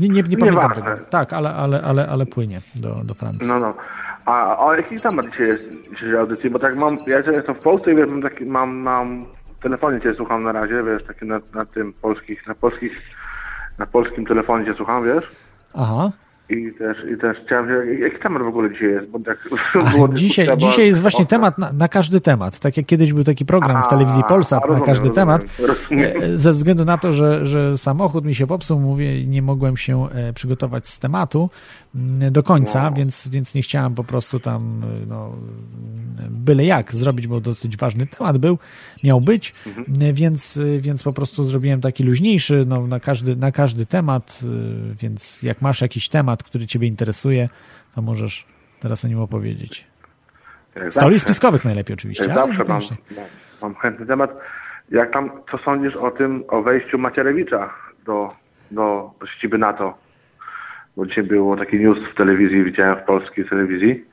Nie, nie, nie pamiętam tego. Tak, ale, ale, ale, ale płynie do, do Francji. No, no. A, a jaki temat dzisiaj jest dzisiejszej audycji? Bo tak mam, ja jestem w Polsce i wiesz, mam, taki, mam, mam w telefonie cię słucham na razie, wiesz, taki na, na tym polskich, na polskich, na polskim telefonie cię słucham, wiesz? Aha. I też, i też chciałem jaki temat w ogóle dzisiaj jest? Bo tak było Dzisiaj, dzisiaj jest właśnie temat na, na każdy temat. Tak jak kiedyś był taki program w A, telewizji Polsat a, na rozumiem, każdy rozumiem, temat. rozumiem. E, Ze względu na to, że, że samochód mi się popsuł, mówię, nie mogłem się e, przygotować z tematu mm, do końca, No. więc, więc nie chciałem po prostu tam e, no, byle jak zrobić, bo dosyć ważny temat był, miał być, Mhm. e, więc, e, więc po prostu zrobiłem taki luźniejszy no, na, każdy, na każdy temat, e, więc jak masz jakiś temat, który ciebie interesuje, to możesz teraz o nim opowiedzieć. Jak Z teorii spiskowych najlepiej oczywiście, ale zawsze mam, mam, chętny temat. Jak tam, co sądzisz o tym, o wejściu Macierewicza do, do, siedziby NATO? Bo dzisiaj było taki news w telewizji, widziałem w polskiej telewizji.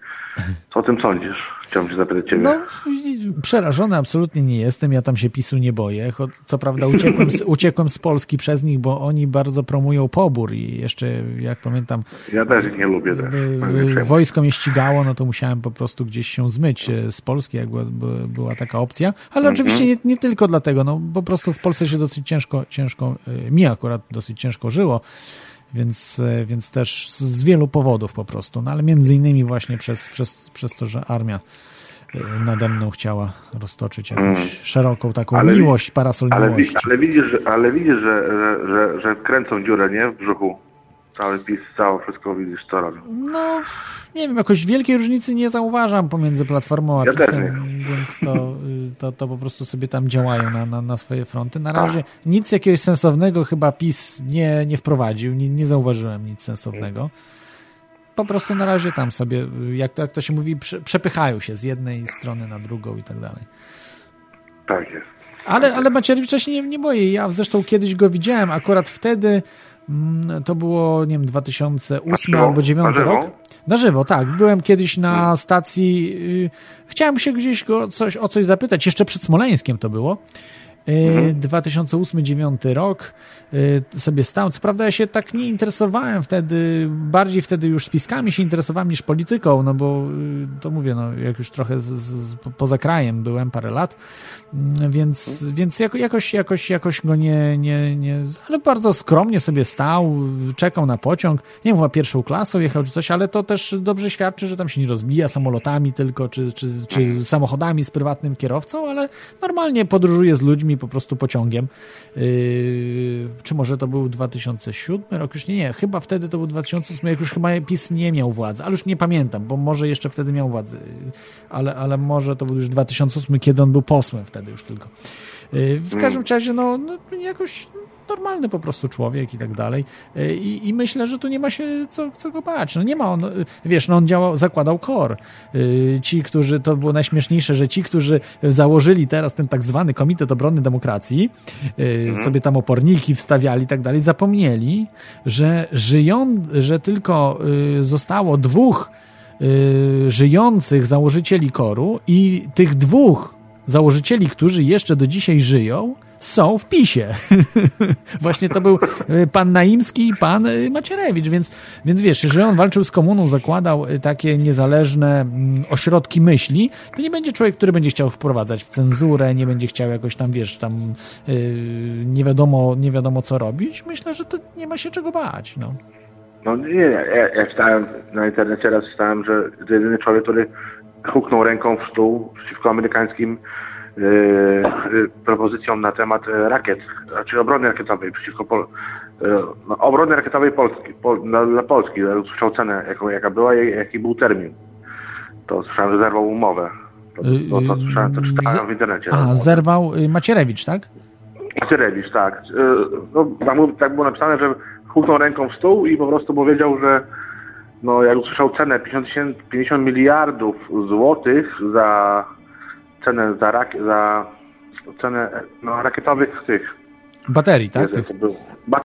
Co o tym sądzisz? Chciałbym się zapytać ciebie. No, przerażony absolutnie nie jestem, ja tam się PiSu nie boję. Co prawda uciekłem z, uciekłem z Polski przez nich, bo oni bardzo promują pobór i jeszcze, jak pamiętam, Ja też ich nie lubię. Też. wojsko mnie ścigało, no to musiałem po prostu gdzieś się zmyć e, z Polski, jak była, by- była taka opcja. Ale oczywiście nie, nie tylko dlatego, no po prostu w Polsce się dosyć ciężko, ciężko e, mi akurat dosyć ciężko żyło. Więc, e, więc też z- wielu powodów po prostu, no ale między innymi właśnie przez, przez, przez to, że armia e, nade mną chciała roztoczyć jakąś szeroką taką Ale miłość, parasol ale, miłości. ale widzisz, ale widzisz że, że, że, że kręcą dziurę, nie? W brzuchu. Cały PiS, całe wszystko widzisz, co robią. No, nie wiem, jakoś wielkiej różnicy nie zauważam pomiędzy Platformą a Ja PiSem, więc to, y, to, to po prostu sobie tam działają na, na, na swoje fronty. Na razie nic jakiegoś sensownego chyba PiS nie, nie wprowadził, nie, nie zauważyłem nic sensownego. Po prostu na razie tam sobie, jak to, jak to się mówi, prze, przepychają się z jednej strony na drugą i tak dalej. Tak jest. Ale, ale Macierewicza się nie, nie boję. Ja zresztą kiedyś go widziałem, akurat wtedy to było, nie wiem, 2008 Na żywo? albo 2009 Na żywo? rok. Na żywo, tak. Byłem kiedyś na stacji. y, Chciałem się gdzieś go coś, o coś zapytać. Jeszcze przed Smoleńskiem to było. Y, 2008-2009 rok. Y, sobie stał. Co prawda ja się tak nie interesowałem wtedy, bardziej wtedy już spiskami się interesowałem niż polityką, no bo y, to mówię, no jak już trochę z, z, poza krajem byłem parę lat, Mm, więc, więc jako, jakoś, jakoś, jakoś go nie, nie, nie, ale bardzo skromnie sobie stał, czekał na pociąg, nie wiem, chyba pierwszą klasą jechał czy coś, ale to też dobrze świadczy, że tam się nie rozbija samolotami tylko, czy, czy, czy samochodami z prywatnym kierowcą, ale normalnie podróżuje z ludźmi, po prostu pociągiem. Yy, czy może to był 2007 rok? Już nie, nie, chyba wtedy to był 2008, jak już chyba PiS nie miał władzy, ale już nie pamiętam, bo może jeszcze wtedy miał władzę, ale, ale może to był już 2008, kiedy on był posłem wtedy już tylko. Yy, w każdym razie, no, no jakoś normalny po prostu człowiek i tak dalej. Yy, I, I, myślę, że tu nie ma się co, co go bać. No nie ma on, wiesz, no on działał, zakładał KOR. Yy, ci, którzy, to było najśmieszniejsze, że ci, którzy założyli teraz ten tak zwany Komitet Obrony Demokracji, mhm. sobie tam oporniki wstawiali i tak dalej, zapomnieli, że żyją, że tylko zostało dwóch żyjących założycieli koru i tych dwóch założycieli, którzy jeszcze do dzisiaj żyją, są w PiSie. Właśnie to był y, pan Naimski i pan y, Macierewicz, więc, więc wiesz, jeżeli on walczył z komuną, zakładał y, takie niezależne mm, ośrodki myśli, to nie będzie człowiek, który będzie chciał wprowadzać w cenzurę, nie będzie chciał jakoś tam, wiesz, tam yy, nie, wiadomo, nie wiadomo co robić. Myślę, że to nie ma się czego bać, no. No nie, ja, ja czytałem na internecie raz czytałem, że jedyny człowiek, który huknął ręką w stół przeciwko amerykańskim yy, propozycjom na temat rakiet, znaczy obrony rakietowej przeciwko Pol no, obrony rakietowej Polski, Pol dla, dla, Polski. Słyszał cenę, jaką, jaka była i jaki był termin. To słyszałem, że zerwał umowę. To, to, to słyszałem, to czytałem w internecie. A, zerwał Macierewicz, tak? Macierewicz, tak. No, tak było napisane, że huknął ręką w stół i po prostu powiedział, że no jak usłyszał cenę 50, 50 miliardów złotych za cenę za, rak, za cenę no, rakietowych tych baterii, tak? Tych... Baterii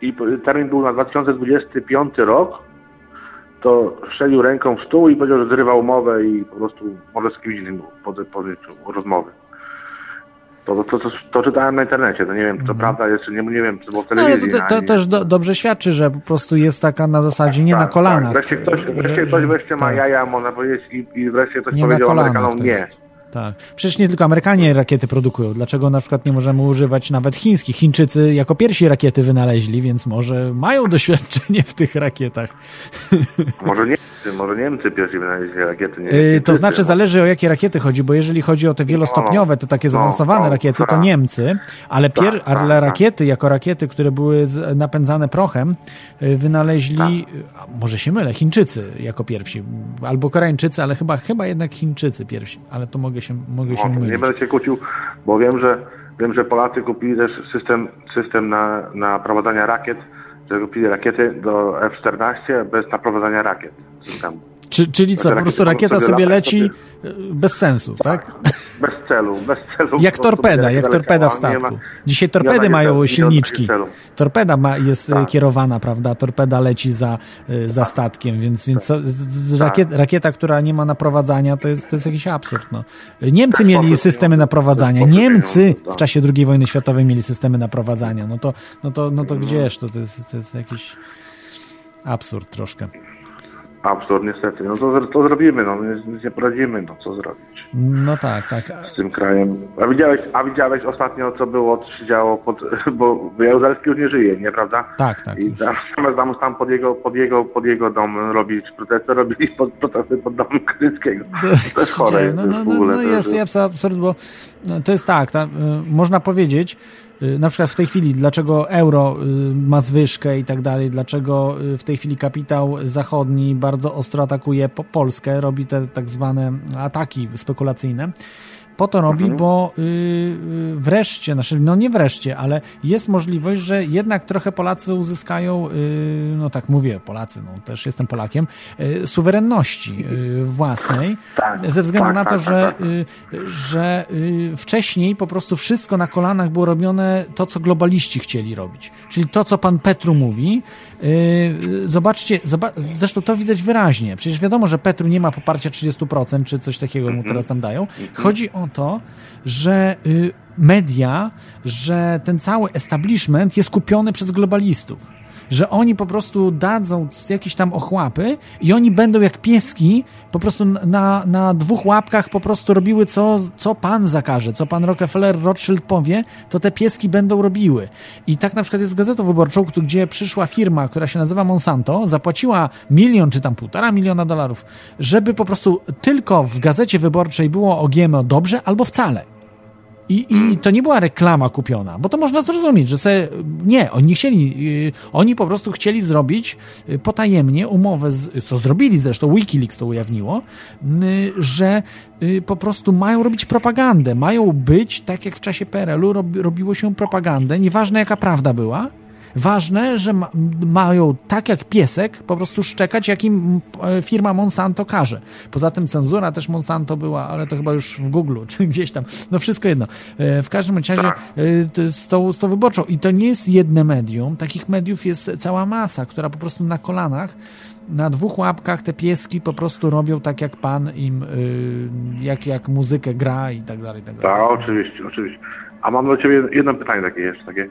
i termin był na 2025 rok, to strzelił ręką w stół i powiedział, że zrywał umowę i po prostu może z kimś innym podjąć rozmowy. To, to, to, to, czytałem na internecie, to nie wiem, to mhm. prawda jest, nie, nie wiem, było w telewizji. No, to, to też do, dobrze świadczy, że po prostu jest taka na zasadzie nie tak, na kolanach. Tak. Wreszcie ktoś, wreszcie ktoś wreszcie ma tak. jaja, można powiedzieć, i, i wreszcie ktoś nie powiedział Amerykanom nie. Tak. Przecież nie tylko Amerykanie rakiety produkują. Dlaczego na przykład nie możemy używać nawet chińskich? Chińczycy jako pierwsi rakiety wynaleźli, więc może mają doświadczenie w tych rakietach. Może Niemcy, może Niemcy pierwsi wynaleźli rakiety. Nie, yy, to znaczy zależy o jakie rakiety chodzi, bo jeżeli chodzi o te wielostopniowe, te takie no, zaawansowane no, rakiety, to tak. Niemcy, ale, pier tak, ale tak, rakiety jako rakiety, które były napędzane prochem, y, wynaleźli, może się mylę, Chińczycy jako pierwsi, albo Koreańczycy, ale chyba, chyba jednak Chińczycy pierwsi, ale to mogę mogę się, mogę się mylić. Nie będę się kłócił, bo wiem, że wiem, że Polacy kupili też system, system na, na prowadzenie rakiet, kupili rakiety do F-14 bez naprowadzania rakiet systemu. Czy, czyli co, po prostu rakieta sobie leci bez sensu, tak? tak? Bez celu, bez celu. Jak torpeda, jak torpeda w statku. Dzisiaj torpedy mają silniczki. Torpeda ma, jest tak. kierowana, prawda? Torpeda leci za, y, za statkiem, więc, więc tak. rakiet, rakieta, która nie ma naprowadzania, to jest, to jest jakiś absurd. No. Niemcy mieli systemy naprowadzania. Niemcy w czasie II wojny światowej mieli systemy naprowadzania. No to, no to, no to no. gdzież? To, to, jest, to jest jakiś absurd troszkę. Absurd niestety. No to, to zrobimy, no nic nie poradzimy, no co zrobić. No tak, tak. Z tym krajem. A widziałeś, a widziałeś ostatnio, co było, co się działo, pod, bo Jaruzelski już nie żyje, nieprawda? Tak, tak. I zamiast tam, tam pod jego, pod jego, pod jego dom robić protesty, robili pod, protesty pod domem Kryckiego. To jest chore. No, no, no, no jest, jest absurd, bo to jest tak, ta, y, można powiedzieć, na przykład w tej chwili, dlaczego euro y, ma zwyżkę i tak dalej, dlaczego y, w tej chwili kapitał zachodni bardzo ostro atakuje Polskę, robi te tak zwane ataki spekulacyjne po to robi, mhm. bo y, y, wreszcie, znaczy, no nie wreszcie, ale jest możliwość, że jednak trochę Polacy uzyskają, y, no tak mówię, Polacy, no też jestem Polakiem, suwerenności własnej, tak, ze względu tak, na to, tak, że, tak, tak. Że wcześniej po prostu wszystko na kolanach było robione to, co globaliści chcieli robić. Czyli to, co pan Petru mówi, zobaczcie, zobac zresztą to widać wyraźnie. Przecież wiadomo, że Petru nie ma poparcia 30%, czy coś takiego mu mhm. teraz tam dają. Mhm. Chodzi o to, że y, media, że ten cały establishment jest kupiony przez globalistów. Że oni po prostu dadzą jakieś tam ochłapy i oni będą jak pieski po prostu na, na dwóch łapkach po prostu robiły co, co pan zakaże, co pan Rockefeller Rothschild powie, to te pieski będą robiły. I tak na przykład jest z gazetą wyborczą, gdzie przyszła firma, która się nazywa Monsanto, zapłaciła milion czy tam półtora miliona dolarów, żeby po prostu tylko w gazecie wyborczej było o GMO dobrze albo wcale. I, I to nie była reklama kupiona, bo to można zrozumieć, że se, nie, oni chcieli, yy, oni po prostu chcieli zrobić yy, potajemnie umowę, z, co zrobili zresztą, Wikileaks to ujawniło, yy, że y, po prostu mają robić propagandę, mają być, tak jak w czasie PRL-u robi, robiło się propagandę, nieważne jaka prawda była, Ważne, że ma, mają tak jak piesek po prostu szczekać, jak im e, firma Monsanto każe. Poza tym cenzura też Monsanto była, ale to chyba już w Google, czy gdzieś tam. No wszystko jedno. E, w każdym razie e, z tą, z tą wyborczą. I to nie jest jedne medium. Takich mediów jest cała masa, która po prostu na kolanach na dwóch łapkach te pieski po prostu robią tak, jak pan im, jak, jak muzykę gra i tak dalej. I tak, dalej. tak, oczywiście, oczywiście. A mam do ciebie jedno pytanie takie jeszcze, takie.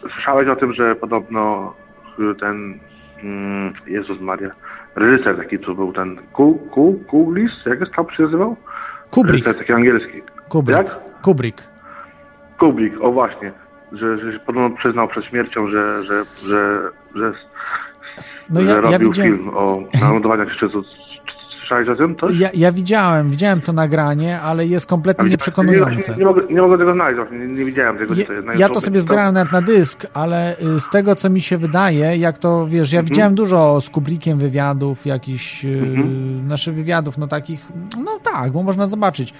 Słyszałeś o tym, że podobno ten mm, Jezus Maria, reżyser taki, co był ten Kuglis, jak jest tam się nazywał? Kubrick. Reżyser taki angielski. Kubrick. Jak? Kubrick. Kubrick, o właśnie. Że, że podobno przyznał przed śmiercią, że, że, że, że, no że ja, robił ja widziałem... film o naładowaniach szczytu Słyszałeś o tym coś? Ja, ja widziałem, widziałem to nagranie, ale jest kompletnie nieprzekonujące. Nie, nie, mogę, nie mogę tego znaleźć, nie, nie widziałem tego. Ja, to, ja to sobie zgrałem nawet na dysk, ale y, z tego, co mi się wydaje, jak to, wiesz, ja mhm. widziałem dużo z Kubrickiem wywiadów, jakichś mhm. naszych wywiadów, no takich, no tak, bo można zobaczyć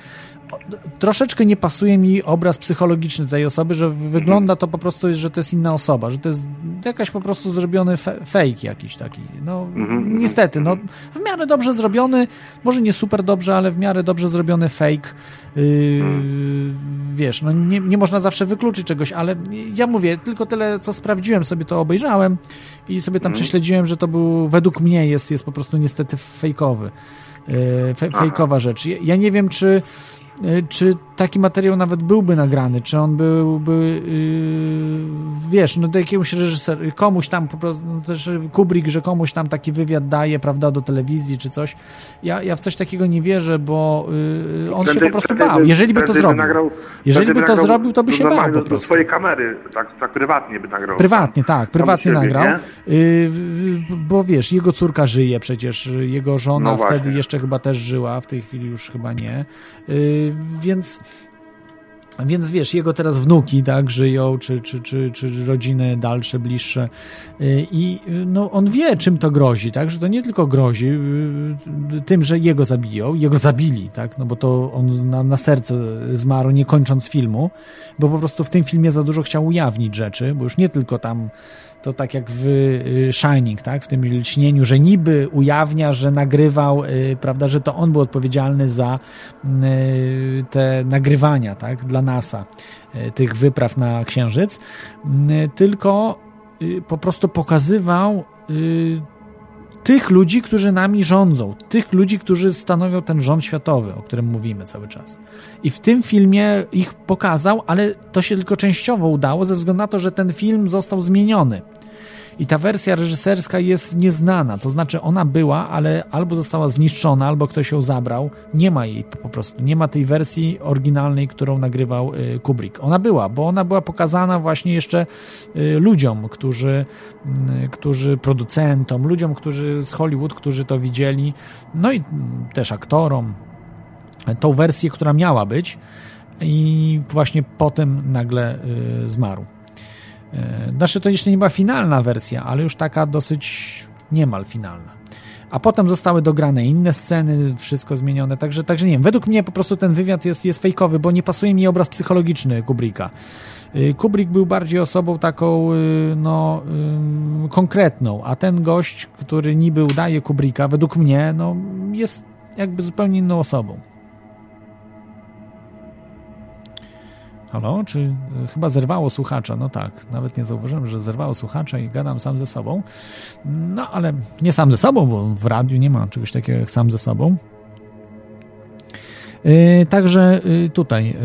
troszeczkę nie pasuje mi obraz psychologiczny tej osoby, że wygląda to po prostu, że to jest inna osoba, że to jest jakaś po prostu zrobiony fake jakiś taki. No mhm. niestety, no w miarę dobrze zrobiony, może nie super dobrze, ale w miarę dobrze zrobiony fake. Yy, wiesz, no nie, nie można zawsze wykluczyć czegoś, ale ja mówię, tylko tyle, co sprawdziłem, sobie to obejrzałem i sobie tam mhm. prześledziłem, że to był, według mnie jest, jest po prostu niestety fejkowy. Yy, fe, fejkowa rzecz. Ja, nie wiem, czy czy taki materiał nawet byłby nagrany, czy on byłby, yy, wiesz, no do jakiegoś reżysera, komuś tam po prostu, no też Kubrick, że komuś tam taki wywiad daje, prawda, do telewizji czy coś. Ja, ja w coś takiego nie wierzę, bo yy, on się po prostu bał. Jeżeli by to zrobił, nagrał, jeżeli by to zrobił, to by się bał po prostu. Swojej kamery, tak, tak prywatnie by nagrał. Prywatnie, tak, prywatnie nagrał, yy, bo wiesz, jego córka żyje przecież, jego żona no wtedy jeszcze chyba też żyła, w tej chwili już chyba nie, yy, więc więc wiesz, jego teraz wnuki tak żyją, czy, czy, czy, czy rodziny dalsze, bliższe. Y, i no, on wie, czym to grozi, tak, że to nie tylko grozi y, tym, że jego zabiją, jego zabili, tak, no bo to on na, na serce zmarł nie kończąc filmu, bo po prostu w tym filmie za dużo chciał ujawnić rzeczy, bo już nie tylko tam to tak jak w y, Shining, tak? w tym lśnieniu, że niby ujawnia, że nagrywał, y, prawda, że to on był odpowiedzialny za y, te nagrywania tak? dla NASA tych wypraw na Księżyc, tylko po prostu pokazywał tych ludzi, którzy nami rządzą, tych ludzi, którzy stanowią ten rząd światowy, o którym mówimy cały czas. I w tym filmie ich pokazał, ale to się tylko częściowo udało, ze względu na to, że ten film został zmieniony. I ta wersja reżyserska jest nieznana, to znaczy ona była, ale albo została zniszczona, albo ktoś ją zabrał. Nie ma jej po prostu, nie ma tej wersji oryginalnej, którą nagrywał y, Kubrick. Ona była, bo ona była pokazana właśnie jeszcze y, ludziom, którzy, y, którzy producentom, ludziom, którzy z Hollywood, którzy to widzieli, no i też aktorom. Tą wersję, która miała być i właśnie potem nagle zmarł. E, znaczy to jeszcze nie była finalna wersja, ale już taka dosyć niemal finalna. A potem zostały dograne inne sceny, wszystko zmienione, także, także nie wiem. Według mnie po prostu ten wywiad jest, jest fejkowy, bo nie pasuje mi obraz psychologiczny Kubricka. E, Kubrick był bardziej osobą taką, e, no, konkretną, a ten gość, który niby udaje Kubricka, według mnie, no, jest jakby zupełnie inną osobą. Halo? Czy e, chyba zerwało słuchacza? No tak, nawet nie zauważyłem, że zerwało słuchacza i gadam sam ze sobą. No ale nie sam ze sobą, bo w radiu nie ma czegoś takiego jak sam ze sobą. Yy, także yy, tutaj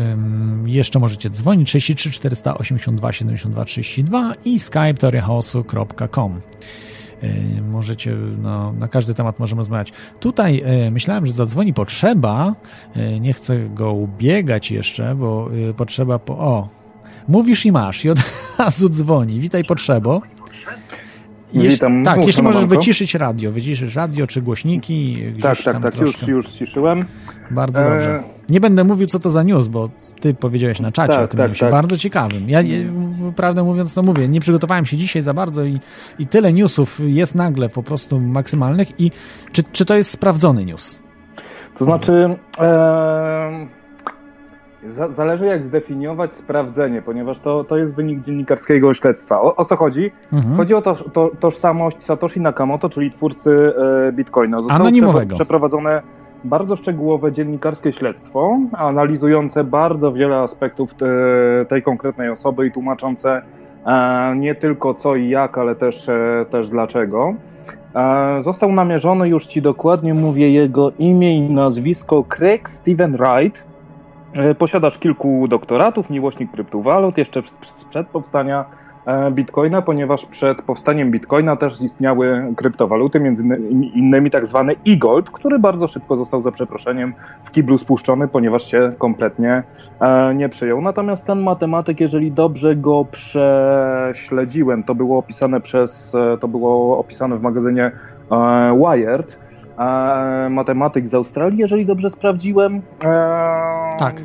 yy, jeszcze możecie dzwonić 33 482 72 32 i skype możecie, no, na każdy temat możemy rozmawiać. Tutaj yy, myślałem, że zadzwoni potrzeba. Yy, nie chcę go ubiegać jeszcze, bo potrzeba po. O, mówisz i masz, i od razu dzwoni. Witaj, potrzebo. Jeś- Witam, tak, mów, jeśli możesz wyciszyć radio, wyciszysz radio czy głośniki. Tak, tak, tak, już, już ciszyłem. Bardzo E, dobrze. Nie będę mówił, co to za news, bo ty powiedziałeś na czacie Tak, o tym tak, newsie. tak. Bardzo ciekawym. Ja, prawdę mówiąc, no mówię, nie przygotowałem się dzisiaj za bardzo i, i tyle newsów jest nagle po prostu maksymalnych. I czy, czy to jest sprawdzony news? To znaczy, e, za, zależy jak zdefiniować sprawdzenie, ponieważ to, to jest wynik dziennikarskiego śledztwa. O, o co chodzi? Mhm. Chodzi o to, to, tożsamość Satoshi Nakamoto, czyli twórcy e, Bitcoina. Zostało Anonimowego. przeprowadzone bardzo szczegółowe dziennikarskie śledztwo, analizujące bardzo wiele aspektów te, tej konkretnej osoby i tłumaczące e, nie tylko co i jak, ale też, e, też dlaczego. E, Został namierzony, już Ci dokładnie mówię jego imię i nazwisko, Craig Steven Wright, posiadacz kilku doktoratów, miłośnik kryptowalut, jeszcze sprzed powstania Bitcoina, ponieważ przed powstaniem Bitcoina też istniały kryptowaluty, między inny- innymi tak zwany e-gold, który bardzo szybko został za przeproszeniem w kiblu spuszczony, ponieważ się kompletnie e, nie przyjął. Natomiast ten matematyk, jeżeli dobrze go prześledziłem, to było opisane przez, e, to było opisane w magazynie e, Wired, e, matematyk z Australii, jeżeli dobrze sprawdziłem. E, Tak.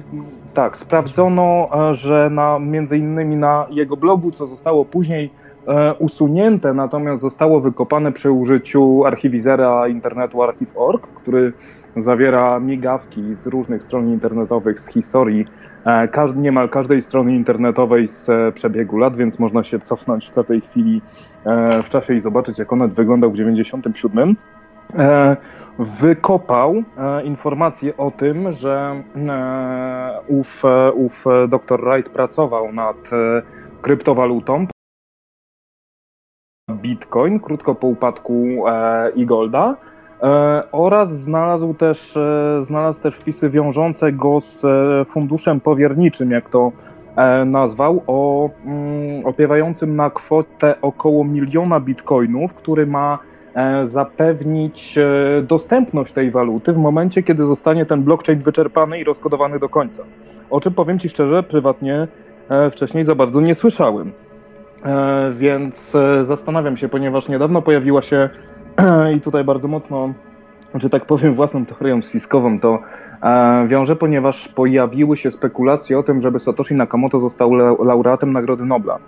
Tak, sprawdzono, e, że na, między innymi na jego blogu, co zostało później e, usunięte, natomiast zostało wykopane przy użyciu archiwizera internetu Archive.org, który zawiera migawki z różnych stron internetowych z historii e, każd, niemal każdej strony internetowej z e, przebiegu lat, więc można się cofnąć w tej chwili e, w czasie i zobaczyć, jak onet wyglądał w 97. Wykopał e, informację o tym, że e, ów, e, ów dr Wright pracował nad e, kryptowalutą. Bitcoin, krótko po upadku e, e-golda e, oraz znalazł też, e, znalazł też wpisy wiążące go z e, funduszem powierniczym, jak to e, nazwał, o, mm, opiewającym na kwotę około miliona bitcoinów, który ma zapewnić e, dostępność tej waluty w momencie, kiedy zostanie ten blockchain wyczerpany i rozkodowany do końca. O czym powiem Ci szczerze, prywatnie e, wcześniej za bardzo nie słyszałem. E, Więc e, zastanawiam się, ponieważ niedawno pojawiła się i tutaj bardzo mocno, że tak powiem, własną teorią spiskową to e, wiąże, ponieważ pojawiły się spekulacje o tym, żeby Satoshi Nakamoto został la- laureatem Nagrody Nobla.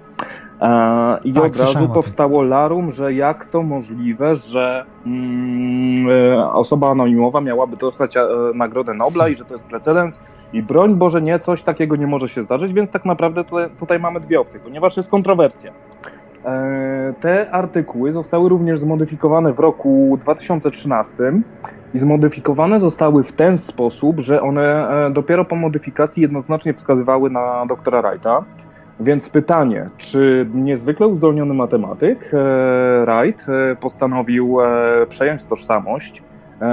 E, I Tak, od razu powstało larum, że jak to możliwe, że mm, e, osoba anonimowa miałaby dostać e, Nagrodę Nobla i że to jest precedens. I broń Boże, nie, coś takiego nie może się zdarzyć, więc tak naprawdę tutaj, tutaj mamy dwie opcje, ponieważ jest kontrowersja. Te artykuły zostały również zmodyfikowane w roku 2013 i zmodyfikowane zostały w ten sposób, że one dopiero po modyfikacji jednoznacznie wskazywały na doktora Wrighta. Więc pytanie, czy niezwykle uzdolniony matematyk e, Wright e, postanowił e, przejąć tożsamość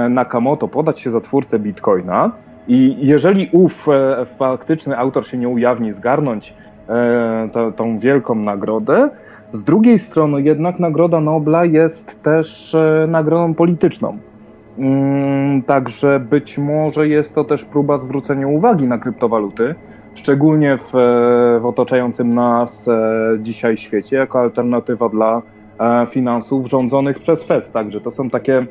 Nakamoto, podać się za twórcę Bitcoina i jeżeli ów faktyczny autor się nie ujawni, zgarnąć tą wielką nagrodę, z drugiej strony jednak Nagroda Nobla jest też nagrodą polityczną. Mm, Także być może jest to też próba zwrócenia uwagi na kryptowaluty, szczególnie w, e, w otaczającym nas e, dzisiaj świecie, jako alternatywa dla e, finansów rządzonych przez Fed. Także to są takie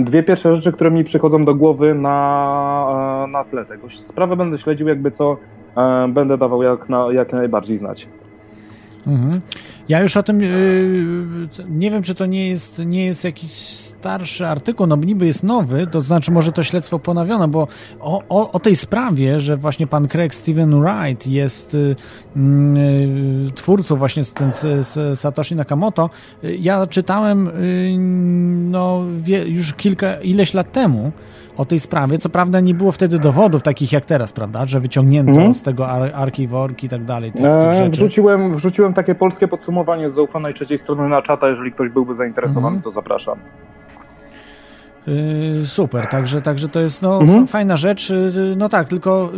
dwie pierwsze rzeczy, które mi przychodzą do głowy na, na tle tego. Sprawę będę śledził, jakby co będę dawał jak, na, jak najbardziej znać. Mhm. Ja już o tym yy, nie wiem, czy to nie jest, nie jest jakiś starszy artykuł, no niby jest nowy, to znaczy może to śledztwo ponowione, bo o, o, o tej sprawie, że właśnie pan Craig Steven Wright jest y, y, twórcą właśnie z, ten, z, z Satoshi Nakamoto, y, ja czytałem no, wie, już kilka, ileś lat temu o tej sprawie. Co prawda nie było wtedy dowodów takich jak teraz, prawda, że wyciągnięto Mhm. z tego ar, archiworki i tak dalej, tych, tych E, rzeczy. wrzuciłem, wrzuciłem takie polskie podsumowanie z zaufanej trzeciej strony na czata. Jeżeli ktoś byłby zainteresowany, Mhm. to zapraszam. Yy, super, także, także to jest no, Mhm. fajna rzecz. Yy, No tak, tylko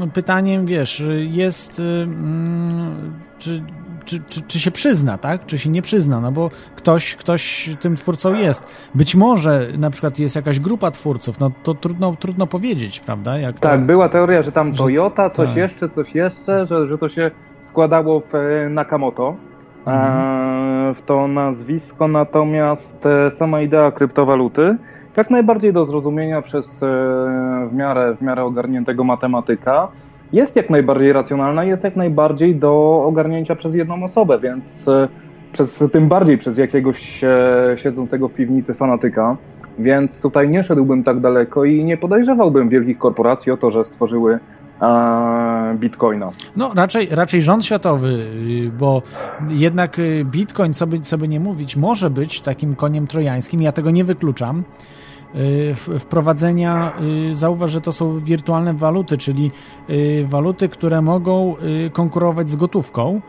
yy, pytaniem, wiesz, jest mm, czy, czy, czy, czy się przyzna, tak? Czy się nie przyzna, no bo ktoś, ktoś tym twórcą jest. Być może na przykład jest jakaś grupa twórców, no to trudno, trudno powiedzieć, prawda? Jak Tak, to... była teoria, że tam Że- Toyota, coś tak. jeszcze, coś jeszcze, że, że to się składało w e, Nakamoto. E, w to nazwisko, natomiast e, sama idea kryptowaluty jak najbardziej do zrozumienia przez e, w miarę, w miarę ogarniętego matematyka jest jak najbardziej racjonalna, jest jak najbardziej do ogarnięcia przez jedną osobę, więc e, przez, tym bardziej przez jakiegoś e, siedzącego w piwnicy fanatyka. Więc tutaj nie szedłbym tak daleko i nie podejrzewałbym wielkich korporacji o to, że stworzyły bitcoina. No raczej, raczej rząd światowy, yy, bo jednak yy, Bitcoin, co by, co by nie mówić, może być takim koniem trojańskim, ja tego nie wykluczam. W- Wprowadzenia, yy, zauważ, że to są wirtualne waluty, czyli yy, waluty, które mogą konkurować z gotówką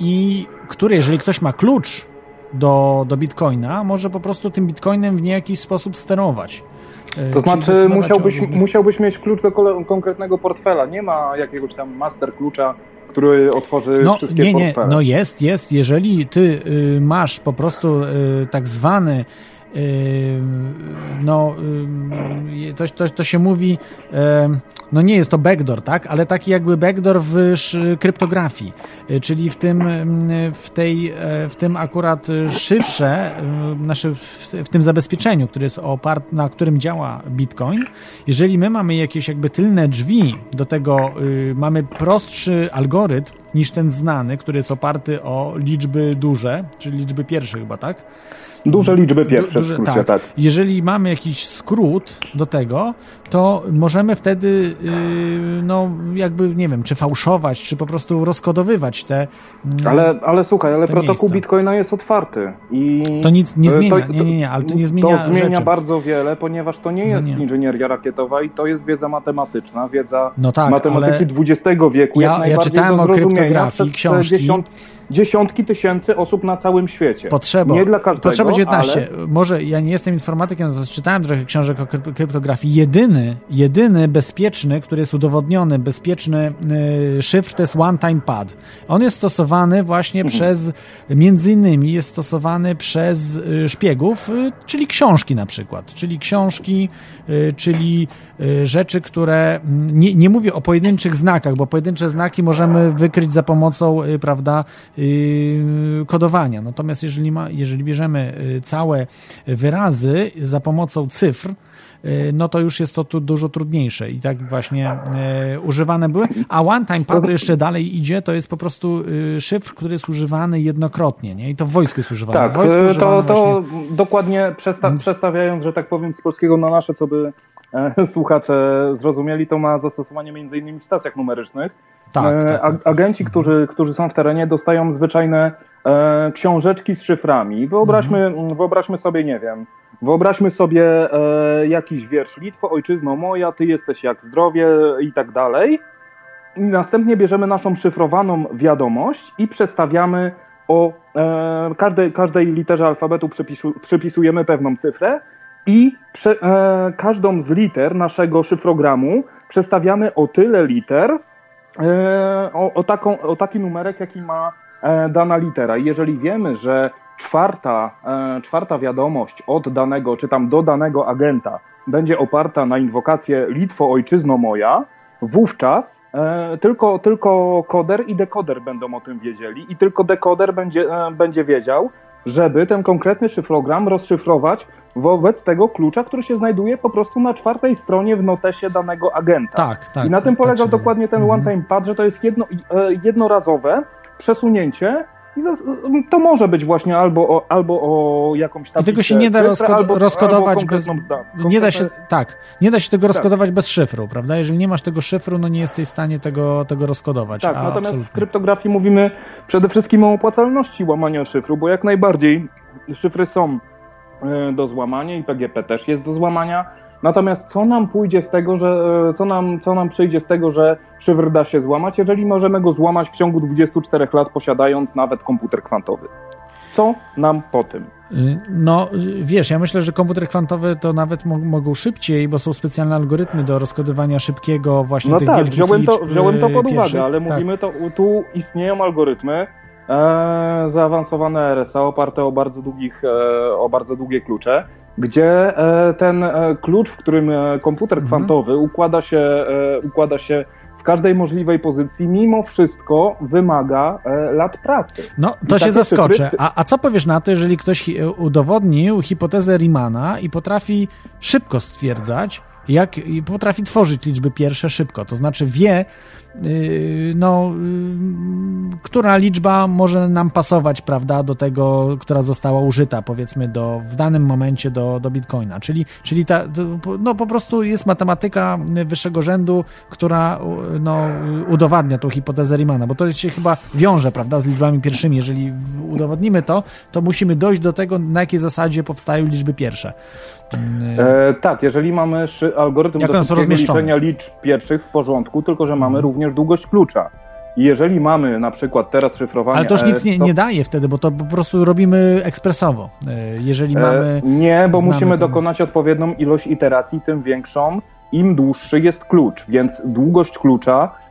i które, jeżeli ktoś ma klucz do, do Bitcoina, może po prostu tym Bitcoinem w niejaki sposób sterować. To znaczy musiałbyś, różnych- musiałbyś mieć klucz do konkretnego portfela. Nie ma jakiegoś tam master klucza, który otworzy No wszystkie nie, nie, portfele. no jest, jest. Jeżeli ty y, masz po prostu y, tak zwany y, no to, to, to się mówi no nie jest to backdoor, tak, ale taki jakby backdoor w kryptografii, y, czyli w tym w tej y, w tym akurat szyfrze znaczy w, w tym zabezpieczeniu, który jest opart, na którym działa Bitcoin, jeżeli my mamy jakieś jakby tylne drzwi do tego, y, mamy prostszy algorytm niż ten znany, który jest oparty o liczby duże, czyli liczby pierwsze chyba, tak? Duże liczby pierwsze Du- w skrócie, tak. Jeżeli mamy jakiś skrót do tego, to możemy wtedy, yy, no jakby, nie wiem, czy fałszować, czy po prostu rozkodowywać te... mm, Ale, ale słuchaj, ale protokół miejsca. Bitcoina jest otwarty i To nic nie e, zmienia, nie, nie, nie, ale to nie zmienia To zmienia rzeczy. bardzo wiele, ponieważ to nie No jest nie. inżynieria rakietowa i to jest wiedza matematyczna, wiedza No tak, matematyki XX wieku. Ja- ja czytałem o kryptografii, książki. Dziesiąt, dziesiątki tysięcy osób na całym świecie. Potrzeba. Nie dla każdego, Potrzeba 19. ale Może ja nie jestem informatykiem, no to czytałem trochę książek o kryp- kryptografii. Jedyny, jedyny bezpieczny, który jest udowodniony, bezpieczny y, szyfr to jest one-time pad. On jest stosowany właśnie Mhm. przez, między innymi jest stosowany przez y, szpiegów, y, czyli książki na przykład. Czyli książki, y, czyli y, rzeczy, które, mm, nie, nie mówię o pojedynczych znakach, bo pojedyncze znaki możemy wykryć za pomocą, y, prawda, kodowania. Natomiast jeżeli, ma, jeżeli bierzemy y, całe wyrazy za pomocą cyfr, y, no to już jest to tu dużo trudniejsze i tak właśnie y, używane były. A one time pad to jeszcze dalej idzie, to jest po prostu y, szyfr, który jest używany jednokrotnie, nie? I to w wojsku jest używany. tak, w wojsku e, to, to właśnie- dokładnie przestawiając, że tak powiem, z polskiego na nasze, co by e, słuchacze zrozumieli, to ma zastosowanie między innymi w stacjach numerycznych. Tak, E, tak, tak, ag- Agenci, którzy, którzy są w terenie, dostają zwyczajne e, książeczki z szyframi. Wyobraźmy, Mhm. wyobraźmy sobie, nie wiem, wyobraźmy sobie e, jakiś wiersz Litwo, ojczyzno moja, ty jesteś jak zdrowie i tak dalej. I następnie bierzemy naszą szyfrowaną wiadomość i przestawiamy o e, każdej, każdej literze alfabetu przypisu, przypisujemy pewną cyfrę i prze, e, każdą z liter naszego szyfrogramu przestawiamy o tyle liter, e, o, o, taką, o taki numerek, jaki ma e, dana litera. I jeżeli wiemy, że czwarta, e, czwarta wiadomość od danego, czy tam do danego agenta będzie oparta na inwokację Litwo, ojczyzno moja, wówczas e, tylko, tylko koder i dekoder będą o tym wiedzieli i tylko dekoder będzie, e, będzie wiedział, żeby ten konkretny szyfrogram rozszyfrować wobec tego klucza, który się znajduje po prostu na czwartej stronie w notesie danego agenta. Tak, tak. I na tym tak polegał się- dokładnie ten Mhm. one-time pad, że to jest jedno, e, jednorazowe przesunięcie i to może być właśnie albo o, albo o jakąś I tablicę tego się nie da albo, rozkodować albo bez. zda- Nie da się, tak, nie da się tego Tak. rozkodować bez szyfru, prawda? Jeżeli nie masz tego szyfru, no nie jesteś w stanie tego, tego rozkodować. Tak, natomiast w absolutnie. kryptografii mówimy przede wszystkim o opłacalności łamania szyfru, bo jak najbardziej szyfry są e, do złamania i PGP też jest do złamania. Natomiast co nam pójdzie z tego, że e, co nam, co nam przyjdzie z tego, że szyfr da się złamać, jeżeli możemy go złamać w ciągu 24 lat, posiadając nawet komputer kwantowy? Co nam po tym? Y, No, wiesz, ja myślę, że komputery kwantowe to nawet mo- mogą szybciej, bo są specjalne algorytmy do rozkodywania szybkiego właśnie No tych tak, wielkich wziąłem to, liczb, wziąłem to y, pod uwagę, pierwszych. ale Tak. mówimy to, tu istnieją algorytmy e, zaawansowane RSA oparte o bardzo długich, e, o bardzo długie klucze, gdzie e, ten e, klucz, w którym e, komputer Mhm. kwantowy układa się, układa się w każdej możliwej pozycji, mimo wszystko wymaga lat pracy. No, to I się zaskoczę. cyfry- A, a co powiesz na to, jeżeli ktoś udowodnił hipotezę Riemanna i potrafi szybko stwierdzać, jak potrafi tworzyć liczby pierwsze szybko, to znaczy wie, no, yy, która liczba może nam pasować, prawda, do tego, która została użyta, powiedzmy, do, w danym momencie do, do Bitcoina. Czyli, czyli ta, no, po prostu jest matematyka wyższego rzędu, która no, udowadnia tą hipotezę Riemanna, bo to się chyba wiąże, prawda, z liczbami pierwszymi. Jeżeli udowodnimy to, to musimy dojść do tego, na jakiej zasadzie powstają liczby pierwsze. E, tak, jeżeli mamy algorytm Jak do liczenia liczb pierwszych w porządku, tylko że mamy Mhm. również długość klucza. I jeżeli mamy na przykład teraz szyfrowanie... Ale to już nic nie, nie daje wtedy, bo to po prostu robimy ekspresowo. E, Jeżeli E, mamy... Nie, bo musimy ten- dokonać odpowiednią ilość iteracji, tym większą, im dłuższy jest klucz, więc długość klucza e,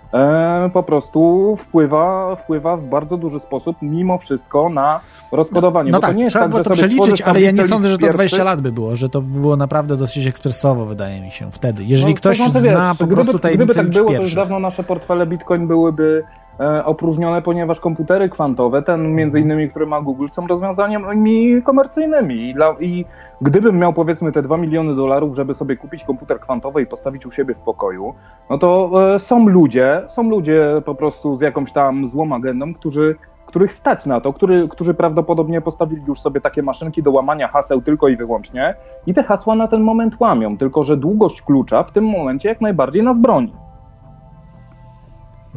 po prostu wpływa, wpływa w bardzo duży sposób mimo wszystko na rozkodowanie. No to tak, nie jest trzeba tak, było to przeliczyć, ale ja nie sądzę, że to 20 pierwszych. lat by było, że to by było naprawdę dosyć ekspresowo, wydaje mi się, wtedy. Jeżeli No, ktoś to znaczy, zna wiesz, po gdyby, prostu Gdyby tajemnicę tak było, to już dawno nasze portfele Bitcoin byłyby opróżnione, ponieważ komputery kwantowe, ten między innymi, który ma Google, są rozwiązaniami komercyjnymi. I, dla, I gdybym miał powiedzmy te 2 miliony dolarów, żeby sobie kupić komputer kwantowy i postawić u siebie w pokoju, no to e, są ludzie, są ludzie po prostu z jakąś tam złą agendą, którzy których stać na to, który, którzy prawdopodobnie postawili już sobie takie maszynki do łamania haseł tylko i wyłącznie i te hasła na ten moment łamią, tylko że długość klucza w tym momencie jak najbardziej nas broni.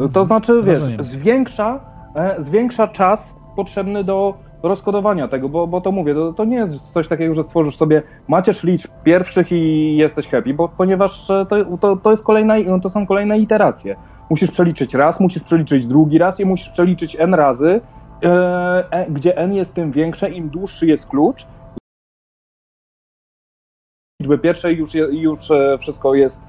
To znaczy, wiesz, Rozumiem. zwiększa, e, zwiększa czas potrzebny do rozkodowania tego, bo, bo to mówię, to, to nie jest coś takiego, że stworzysz sobie macierz liczb pierwszych i jesteś happy, bo ponieważ e, to, to, to, jest kolejna, to są kolejne iteracje. Musisz przeliczyć raz, musisz przeliczyć drugi raz i musisz przeliczyć n razy, e, e, gdzie n jest tym większe, im dłuższy jest klucz. Liczby pierwszej już, je, już wszystko jest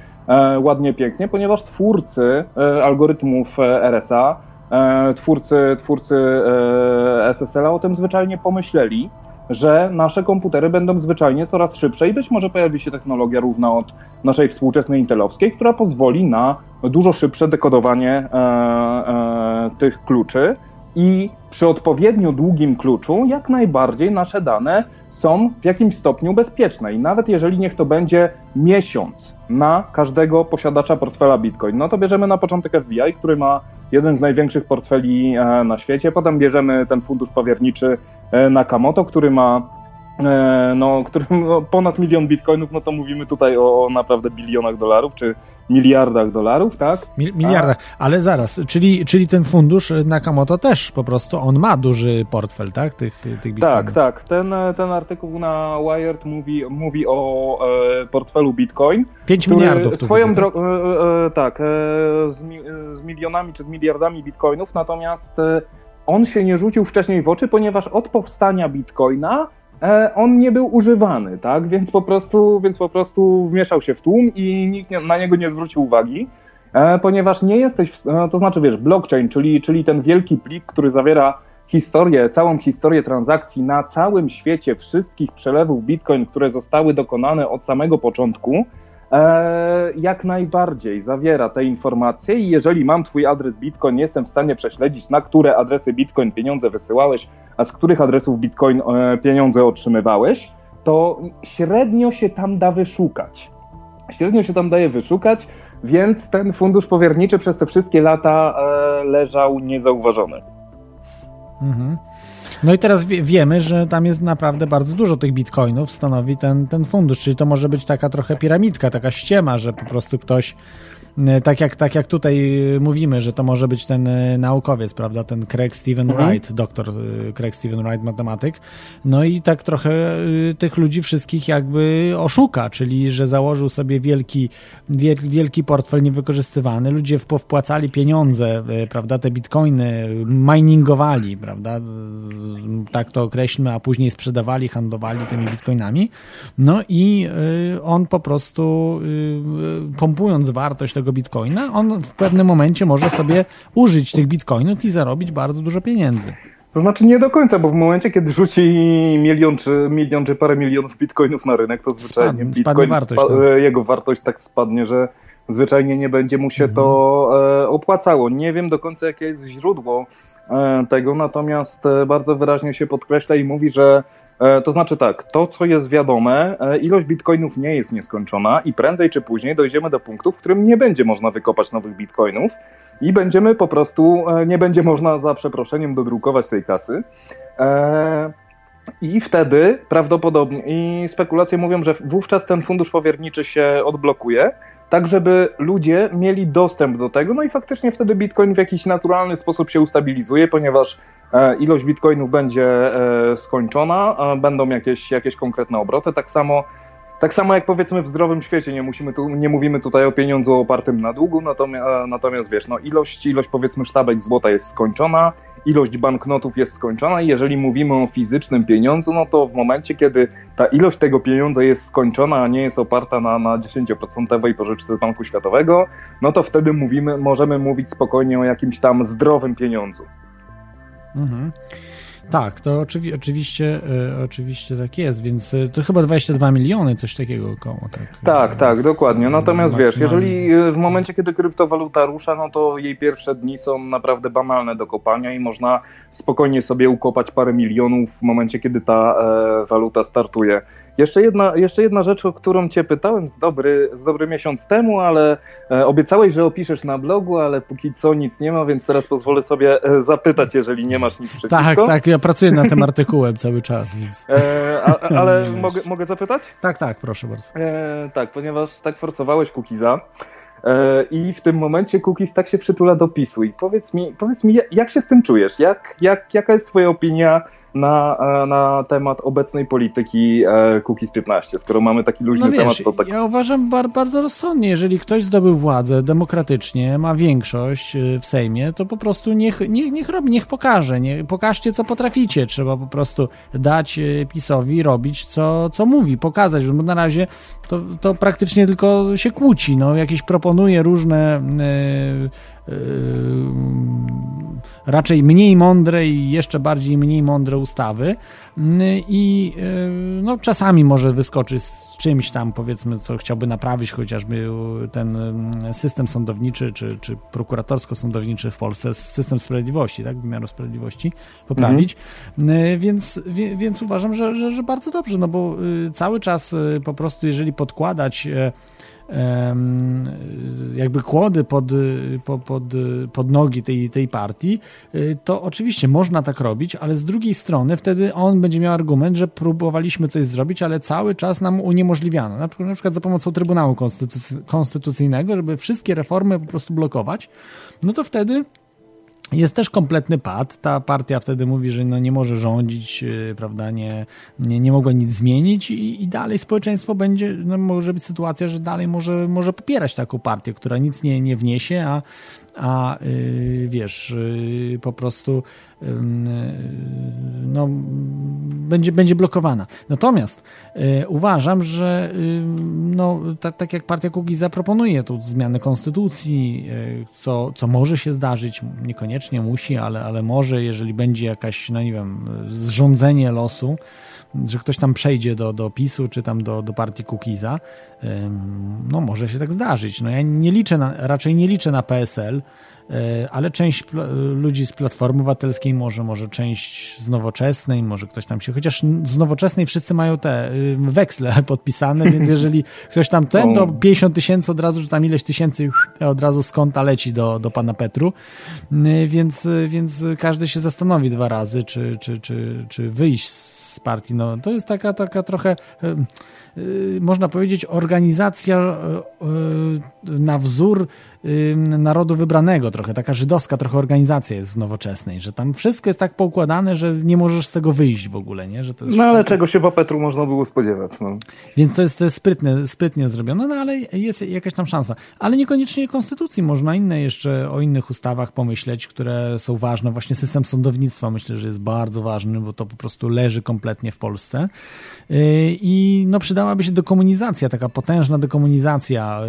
ładnie, pięknie, ponieważ twórcy e, algorytmów e, RSA, e, twórcy, twórcy e, SSL-a o tym zwyczajnie pomyśleli, że nasze komputery będą zwyczajnie coraz szybsze i być może pojawi się technologia różna od naszej współczesnej intelowskiej, która pozwoli na dużo szybsze dekodowanie e, e, tych kluczy i przy odpowiednio długim kluczu jak najbardziej nasze dane są w jakimś stopniu bezpieczne. I nawet jeżeli niech to będzie miesiąc na każdego posiadacza portfela Bitcoin, no to bierzemy na początek FBI, który ma jeden z największych portfeli e, na świecie, potem bierzemy ten fundusz powierniczy e, Nakamoto, który ma no, który, no, ponad milion bitcoinów, no to mówimy tutaj o, o naprawdę bilionach dolarów, czy miliardach dolarów, tak? Mil- miliardach, ale zaraz, czyli, czyli ten fundusz Nakamoto też po prostu, on ma duży portfel, tak, tych, tych bitcoinów. Tak, tak. Ten, ten artykuł na Wired mówi, mówi o e, portfelu Bitcoin. 5 który miliardów swoją widzę, tak? drogą, e, e, tak, e, z, mi, e, z milionami czy z miliardami bitcoinów, natomiast e, on się nie rzucił wcześniej w oczy, ponieważ od powstania bitcoina e, on nie był używany, tak? Więc po prostu, więc po prostu wmieszał się w tłum i nikt na niego nie zwrócił uwagi. E, ponieważ nie jesteś, w, e, to znaczy wiesz, blockchain, czyli, czyli ten wielki plik, który zawiera historię, całą historię transakcji na całym świecie, wszystkich przelewów Bitcoin, które zostały dokonane od samego początku, e, jak najbardziej zawiera te informacje i jeżeli mam twój adres Bitcoin, jestem w stanie prześledzić, na które adresy Bitcoin pieniądze wysyłałeś, a z których adresów Bitcoin e, pieniądze otrzymywałeś, to średnio się tam da wyszukać. Średnio się tam daje wyszukać, więc ten fundusz powierniczy przez te wszystkie lata e, leżał niezauważony. Mhm. No i teraz wie, wiemy, że tam jest naprawdę bardzo dużo tych bitcoinów, stanowi ten, ten fundusz, czyli to może być taka trochę piramidka, taka ściema, że po prostu ktoś tak jak, tak jak tutaj mówimy, że to może być ten e, naukowiec, prawda, ten Craig Steven Mhm. Wright, doktor e, Craig Steven Wright, matematyk, no i tak trochę e, tych ludzi wszystkich jakby oszuka, czyli że założył sobie wielki, wiel, wielki portfel niewykorzystywany, ludzie powpłacali pieniądze, e, prawda, te bitcoiny miningowali, prawda, tak to określmy, a później sprzedawali, handlowali tymi bitcoinami, no i on po prostu pompując wartość tego bitcoina, on w pewnym momencie może sobie użyć tych bitcoinów i zarobić bardzo dużo pieniędzy. To znaczy nie do końca, bo w momencie, kiedy rzuci milion czy, milion, czy parę milionów bitcoinów na rynek, to zwyczajnie Spadnie- bitcoin, wartość, spa- tak. e, jego wartość tak spadnie, że zwyczajnie nie będzie mu się to e, opłacało. Nie wiem do końca, jakie jest źródło tego, natomiast e, bardzo wyraźnie się podkreśla i mówi, że e, to znaczy tak, to co jest wiadome, e, ilość bitcoinów nie jest nieskończona i prędzej czy później dojdziemy do punktu, w którym nie będzie można wykopać nowych bitcoinów i będziemy po prostu, e, nie będzie można za przeproszeniem dodrukować tej kasy. E, I wtedy prawdopodobnie, i spekulacje mówią, że wówczas ten fundusz powierniczy się odblokuje, tak żeby ludzie mieli dostęp do tego, no i faktycznie wtedy bitcoin w jakiś naturalny sposób się ustabilizuje, ponieważ e, ilość bitcoinów będzie e, skończona, będą jakieś, jakieś konkretne obroty, tak samo tak samo jak powiedzmy w zdrowym świecie, nie, musimy tu, nie mówimy tutaj o pieniądzu opartym na długu, natomiast, natomiast wiesz, no ilość, ilość powiedzmy sztabek złota jest skończona, ilość banknotów jest skończona i jeżeli mówimy o fizycznym pieniądzu, no to w momencie, kiedy ta ilość tego pieniądza jest skończona, a nie jest oparta na, na 10% pożyczce z Banku Światowego, no to wtedy mówimy, możemy mówić spokojnie o jakimś tam zdrowym pieniądzu. Mhm. Tak, to oczywi oczywiście, e, oczywiście tak jest, więc e, to chyba 22 miliony, coś takiego około. Tak, Tak, tak, dokładnie. Natomiast wiesz, jeżeli y, w momencie, kiedy kryptowaluta rusza, no to jej pierwsze dni są naprawdę banalne do kopania i można spokojnie sobie ukopać parę milionów w momencie, kiedy ta e, waluta startuje. Jeszcze jedna, jeszcze jedna rzecz, o którą cię pytałem z dobry, z dobry miesiąc temu, ale e, obiecałeś, że opiszesz na blogu, ale póki co nic nie ma, więc teraz pozwolę sobie e, zapytać, jeżeli nie masz nic przeciwko. Tak, tak, ja pracuję nad tym artykułem cały czas, więc... E, a, ale mogę, mogę zapytać? Tak, tak, proszę bardzo. E, tak, ponieważ tak forsowałeś Cookiesa e, i w tym momencie Cookies tak się przytula do PiSu. I powiedz mi, powiedz mi jak się z tym czujesz? Jak, jak, jaka jest twoja opinia na, e, na temat obecnej polityki e, Cookies 15? Skoro mamy taki luźny No wiesz, temat, to tak... ja uważam bar bardzo rozsądnie, jeżeli ktoś zdobył władzę demokratycznie, ma większość y, w Sejmie, to po prostu niech, niech, niech robi, niech pokaże, nie, pokażcie co potraficie, trzeba po prostu dać PiSowi robić co, co mówi, pokazać, bo na razie to, to praktycznie tylko się kłóci, no jakieś proponuje różne y, y, raczej mniej mądre i jeszcze bardziej mniej mądre ustawy. Y, i y, no, czasami może wyskoczy z czymś tam, powiedzmy, co chciałby naprawić, chociażby ten system sądowniczy, czy, czy prokuratorsko-sądowniczy w Polsce, system sprawiedliwości, tak, wymiaru sprawiedliwości poprawić, Y, więc, więc uważam, że, że, że bardzo dobrze, no bo cały czas po prostu, jeżeli podkładać jakby kłody pod, po- pod, y, pod nogi tej, tej partii, y, to oczywiście można tak robić, ale z drugiej strony wtedy on będzie miał argument, że próbowaliśmy coś zrobić, ale cały czas nam uniemożliwiano. Na przykład, na przykład za pomocą Trybunału Konstytucy- Konstytucyjnego, żeby wszystkie reformy po prostu blokować, no to wtedy jest też kompletny pad. Ta partia wtedy mówi, że no nie może rządzić, yy, prawda, nie, nie, nie mogła nic zmienić i, i dalej społeczeństwo będzie, no może być sytuacja, że dalej może, może popierać taką partię, która nic nie, nie wniesie, a, a yy, wiesz, yy, po prostu yy, no, będzie, będzie blokowana. Natomiast uważam, że no, tak, tak jak partia Kukiz zaproponuje tu zmianę konstytucji, co, co może się zdarzyć, niekoniecznie musi, ale, ale może, jeżeli będzie jakaś, no nie wiem, zrządzenie losu, że ktoś tam przejdzie do, do PiSu, czy tam do, do partii Kukiza, no może się tak zdarzyć. No ja nie liczę na, raczej nie liczę na PSL, e, ale część pl- ludzi z Platformy Obywatelskiej może, może część z Nowoczesnej, może ktoś tam się, chociaż z Nowoczesnej wszyscy mają te y, weksle podpisane, więc jeżeli ktoś tam ten, to 50 tysięcy od razu, czy tam ileś tysięcy od razu z konta leci do, do pana Petru, Y, więc, więc każdy się zastanowi dwa razy, czy, czy, czy, czy wyjść z z partii. No, to jest taka, taka trochę, em, y, można powiedzieć, organizacja y, na wzór narodu wybranego, trochę taka żydowska trochę organizacja jest w nowoczesnej, że tam wszystko jest tak poukładane, że nie możesz z tego wyjść w ogóle, nie? Że to No ale czego się po Petru można było spodziewać? No. więc to jest, to jest sprytne, sprytnie zrobione, no ale jest jakaś tam szansa. Ale niekoniecznie konstytucji, można inne jeszcze o innych ustawach pomyśleć, które są ważne. Właśnie system sądownictwa myślę, że jest bardzo ważny, bo to po prostu leży kompletnie w Polsce. Yy, I no przydałaby się dekomunizacja, taka potężna dekomunizacja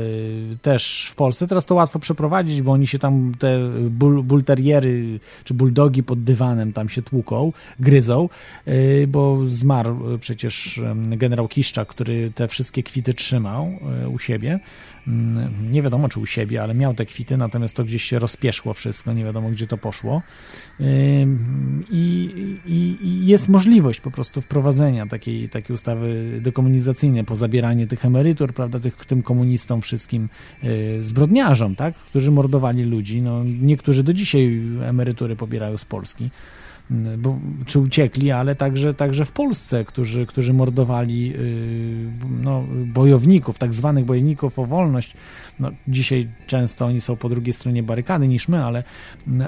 yy, też w Polsce. Teraz to łatwo przeprowadzić, bo oni się tam, te bull, bulteriery czy bulldogi pod dywanem tam się tłuką, gryzą, yy, bo zmarł przecież em, generał Kiszczak, który te wszystkie kwity trzymał e, u siebie. Mm, Nie wiadomo, czy u siebie, ale miał te kwity, natomiast to gdzieś się rozpieszło wszystko, nie wiadomo, gdzie to poszło. I, i, i jest możliwość po prostu wprowadzenia takiej, takiej ustawy dekomunizacyjnej, po zabieranie tych emerytur, prawda, tych, tym komunistom wszystkim, y, zbrodniarzom, tak, którzy mordowali ludzi. No, niektórzy do dzisiaj emerytury pobierają z Polski bo, czy uciekli, ale także, także w Polsce, którzy, którzy mordowali yy, no, bojowników, tak zwanych bojowników o wolność. No, dzisiaj często oni są po drugiej stronie barykady niż my, ale,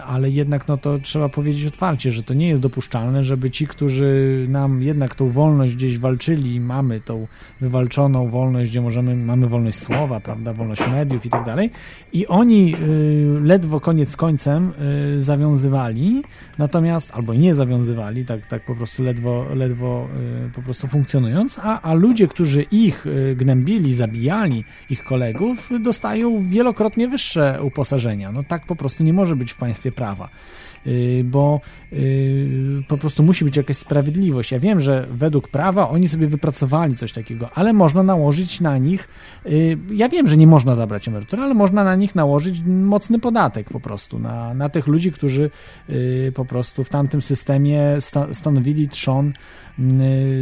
ale jednak no, to trzeba powiedzieć otwarcie, że to nie jest dopuszczalne, żeby ci, którzy nam jednak tą wolność gdzieś walczyli, mamy tą wywalczoną wolność, gdzie możemy, mamy wolność słowa, prawda, wolność mediów i tak dalej, i oni yy, ledwo koniec końcem yy, zawiązywali, natomiast albo nie zawiązywali, tak, tak po prostu ledwo, ledwo y, po prostu funkcjonując, a, a ludzie, którzy ich y, gnębili, zabijali, ich kolegów, dostają wielokrotnie wyższe uposażenia. No tak po prostu nie może być w państwie prawa. Y, Bo y, po prostu musi być jakaś sprawiedliwość. Ja wiem, że według prawa oni sobie wypracowali coś takiego, ale można nałożyć na nich. y, Ja wiem, że nie można zabrać emerytury, ale można na nich nałożyć mocny podatek po prostu na, na tych ludzi, którzy po prostu w tamtym systemie sta, stanowili trzon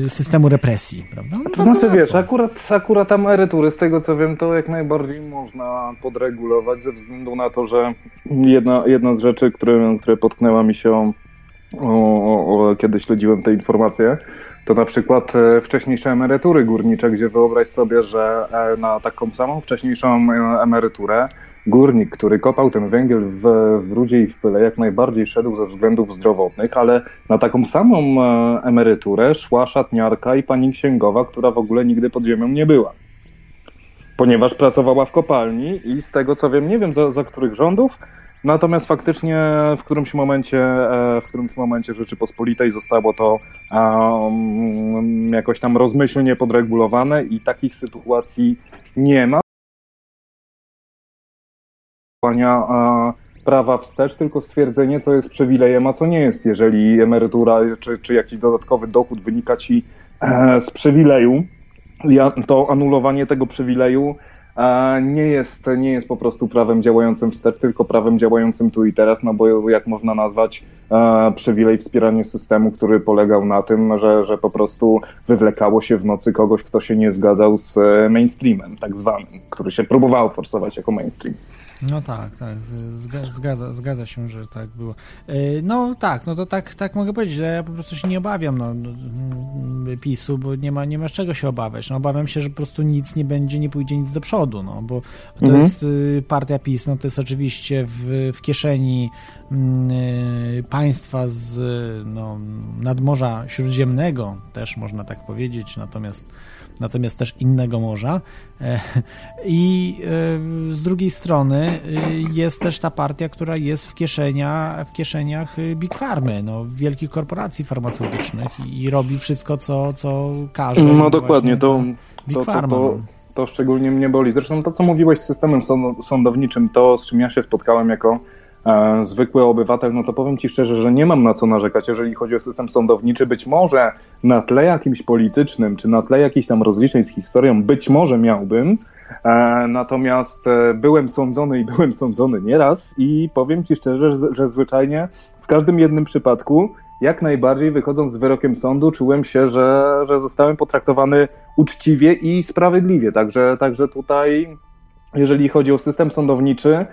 systemu represji, prawda? No, To znaczy, wiesz, akurat, akurat emerytury, z tego co wiem, to jak najbardziej można podregulować ze względu na to, że jedna, jedna z rzeczy, które, które potknęła mi się, o, o, o, kiedy śledziłem te informacje, to na przykład e, wcześniejsze emerytury górnicze, gdzie wyobraź sobie, że e, na taką samą wcześniejszą e, emeryturę górnik, który kopał ten węgiel w, w rudzie i w pyle, jak najbardziej szedł ze względów zdrowotnych, ale na taką samą e, emeryturę szła szatniarka i pani księgowa, która w ogóle nigdy pod ziemią nie była. Ponieważ pracowała w kopalni i z tego co wiem, nie wiem za, za których rządów, natomiast faktycznie w którymś momencie, e, w którymś momencie Rzeczypospolitej zostało to um, jakoś tam rozmyślnie podregulowane i takich sytuacji nie ma. Prawa wstecz, tylko stwierdzenie, co jest przywilejem, a co nie jest. Jeżeli emerytura czy, czy jakiś dodatkowy dochód wynika ci e, z przywileju, to anulowanie tego przywileju e, nie jest, nie jest po prostu prawem działającym wstecz, tylko prawem działającym tu i teraz, no bo jak można nazwać e, przywilej wspieranie systemu, który polegał na tym, że, że po prostu wywlekało się w nocy kogoś, kto się nie zgadzał z mainstreamem, tak zwanym, który się próbowało forsować jako mainstream. No tak, tak, zgadza, zgadza się, że tak było. E, No tak, no to tak, tak mogę powiedzieć, że ja po prostu się nie obawiam no, mm, PiSu, bo nie ma, nie ma czego się obawiać. No, obawiam się, że po prostu nic nie będzie, nie pójdzie nic do przodu, no bo to Mhm. jest y, partia PiS, no to jest oczywiście w, w kieszeni mm, y, państwa z no, nadmorza śródziemnego, też można tak powiedzieć, natomiast natomiast też innego morza. E, I e, z drugiej strony e, jest też ta partia, która jest w, kieszenia, w kieszeniach Big Farmy, no, wielkich korporacji farmaceutycznych i, i robi wszystko, co, co każe. No dokładnie, to, Big to, to, Pharma. to, no. to szczególnie mnie boli. Zresztą to, co mówiłeś z systemem sąd- sądowniczym, to z czym ja się spotkałem jako zwykły obywatel, no to powiem Ci szczerze, że nie mam na co narzekać, jeżeli chodzi o system sądowniczy. Być może na tle jakimś politycznym, czy na tle jakichś tam rozliczeń z historią, być może miałbym, e, natomiast e, byłem sądzony i byłem sądzony nieraz i powiem Ci szczerze, że, zwyczajnie w każdym jednym przypadku jak najbardziej wychodząc z wyrokiem sądu czułem się, że, że zostałem potraktowany uczciwie i sprawiedliwie. Także, także tutaj, jeżeli chodzi o system sądowniczy,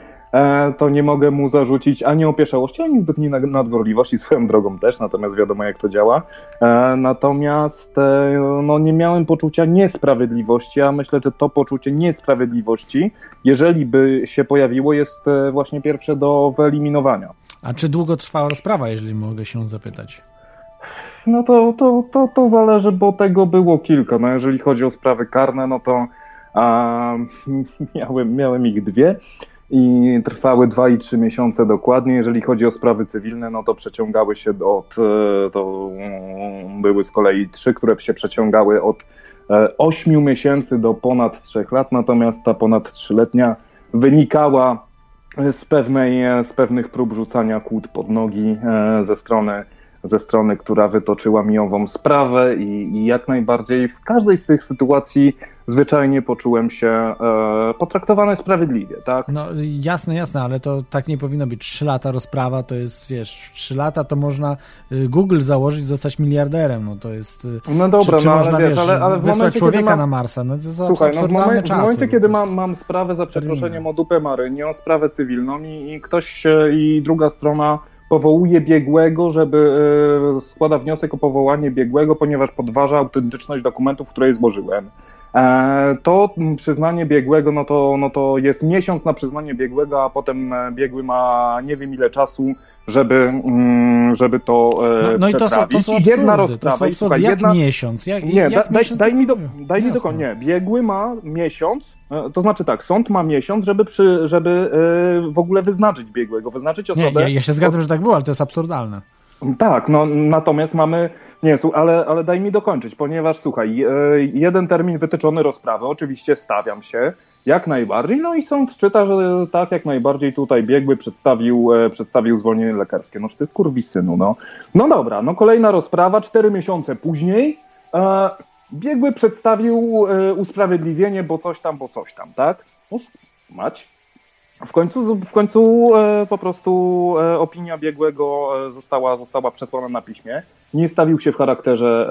to nie mogę mu zarzucić ani opieszałości, ani zbytniej nad- nadgorliwości, swoją drogą też, natomiast wiadomo jak to działa. E, Natomiast e, no, nie miałem poczucia niesprawiedliwości, a myślę, że to poczucie niesprawiedliwości, jeżeli by się pojawiło, jest e, właśnie pierwsze do wyeliminowania. A czy długo trwała rozprawa, jeżeli mogę się zapytać? No to, to, to, to zależy, bo tego było kilka. No jeżeli chodzi o sprawy karne, no to a, miałem, miałem ich dwie i trwały dwa i trzy miesiące dokładnie. Jeżeli chodzi o sprawy cywilne, no to przeciągały się od, e, to mm, były z kolei trzy, które się przeciągały od e, ośmiu miesięcy do ponad trzech lat, natomiast ta ponad trzyletnia wynikała z, pewnej, z pewnych prób rzucania kłód pod nogi e, ze strony, ze strony, która wytoczyła mi ową sprawę i, i jak najbardziej w każdej z tych sytuacji zwyczajnie poczułem się e, potraktowany sprawiedliwie, tak? No jasne, jasne, ale to tak nie powinno być. Trzy lata rozprawa to jest, wiesz, trzy lata to można y, Google założyć, zostać miliarderem, no to jest... y, No dobra, czy, czy no ale można, wiesz, wiesz, ale, ale w wysłać momencie, człowieka kiedy na Marsa, no to są Słuchaj, no w, momen, w czasy. momencie, no kiedy mam, mam sprawę za przeproszeniem o dupę Marynię, o sprawę cywilną i, i ktoś i druga strona powołuje biegłego, żeby e, składa wniosek o powołanie biegłego, ponieważ podważa autentyczność dokumentów, które złożyłem. E, to przyznanie biegłego, no to, no to jest miesiąc na przyznanie biegłego, a potem e, biegły ma nie wiem ile czasu, żeby, mm, żeby to No, no i to są, to są absurdy, jedna to rozprawa, są i absurdy. słuchaj, Jak jedna, miesiąc? Jak, nie, jak da, daj, miesiąc daj mi do, to- daj mi do końca. Nie, biegły ma miesiąc, to znaczy tak, sąd ma miesiąc, żeby, przy, żeby e, w ogóle wyznaczyć biegłego, wyznaczyć Nie, osobę. ja, ja się zgadzam, że tak było, ale to jest absurdalne. Tak, no natomiast mamy. Nie, ale, ale daj mi dokończyć, ponieważ słuchaj, e, jeden termin wytyczony rozprawy, oczywiście stawiam się jak najbardziej, no i sąd czyta, że tak, jak najbardziej tutaj biegły przedstawił, e, przedstawił zwolnienie lekarskie. No czy ty kurwisynu, no. No dobra, no kolejna rozprawa, cztery miesiące później e, biegły przedstawił e, usprawiedliwienie, bo coś tam, bo coś tam, tak? No, mać. W końcu, w końcu e, po prostu e, opinia biegłego została, została przesłana na piśmie. Nie stawił się w charakterze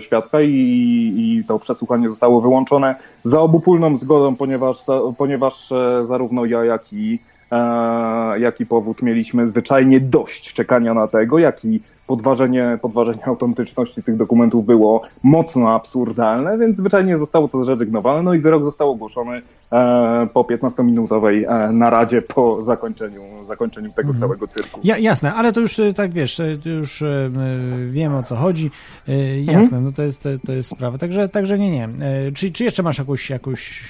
świadka i, i to przesłuchanie zostało wyłączone za obopólną zgodą, ponieważ, ponieważ zarówno ja, jak i, e, jak i powód mieliśmy zwyczajnie dość czekania na tego, jak i podważenie, podważenie autentyczności tych dokumentów było mocno absurdalne, więc zwyczajnie zostało to zrezygnowane, no i wyrok został ogłoszony e, po 15-minutowej e, naradzie po zakończeniu, zakończeniu tego Mhm. całego cyrku. Ja, jasne, ale to już y, tak wiesz, to już y, y, wiem o co chodzi. Y, Mhm. Jasne, no to jest, to, to jest sprawa. Także, także nie, nie. Czy, czy jeszcze masz jakąś, jakąś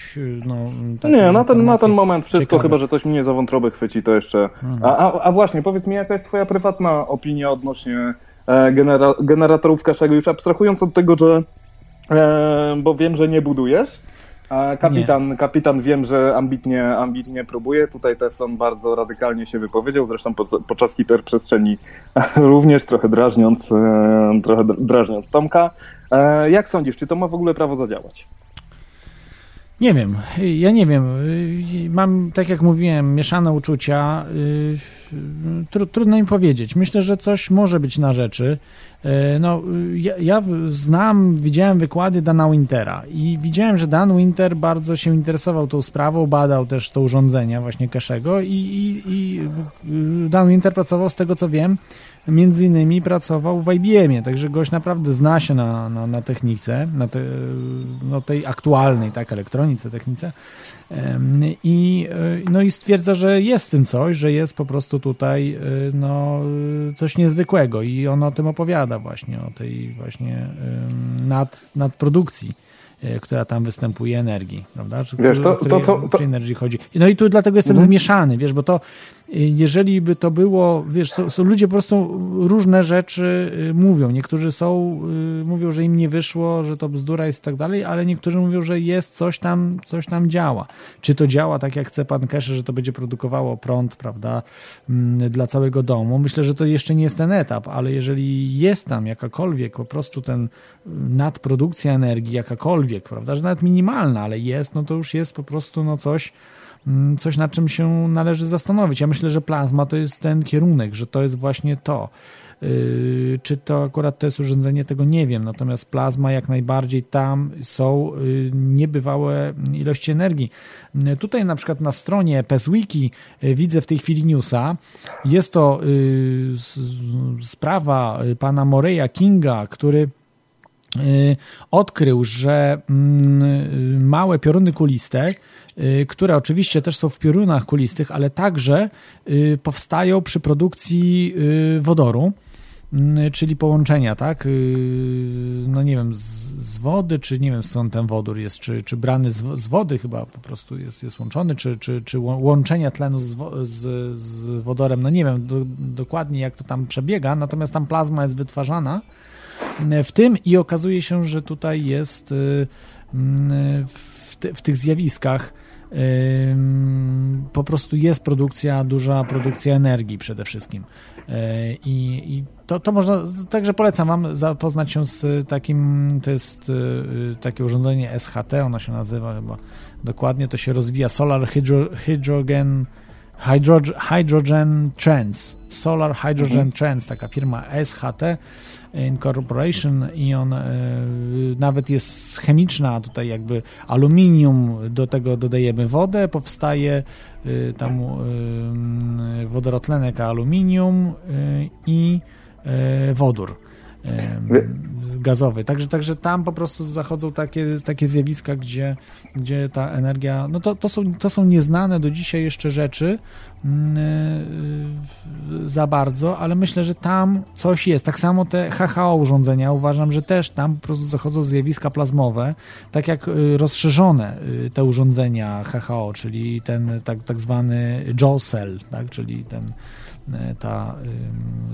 no, Nie, na ten, na ten moment wszystko, ciekawe. chyba że coś mnie za wątroby chwyci, to jeszcze. Mhm. A, a, a właśnie, powiedz mi, jaka jest Twoja prywatna opinia odnośnie e, genera generatorów Kaszego, już abstrahując od tego, że. E, bo wiem, że nie budujesz. Kapitan, kapitan wiem, że ambitnie, ambitnie próbuje. Tutaj Teflon bardzo radykalnie się wypowiedział, zresztą po, podczas hiperprzestrzeni również trochę drażniąc, e, trochę drażniąc Tomka. E, jak sądzisz, czy to ma w ogóle prawo zadziałać? Nie wiem, ja nie wiem. Y, Mam, tak jak mówiłem, mieszane uczucia. Tru, trudno mi powiedzieć. Myślę, że coś może być na rzeczy. Y, No, ja, ja znam, widziałem wykłady Dana Wintera i widziałem, że Dan Winter bardzo się interesował tą sprawą, badał też to urządzenia właśnie Cashego i, i, i y, Dan Winter pracował z tego, co wiem, między innymi pracował w IBM-ie, także gość naprawdę zna się na, na, na technice, na te, no tej aktualnej tak, elektronice, technice i, y, no i stwierdza, że jest w tym coś, że jest po prostu tutaj y, no, coś niezwykłego i on o tym opowiada właśnie, o tej właśnie nad, nadprodukcji y, która tam występuje energii, prawda? Czy, Wiesz, to- o której- to- to- o której energii chodzi. No i tu dlatego jestem Mhm. zmieszany, wiesz, bo to jeżeli by to było, wiesz, są, są ludzie po prostu różne rzeczy y, mówią. Niektórzy są, y, mówią, że im nie wyszło, że to bzdura jest i tak dalej, ale niektórzy mówią, że jest coś tam, coś tam działa. Czy to działa tak, jak chce pan Kesze, że to będzie produkowało prąd, prawda, mm, dla całego domu? Myślę, że to jeszcze nie jest ten etap, ale jeżeli jest tam jakakolwiek po prostu ten y, nadprodukcja energii, jakakolwiek, prawda, że nawet minimalna, ale jest, no to już jest po prostu no coś, coś nad czym się należy zastanowić. Ja myślę, że plazma to jest ten kierunek, że to jest właśnie to. Yy, czy to akurat to jest urządzenie, tego nie wiem. Natomiast plazma jak najbardziej tam są yy, niebywałe ilości energii. Yy, tutaj na przykład na stronie PESWiki widzę w tej chwili newsa. Jest to sprawa pana Moreya Kinga, który odkrył, że mm, małe pioruny kuliste, które oczywiście też są w piorunach kulistych, ale także powstają przy produkcji wodoru. Mm, czyli połączenia, tak? Y, no nie wiem, z, wody, czy nie wiem skąd ten wodór jest, czy, czy brany z, wody chyba po prostu jest, jest łączony, czy, czy, czy łączenia tlenu z, z, z wodorem, no nie wiem do, dokładnie jak to tam przebiega, natomiast tam plazma jest wytwarzana w tym i okazuje się, że tutaj jest y, mm, w, te, w tych zjawiskach po prostu jest produkcja, duża produkcja energii przede wszystkim. E, I, i to, to można, także polecam Wam zapoznać się z takim, to jest takie urządzenie SHT, ono się nazywa chyba dokładnie, to się rozwija Solar Hydro, Hydrogen Hydrogen, Hydrogen Trends, Solar Hydrogen mhm. Trends, taka firma SHT Incorporation i on e, nawet jest chemiczna, tutaj jakby aluminium, do tego dodajemy wodę, powstaje e, tam e, wodorotlenek aluminium i wodór gazowy. Także, także tam po prostu zachodzą takie, takie zjawiska, gdzie, gdzie ta energia, no to, to, są, to są nieznane do dzisiaj jeszcze rzeczy yy, za bardzo, ale myślę, że tam coś jest. Tak samo te HHO urządzenia, uważam, że też tam po prostu zachodzą zjawiska plazmowe, tak jak y, rozszerzone y, te urządzenia HHO, czyli ten tak, tak zwany Joe Cell, tak, czyli ten ta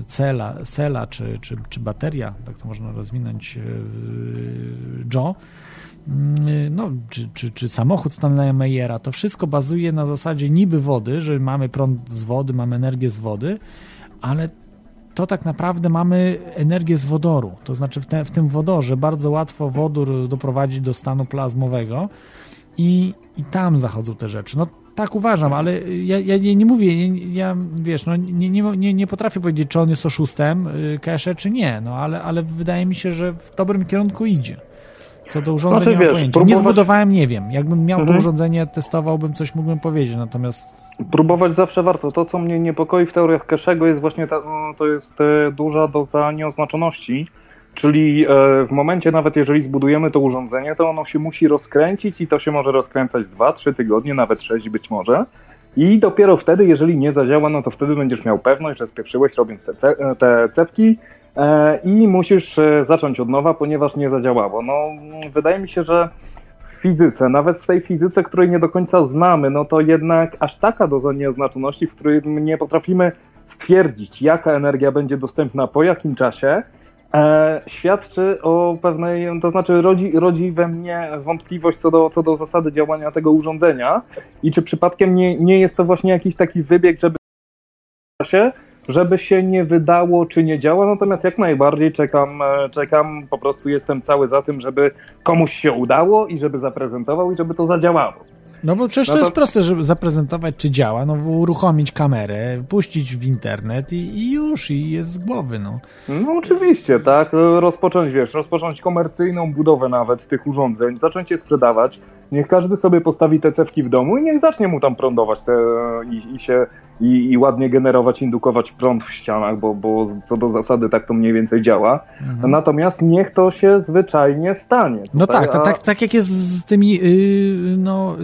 cela, cela czy, czy, czy bateria, tak to można rozwinąć, e, Joe, mm, no, czy, czy, czy samochód Stanleya Meyera, to wszystko bazuje na zasadzie niby wody, że mamy prąd z wody, mamy energię z wody, ale to tak naprawdę mamy energię z wodoru. To znaczy w, te, w tym wodorze bardzo łatwo wodór doprowadzić do stanu plazmowego i, i tam zachodzą te rzeczy. No tak uważam, ale ja, ja nie, nie mówię, ja wiesz, no, nie, nie, nie potrafię powiedzieć, czy on jest oszustem, y, Kesze, czy nie, no ale, ale wydaje mi się, że w dobrym kierunku idzie. Co do urządzenia znaczy, wiesz. Próbować... Nie zbudowałem, nie wiem. Jakbym miał mhm. to urządzenie, testowałbym, coś mógłbym powiedzieć, natomiast... Próbować zawsze warto. To, co mnie niepokoi w teoriach Keszego jest właśnie ta, no, to jest e, duża doza nieoznaczoności, Czyli e, w momencie, nawet jeżeli zbudujemy to urządzenie, to ono się musi rozkręcić i to się może rozkręcać 2-3 tygodnie, nawet 6 być może. I dopiero wtedy, jeżeli nie zadziała, no to wtedy będziesz miał pewność, że spieprzyłeś robiąc te, ce te cewki e, i musisz e, zacząć od nowa, ponieważ nie zadziałało. No, wydaje mi się, że w fizyce, nawet w tej fizyce, której nie do końca znamy, no to jednak aż taka doza nieoznaczoności, w której nie potrafimy stwierdzić, jaka energia będzie dostępna po jakim czasie, e, świadczy o pewnej, to znaczy rodzi, rodzi we mnie wątpliwość co do, co do zasady działania tego urządzenia i czy przypadkiem nie, nie jest to właśnie jakiś taki wybieg, żeby się, żeby się nie wydało, czy nie działa, natomiast jak najbardziej czekam, e, czekam, po prostu jestem cały za tym, żeby komuś się udało i żeby zaprezentował i żeby to zadziałało. No bo przecież no to... to... jest proste, żeby zaprezentować, czy działa, no uruchomić kamerę, puścić w internet i, i, już, i jest z głowy, no. No oczywiście, tak, rozpocząć, wiesz, rozpocząć komercyjną budowę nawet tych urządzeń, zacząć je sprzedawać, niech każdy sobie postawi te cewki w domu i niech zacznie mu tam prądować te, i, i się i, i, ładnie generować, indukować prąd w ścianach, bo, bo co do zasady tak to mniej więcej działa. Mhm. Natomiast niech to się zwyczajnie stanie. Tutaj, no tak, a... tak, tak jak jest z tymi yy, no,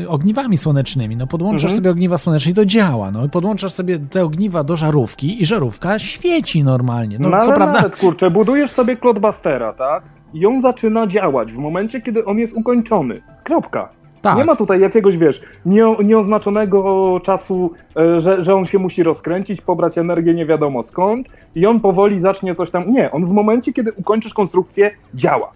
yy, ogniwami słonecznymi. No podłączasz mhm. sobie ogniwa słoneczne i to działa. No podłączasz sobie te ogniwa do żarówki i żarówka świeci normalnie. No, no co prawda... nawet, kurczę, budujesz sobie Cloudbustera, tak? I on zaczyna działać w momencie, kiedy on jest ukończony. Kropka. Tak. Nie ma tutaj jakiegoś, wiesz, nie, nieoznaczonego czasu, e, że, że on się musi rozkręcić, pobrać energię nie wiadomo skąd i on powoli zacznie coś tam. Nie, on w momencie, kiedy ukończysz konstrukcję, działa.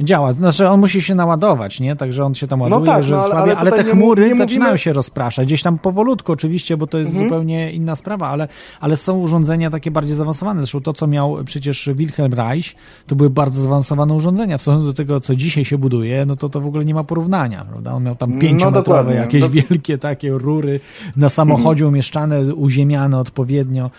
Działa, znaczy on musi się naładować, nie? Także on się tam ładuje, tak, że no, ale- słabie, ale, ale te nie chmury mów- nie zaczynają mówimy- się rozpraszać, gdzieś tam powolutku oczywiście, bo to jest Mhm. zupełnie inna sprawa, ale, ale są urządzenia takie bardziej zaawansowane. Zresztą to, co miał przecież Wilhelm Reich, to były bardzo zaawansowane urządzenia. W stosunku do tego, co dzisiaj się buduje, no to to w ogóle nie ma porównania, prawda? On miał tam No, pięciometrowe dokładnie. jakieś Do- wielkie takie rury na samochodzie umieszczane, uziemiane odpowiednio.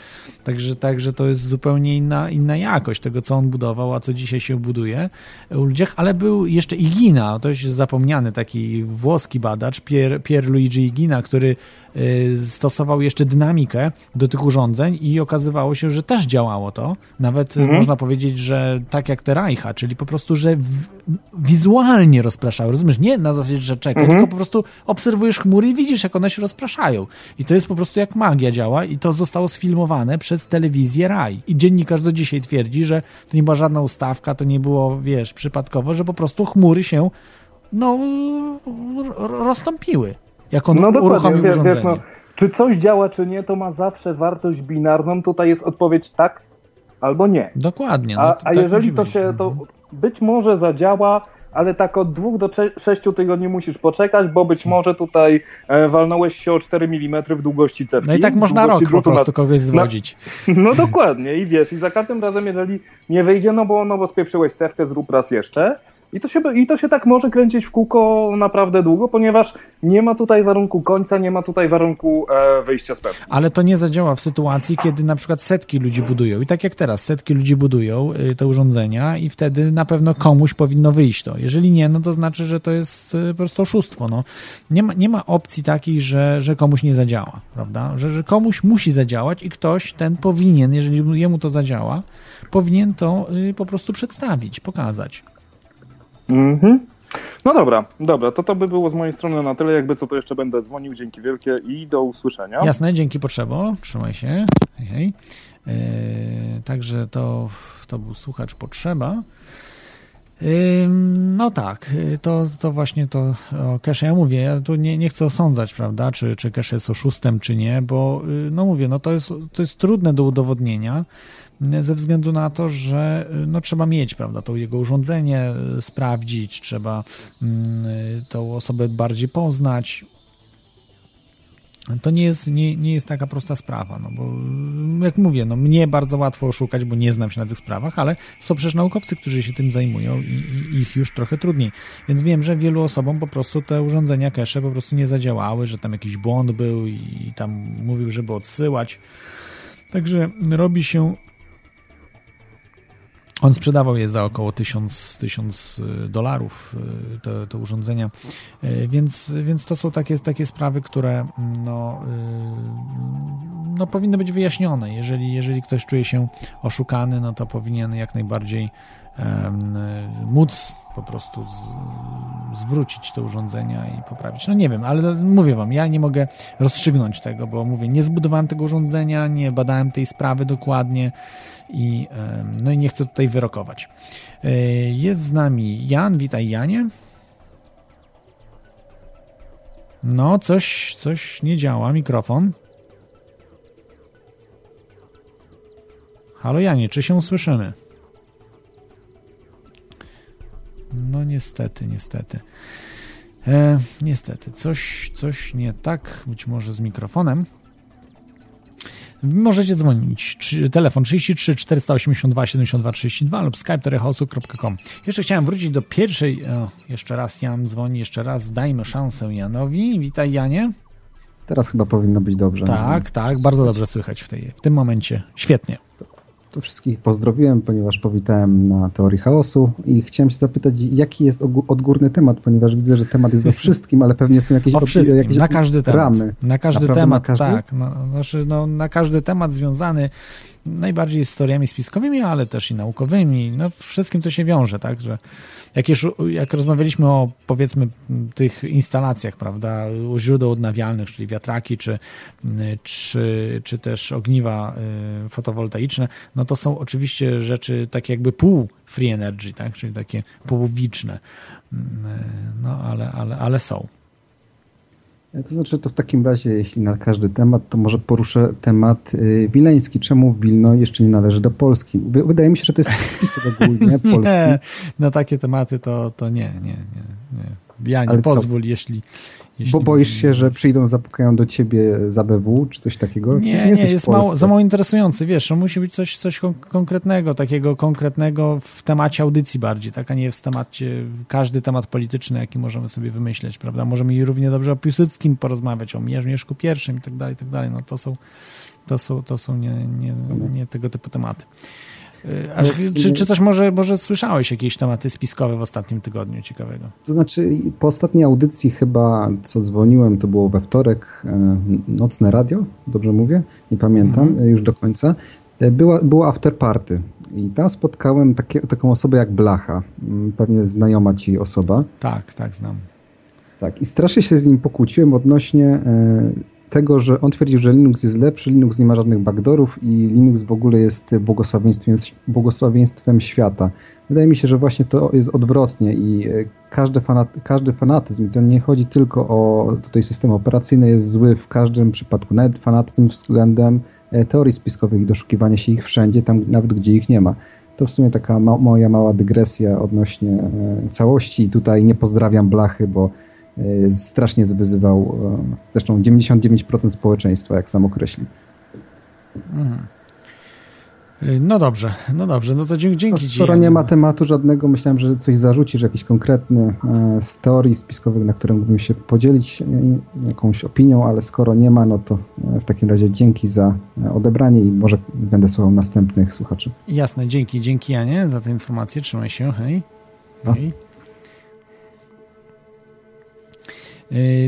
Także, także to jest zupełnie inna, inna jakość tego, co on budował, a co dzisiaj się buduje u Ale był jeszcze Igina, jest zapomniany taki włoski badacz, Pier, Pierluigi Igina, który stosował jeszcze dynamikę do tych urządzeń i okazywało się, że też działało to. Nawet y, Mhm. można powiedzieć, że tak jak te Reicha, czyli po prostu, że wizualnie rozpraszały. Rozumiesz? Nie na zasadzie, że czekaj, Mhm. tylko po prostu obserwujesz chmury i widzisz, jak one się rozpraszają. I to jest po prostu jak magia działa i to zostało sfilmowane przez telewizję Raj. I dziennikarz do dzisiaj twierdzi, że to nie była żadna ustawka, to nie było, wiesz, przypadkowo, że po prostu chmury się no rozstąpiły. Jak on No uruchomił wiesz, urządzenie. wiesz, no, czy coś działa, czy nie, to ma zawsze wartość binarną. Tutaj jest odpowiedź tak albo nie. Dokładnie. No, A, a tak jeżeli to się, to być może zadziała, ale tak od dwóch do sześciu tygodni musisz poczekać, bo być może tutaj e, walnąłeś się o 4 mm w długości cewki. No i tak można rok po drutu na- prostu kogoś zwodzić. No dokładnie i wiesz, i za każdym razem, jeżeli nie wyjdzie, no bo, no bo spieprzyłeś cewkę, zrób raz jeszcze. I to, się, I to się tak może kręcić w kółko naprawdę długo, ponieważ nie ma tutaj warunku końca, nie ma tutaj warunku e, wyjścia z pewki. Ale to nie zadziała w sytuacji, kiedy na przykład setki ludzi budują. I tak jak teraz, setki ludzi budują y, te urządzenia i wtedy na pewno komuś powinno wyjść to. Jeżeli nie, no to znaczy, że to jest y, po prostu oszustwo. No. Nie, ma, nie ma opcji takiej, że, że komuś nie zadziała, prawda? Że, że komuś musi zadziałać i ktoś ten powinien, jeżeli jemu to zadziała, powinien to y, po prostu przedstawić, pokazać. Mhm. No dobra, dobra, to to by było z mojej strony na tyle. Jakby co, to jeszcze będę dzwonił. Dzięki wielkie i do usłyszenia. Jasne, dzięki potrzebo. Trzymaj się. Hej, hej. Yy, także to, to był słuchacz potrzeba. Yy, no tak, yy, to, to właśnie to o Cache ja mówię, ja tu nie, nie chcę osądzać, prawda, czy, czy Cache jest oszustem, czy nie, bo no mówię, no to jest, to jest trudne do udowodnienia ze względu na to, że yy, no trzeba mieć, prawda, to jego urządzenie yy, sprawdzić, trzeba yy, tą osobę bardziej poznać, to nie jest, nie, nie jest taka prosta sprawa, no bo mm, jak mówię, no mnie bardzo łatwo oszukać, bo nie znam się na tych sprawach, ale są przecież naukowcy, którzy się tym zajmują i, i ich już trochę trudniej. Więc wiem, że wielu osobom po prostu te urządzenia cache po prostu nie zadziałały, że tam jakiś błąd był i tam mówił, żeby odsyłać. Także robi się on sprzedawał je za około 1000, 1000 dolarów, y, te, te urządzenia, Y, więc, więc to są takie, takie sprawy, które no, y, no, powinny być wyjaśnione. Jeżeli, jeżeli ktoś czuje się oszukany, no to powinien jak najbardziej y, móc po prostu z, zwrócić te urządzenia i poprawić. No nie wiem, ale mówię wam, ja nie mogę rozstrzygnąć tego, bo mówię, nie zbudowałem tego urządzenia, nie badałem tej sprawy dokładnie i no i nie chcę tutaj wyrokować. Y, Jest z nami Jan, witaj Janie. No, coś, coś nie działa, mikrofon. Halo Janie, czy się słyszymy? No niestety, niestety. E, niestety, coś, coś nie tak, być może z mikrofonem. Możecie dzwonić. Telefon 33 482 72 32 lub skype terechosu.com. Jeszcze chciałem wrócić do pierwszej. O, jeszcze raz Jan dzwoni, jeszcze raz dajmy szansę Janowi. Witaj Janie. Teraz chyba powinno być dobrze. Tak, tak, bardzo dobrze słychać w, tej, w tym momencie. Świetnie. To wszystkich pozdrowiłem, ponieważ powitałem na teorii chaosu i chciałem się zapytać, jaki jest odgórny temat, ponieważ widzę, że temat jest o wszystkim, ale pewnie są jakieś, O wszystkim, jakieś na każdy temat. ramy. Na każdy Naprawdę temat, na każdy? tak. No, znaczy, no, na każdy temat związany najbardziej historiami spiskowymi, ale też i naukowymi. No, wszystkim to się wiąże, tak, że jak, już, jak rozmawialiśmy o powiedzmy tych instalacjach, prawda, źródeł odnawialnych, czyli wiatraki, czy, czy, czy też ogniwa y, fotowoltaiczne, no to są oczywiście rzeczy takie jakby pół free energy, tak, czyli takie połowiczne. Mm, No, ale, ale, ale są. To znaczy, to w takim razie, jeśli na każdy temat, to może poruszę temat y, wileński. Czemu Wilno jeszcze nie należy do Polski? Wy- Wydaje mi się, że to jest spisek ogólnie Polski. Nie, na takie tematy to, to nie, nie, nie, nie. Ja nie Ale co? pozwól, jeśli, jeśli... Bo boisz się, że przyjdą, zapukają do ciebie z ABW, czy coś takiego? Nie, nie, w jest mało, za mało interesujący, wiesz, musi być coś, coś kon- konkretnego, takiego konkretnego w temacie audycji bardziej, tak, a nie w temacie, każdy temat polityczny, jaki możemy sobie wymyśleć, prawda, możemy i równie dobrze o Piłsudskim porozmawiać, o Mieszku I i tak dalej, i tak dalej, no to są, to są, to są nie, nie, nie tego typu tematy. A Ale czy, czy, coś może, może słyszałeś jakieś tematy spiskowe w ostatnim tygodniu ciekawego? To znaczy, po ostatniej audycji chyba, co dzwoniłem, to było we wtorek, e, nocne radio, dobrze mówię? Nie pamiętam Mhm. e, już do końca. E, Była, było after party i tam spotkałem takie, taką osobę jak Blacha, pewnie znajoma ci osoba. Tak, tak, znam. Tak, i strasznie się z nim pokłóciłem odnośnie e, tego, że on twierdził, że Linux jest lepszy, Linux nie ma żadnych backdoorów i Linux w ogóle jest błogosławieństwem, błogosławieństwem świata. Wydaje mi się, że właśnie to jest odwrotnie i e, każdy, fanat, każdy fanatyzm, i to nie chodzi tylko o tutaj system operacyjny jest zły w każdym przypadku, nawet fanatyzm względem e, teorii spiskowych i doszukiwania się ich wszędzie, tam nawet gdzie ich nie ma. To w sumie taka ma moja mała dygresja odnośnie e, całości i tutaj nie pozdrawiam Blachy, bo strasznie zwyzywał e, zresztą 99% społeczeństwa, jak sam określił. Mhm. Y, No dobrze, no dobrze, no to dzięki, dzięki No, ci. skoro nie ma tematu żadnego, myślałem, że coś zarzucisz, jakiś konkretny e, z teorii spiskowych, na które mógłbym się podzielić e, jakąś opinią, ale skoro nie ma, no to e, w takim razie dzięki za e, odebranie i może będę słuchał następnych słuchaczy. Jasne, dzięki, dzięki Janie za tę informację. Trzymaj się, hej. Hej.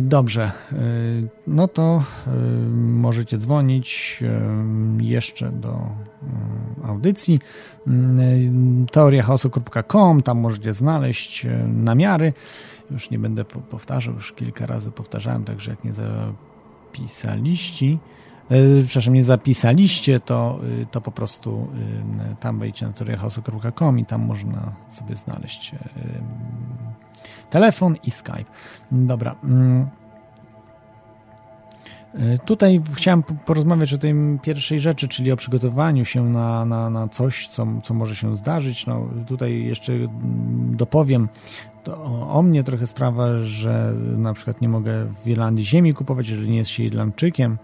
Dobrze, yy, no to yy, możecie dzwonić jeszcze do audycji teoriachaosu.com, tam możecie znaleźć namiary. Już nie będę po- powtarzał, już kilka razy powtarzałem, także jak nie zapisaliście, przepraszam, nie zapisaliście, to, to po prostu tam wejdźcie na teoriachaosu.com i tam można sobie znaleźć telefon i Skype. Dobra. mm. Y, Tutaj chciałem po- porozmawiać o tej pierwszej rzeczy, czyli o przygotowaniu się na, na, na coś, co, co może się zdarzyć. No, tutaj jeszcze mm, dopowiem o, o mnie trochę sprawa, że na przykład nie mogę w Irlandii ziemi kupować, jeżeli nie jest się Irlandczykiem,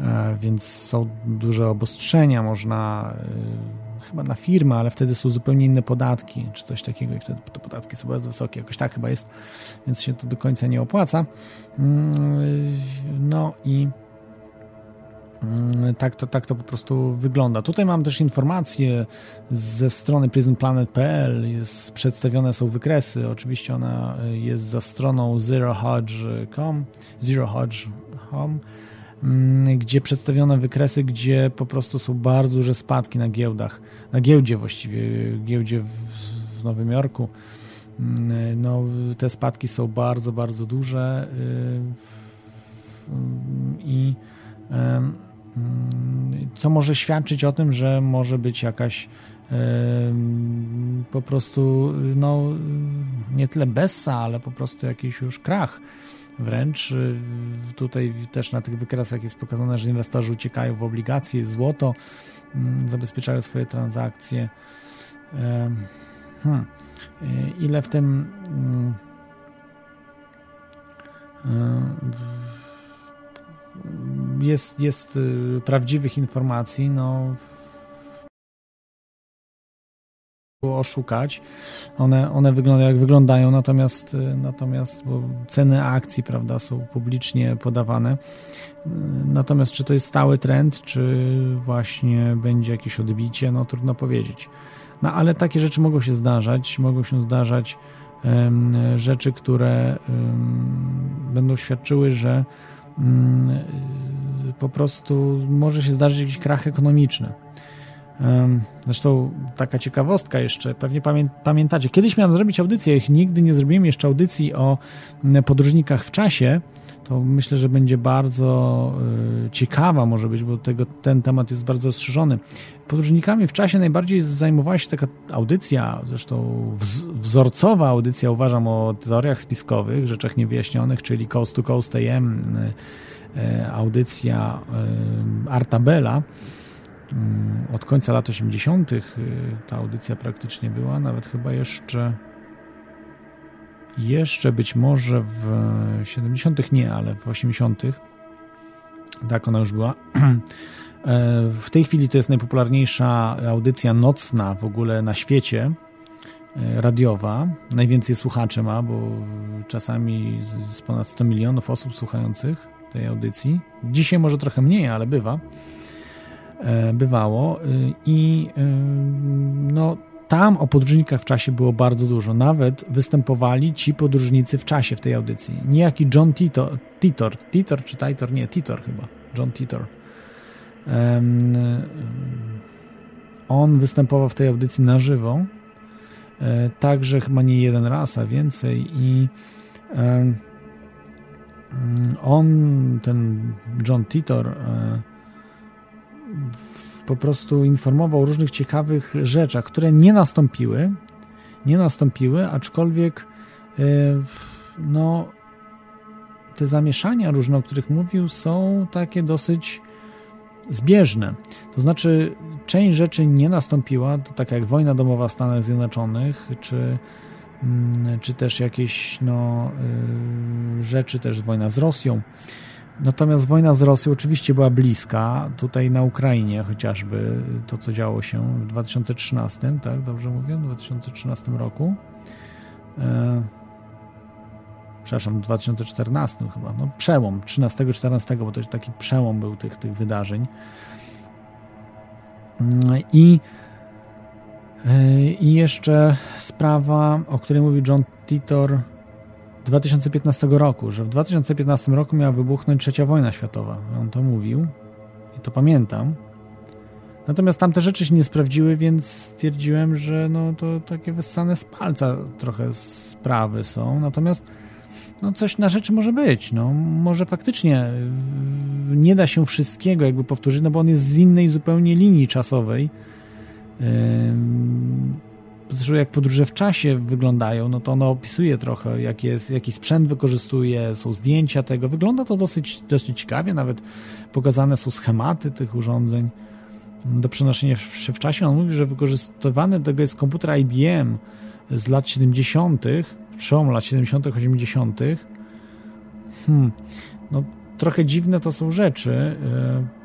e, więc są duże obostrzenia. Można y, chyba na firmę, ale wtedy są zupełnie inne podatki, czy coś takiego i wtedy te podatki są bardzo wysokie. Jakoś tak chyba jest, więc się to do końca nie opłaca. Mm, No i mm, tak to, tak to po prostu wygląda. Tutaj mam też informacje ze strony prisonplanet.pl. Przedstawione są wykresy. Oczywiście ona jest za stroną zerohodge.com zerohodge.com mm, gdzie przedstawione wykresy, gdzie po prostu są bardzo duże spadki na giełdach, na giełdzie właściwie, giełdzie w, w Nowym Jorku. Mm, No, te spadki są bardzo, bardzo duże y, i mm, co może świadczyć o tym, że może być jakaś po prostu no, nie tyle bessa, ale po prostu jakiś już krach. Wręcz y, tutaj też na tych wykresach jest pokazane, że inwestorzy uciekają w obligacje, złoto, zabezpieczają swoje transakcje. Hmm. Ile w tym mm, y, jest, jest y, prawdziwych informacji, no oszukać. One, one wyglądają jak wyglądają, natomiast, y, natomiast bo ceny akcji prawda, są publicznie podawane. Y, Natomiast czy to jest stały trend, czy właśnie będzie jakieś odbicie, no trudno powiedzieć. No ale takie rzeczy mogą się zdarzać, mogą się zdarzać em, rzeczy, które em, będą świadczyły, że y, po prostu może się zdarzyć jakiś krach ekonomiczny. Zresztą taka ciekawostka jeszcze, pewnie pamię pamiętacie, kiedyś miałem zrobić audycję, ich nigdy nie zrobiłem jeszcze audycji o podróżnikach w czasie, to myślę, że będzie bardzo y, ciekawa może być, bo tego, ten temat jest bardzo rozszerzony. Podróżnikami w czasie najbardziej zajmowała się taka audycja, zresztą wzorcowa audycja, uważam, o teoriach spiskowych, rzeczach niewyjaśnionych, czyli Coast to Coast AM, y, y, audycja Artabella. Od końca lat 80. ta audycja praktycznie była, nawet chyba jeszcze jeszcze być może w 70. nie, ale w 80. Tak ona już była. W tej chwili to jest najpopularniejsza audycja nocna w ogóle na świecie, e, radiowa. Najwięcej słuchaczy ma, bo czasami z ponad 100 milionów osób słuchających tej audycji. Dzisiaj może trochę mniej, ale bywa. E, bywało. E, I no, tam o podróżnikach w czasie było bardzo dużo. Nawet występowali ci podróżnicy w czasie w tej audycji. Niejaki John Titor, Titor, Titor czy Titor? Nie, Titor chyba. John Titor. Um, on występował w tej audycji na żywo. E, także chyba nie jeden raz, a więcej. I on, ten John Titor, e, po prostu informował o różnych ciekawych rzeczach, które nie nastąpiły, nie nastąpiły, aczkolwiek e, no, te zamieszania różne, o których mówił, są takie dosyć zbieżne. To znaczy, część rzeczy nie nastąpiła, to tak jak wojna domowa w Stanach Zjednoczonych, czy, mm, czy też jakieś no, e, rzeczy, też wojna z Rosją, Natomiast wojna z Rosją oczywiście była bliska, tutaj na Ukrainie chociażby to, co działo się w 2013, tak, dobrze mówię, w 2013 roku. E, przepraszam, w 2014 chyba, no przełom, 13-14, bo to taki przełom był tych, tych wydarzeń. Mm, I, e, I jeszcze sprawa, o której mówił John Titor, 2015 roku, że w 2015 roku miała wybuchnąć trzecia wojna światowa. On to mówił i to pamiętam. Natomiast tamte rzeczy się nie sprawdziły, więc stwierdziłem, że no to takie wyssane z palca trochę sprawy są. Natomiast no coś na rzeczy może być. No, może faktycznie nie da się wszystkiego jakby powtórzyć, no bo on jest z innej zupełnie linii czasowej. Yy zresztą jak podróże w czasie wyglądają, no to ono opisuje trochę, jak jest, jaki sprzęt wykorzystuje, są zdjęcia tego. Wygląda to dosyć, dosyć ciekawie, nawet pokazane są schematy tych urządzeń do przenoszenia się w czasie. On mówi, że wykorzystywany tego jest komputer IBM z lat 70., przełom lat 70., 80. Hmm. No, trochę dziwne to są rzeczy. Yy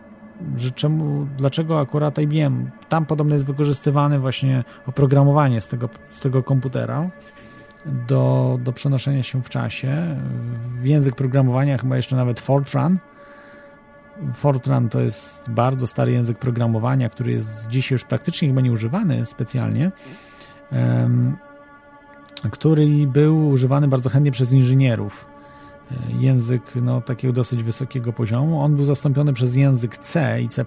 że czemu, dlaczego akurat IBM, tam podobno jest wykorzystywane właśnie oprogramowanie z tego, z tego komputera do, do przenoszenia się w czasie. Język programowania chyba jeszcze nawet Fortran. Fortran to jest bardzo stary język programowania, który jest dzisiaj już praktycznie chyba nieużywany specjalnie, który był używany bardzo chętnie przez inżynierów język no, takiego dosyć wysokiego poziomu. On był zastąpiony przez język C i C.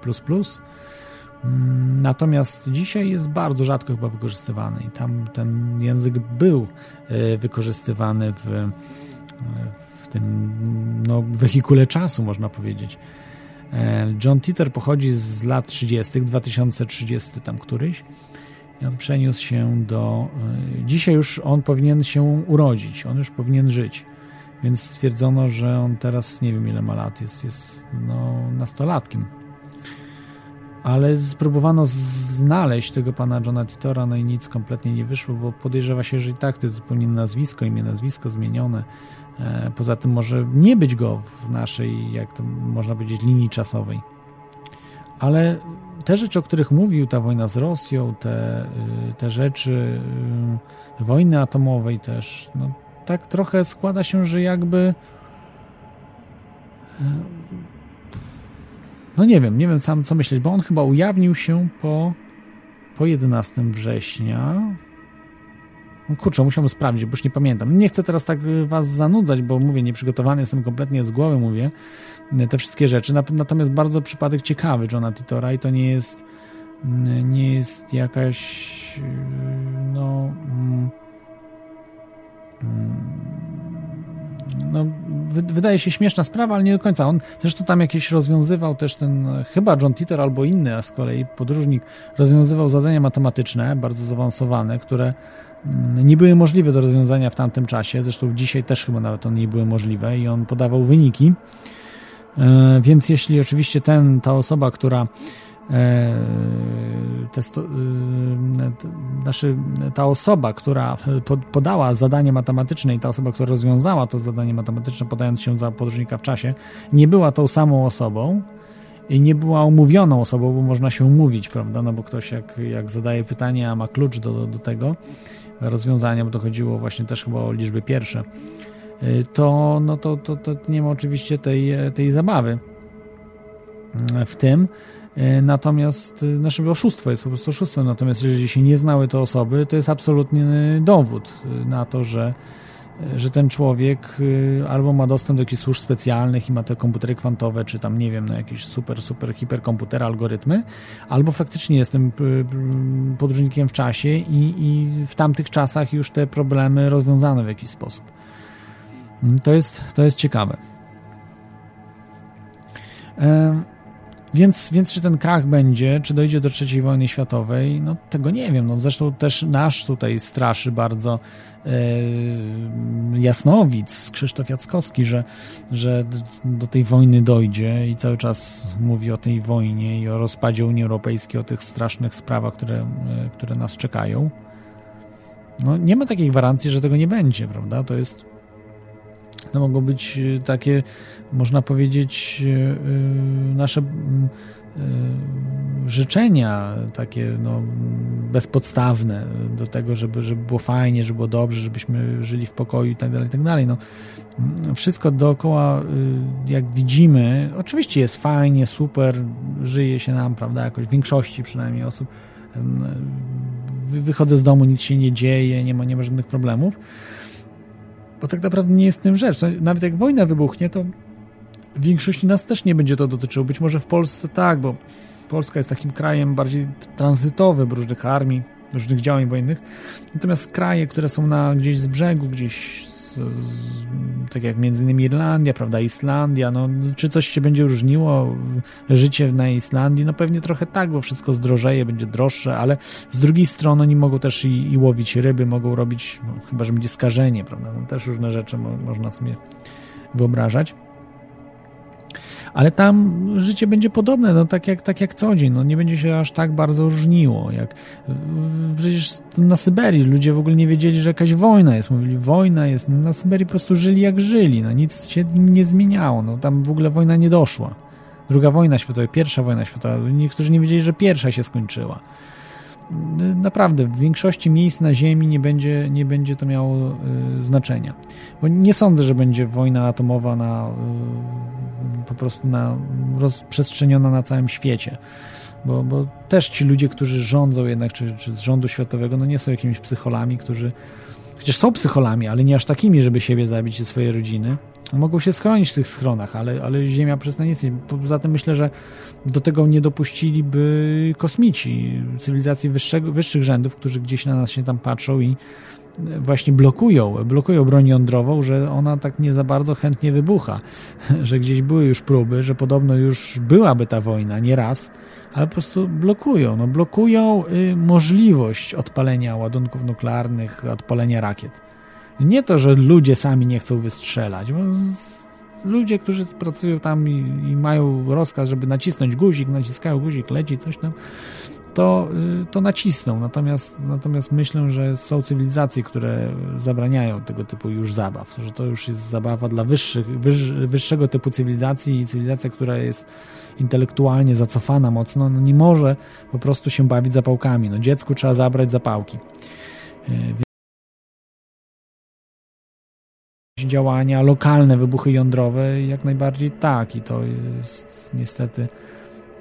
Mm, natomiast dzisiaj jest bardzo rzadko chyba wykorzystywany i tam ten język był e, wykorzystywany w, e, w tym no, wehikule czasu, można powiedzieć. E, John Titor pochodzi z lat 30., 2030 tam któryś. On przeniósł się do. Dzisiaj już on powinien się urodzić, on już powinien żyć. Więc stwierdzono, że on teraz nie wiem ile ma lat, jest, jest no, nastolatkiem. Ale spróbowano znaleźć tego pana Johna Titora, no i nic kompletnie nie wyszło, bo podejrzewa się, że i tak to jest zupełnie nazwisko, imię, nazwisko zmienione. E, poza tym może nie być go w naszej, jak to można powiedzieć, linii czasowej. Ale te rzeczy, o których mówił, ta wojna z Rosją, te, y, te rzeczy y, wojny atomowej też, no, tak trochę składa się, że jakby. E, no nie wiem, nie wiem sam co myśleć, bo on chyba ujawnił się po, po 11 września. No kurczę, musiałbym sprawdzić, bo już nie pamiętam. Nie chcę teraz tak e, was zanudzać, bo mówię, nieprzygotowany jestem kompletnie z głowy, mówię e, te wszystkie rzeczy. Natomiast bardzo przypadek ciekawy Johna Titora i to nie jest nie jest jakaś no mm, no no, wydaje się śmieszna sprawa, ale nie do końca. On zresztą tam jakieś rozwiązywał też ten, chyba John Titor albo inny, a z kolei podróżnik rozwiązywał zadania matematyczne, bardzo zaawansowane, które mm, nie były możliwe do rozwiązania w tamtym czasie. Zresztą dzisiaj też chyba nawet one nie były możliwe i on podawał wyniki. E, więc jeśli oczywiście ten, ta osoba, która e, znaczy ta osoba, która podała zadanie matematyczne i ta osoba, która rozwiązała to zadanie matematyczne, podając się za podróżnika w czasie, nie była tą samą osobą i nie była umówioną osobą, bo można się umówić, prawda? No bo ktoś jak, jak zadaje pytanie, a ma klucz do, do tego rozwiązania, bo to chodziło właśnie też chyba o liczby pierwsze, Y, to, no to, to, to nie ma oczywiście tej, tej zabawy w tym. Y, natomiast znaczy oszustwo jest po prostu oszustwem. Natomiast jeżeli się nie znały te osoby, to jest absolutnie dowód na to, że, że ten człowiek albo ma dostęp do jakichś służb specjalnych i ma te komputery kwantowe, czy tam nie wiem, na no jakieś super, super hiperkomputery, algorytmy, albo faktycznie jestem podróżnikiem w czasie i, i w tamtych czasach już te problemy rozwiązano w jakiś sposób. To jest, to jest ciekawe. E, więc, więc czy ten krach będzie, czy dojdzie do III wojny światowej, no tego nie wiem. No, zresztą też nasz tutaj straszy bardzo e, Jasnowic, Krzysztof Jackowski, że, że do tej wojny dojdzie i cały czas mówi o tej wojnie i o rozpadzie Unii Europejskiej, o tych strasznych sprawach, które, e, które nas czekają. No, nie ma takiej gwarancji, że tego nie będzie, prawda? To jest to mogą być e, takie, można powiedzieć, e, e, nasze życzenia takie no, bezpodstawne do tego, żeby, żeby było fajnie, żeby było dobrze, żebyśmy żyli w pokoju i tak dalej, i tak dalej. No, wszystko dookoła, jak widzimy, oczywiście jest fajnie, super, żyje się nam, prawda, jakoś w większości przynajmniej osób. Wychodzę z domu, nic się nie dzieje, nie ma, nie ma żadnych problemów bo tak naprawdę nie jest tym rzecz. Nawet jak wojna wybuchnie, to w większości nas też nie będzie to dotyczyło. Być może w Polsce tak, bo Polska jest takim krajem bardziej tranzytowym różnych armii, różnych działań wojennych. Natomiast kraje, które są na gdzieś z brzegu, gdzieś z, z, tak jak między innymi Irlandia, prawda, Islandia, no, czy coś się będzie różniło życie na Islandii? No pewnie trochę tak, bo wszystko zdrożeje, będzie droższe, ale z drugiej strony oni mogą też i, i łowić ryby, mogą robić, no, chyba, że będzie skażenie, prawda, no, też różne rzeczy mo można sobie wyobrażać ale tam życie będzie podobne, no tak jak, tak jak co dzień, no nie będzie się aż tak bardzo różniło, jak przecież na Syberii ludzie w ogóle nie wiedzieli, że jakaś wojna jest, mówili wojna jest, no na Syberii po prostu żyli jak żyli, no nic się nie zmieniało, no tam w ogóle wojna nie doszła. Druga wojna światowa, pierwsza wojna światowa, niektórzy nie wiedzieli, że pierwsza się skończyła naprawdę w większości miejsc na Ziemi nie będzie, nie będzie to miało y, znaczenia. Bo nie sądzę, że będzie wojna atomowa na, y, po prostu na, rozprzestrzeniona na całym świecie. Bo, bo też ci ludzie, którzy rządzą jednak, czy, czy z rządu światowego, no nie są jakimiś psycholami, którzy chociaż są psycholami, ale nie aż takimi, żeby siebie zabić i swoje rodziny. Mogą się schronić w tych schronach, ale, ale Ziemia przestanie istnieć. Poza tym myślę, że do tego nie dopuściliby kosmici, cywilizacji wyższego, wyższych rzędów, którzy gdzieś na nas się tam patrzą i właśnie blokują, blokują broń jądrową, że ona tak nie za bardzo chętnie wybucha, że gdzieś były już próby, że podobno już byłaby ta wojna, nie raz, ale po prostu blokują, no blokują y, możliwość odpalenia ładunków nuklearnych, odpalenia rakiet. Nie to, że ludzie sami nie chcą wystrzelać, bo ludzie, którzy pracują tam i, i, mają rozkaz, żeby nacisnąć guzik, naciskają guzik, leci coś tam, to, y, to nacisną. Natomiast, natomiast myślę, że są cywilizacje, które zabraniają tego typu już zabaw, że to już jest zabawa dla wyższych, wyż, wyższego typu cywilizacji i cywilizacja, która jest intelektualnie zacofana mocno, no nie może po prostu się bawić zapałkami. No dziecku trzeba zabrać zapałki. Działania, lokalne wybuchy jądrowe, jak najbardziej tak i to jest niestety,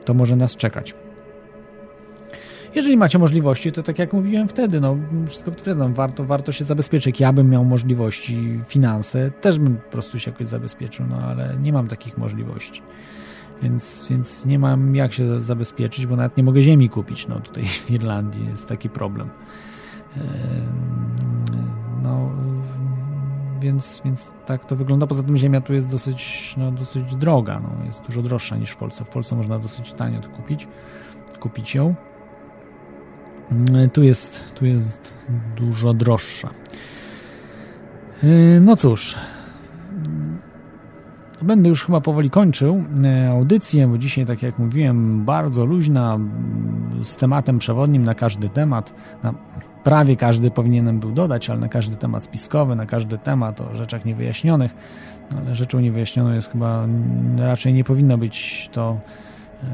to może nas czekać. Jeżeli macie możliwości, to tak jak mówiłem wtedy, no wszystko potwierdzam, warto, warto się zabezpieczyć. Ja bym miał możliwości, finanse, też bym po prostu się jakoś zabezpieczył, no ale nie mam takich możliwości. Więc, więc nie mam jak się zabezpieczyć, bo nawet nie mogę ziemi kupić. No tutaj w Irlandii jest taki problem. No, więc, więc tak to wygląda. Poza tym ziemia tu jest dosyć, no, dosyć droga, no, jest dużo droższa niż w Polsce. W Polsce można dosyć tanio to kupić, kupić ją. Tu jest, tu jest dużo droższa. No cóż, Będę już chyba powoli kończył e, audycję, bo dzisiaj, tak jak mówiłem, bardzo luźna, z tematem przewodnim na każdy temat. Na prawie każdy powinienem był dodać, ale na każdy temat spiskowy, na każdy temat o rzeczach niewyjaśnionych. Ale rzeczą niewyjaśnioną jest chyba raczej nie powinno być to, e,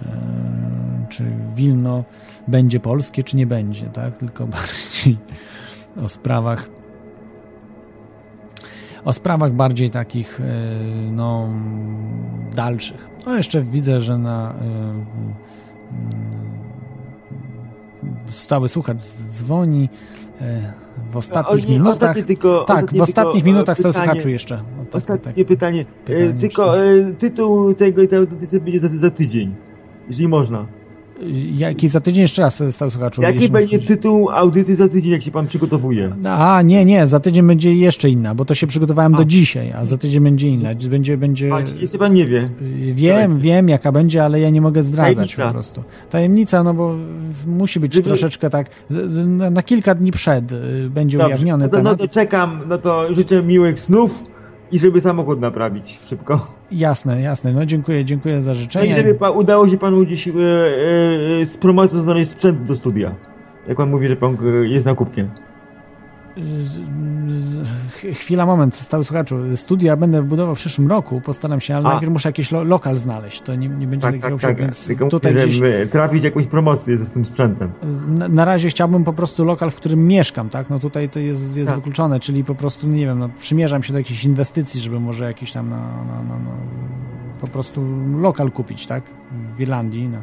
czy Wilno będzie polskie, czy nie będzie, tak? Tylko bardziej o sprawach o sprawach bardziej takich e, no, dalszych. No jeszcze widzę, że na e, stały słuchacz dzwoni e, w ostatnich minutach. Tylko, tak, w ostatnich minutach stały słuchaczu jeszcze. Ostatnie, ostatnie tak, pytanie. pytanie. Tylko tytuł tego, tej audycji będzie za, za tydzień, jeżeli można. Jaki za tydzień jeszcze raz stał słuchaczu? Jaki będzie tytuł audycji za tydzień, jak się pan przygotowuje? A, nie, nie, za tydzień będzie jeszcze inna, bo to się przygotowałem a. do dzisiaj, a za tydzień będzie inna. Będzie, będzie... A, jeszcze pan nie wie? Wiem, wiem jaka będzie, ale ja nie mogę zdradzać Tajemnica. po prostu. Tajemnica, no bo musi być Żeby... troszeczkę tak, na kilka dni przed y, będzie Dobrze, ujawniony no to, temat. No to czekam, no to życzę miłych snów i żeby samochód naprawić szybko. Jasne, jasne. No dziękuję, dziękuję za życzenie. No i żeby pa, udało się panu dziś e, e, z promocją znaleźć sprzęt do studia. Jak pan mówi, że pan e, jest nakupkiem. Chwila, moment, stały słuchaczu. Studia będę budował w przyszłym roku, postaram się, ale A. najpierw muszę jakiś lo lokal znaleźć. To nie, nie będzie tak, takiego tak, tak. Tylko tutaj gdzieś... trafić jakąś promocję ze z tym sprzętem. Na, na, razie chciałbym po prostu lokal, w którym mieszkam, tak? No tutaj to jest, jest tak. wykluczone, czyli po prostu, nie wiem, no, przymierzam się do jakichś inwestycji, żeby może jakiś tam na, na, na, na po prostu lokal kupić, tak? W Irlandii, no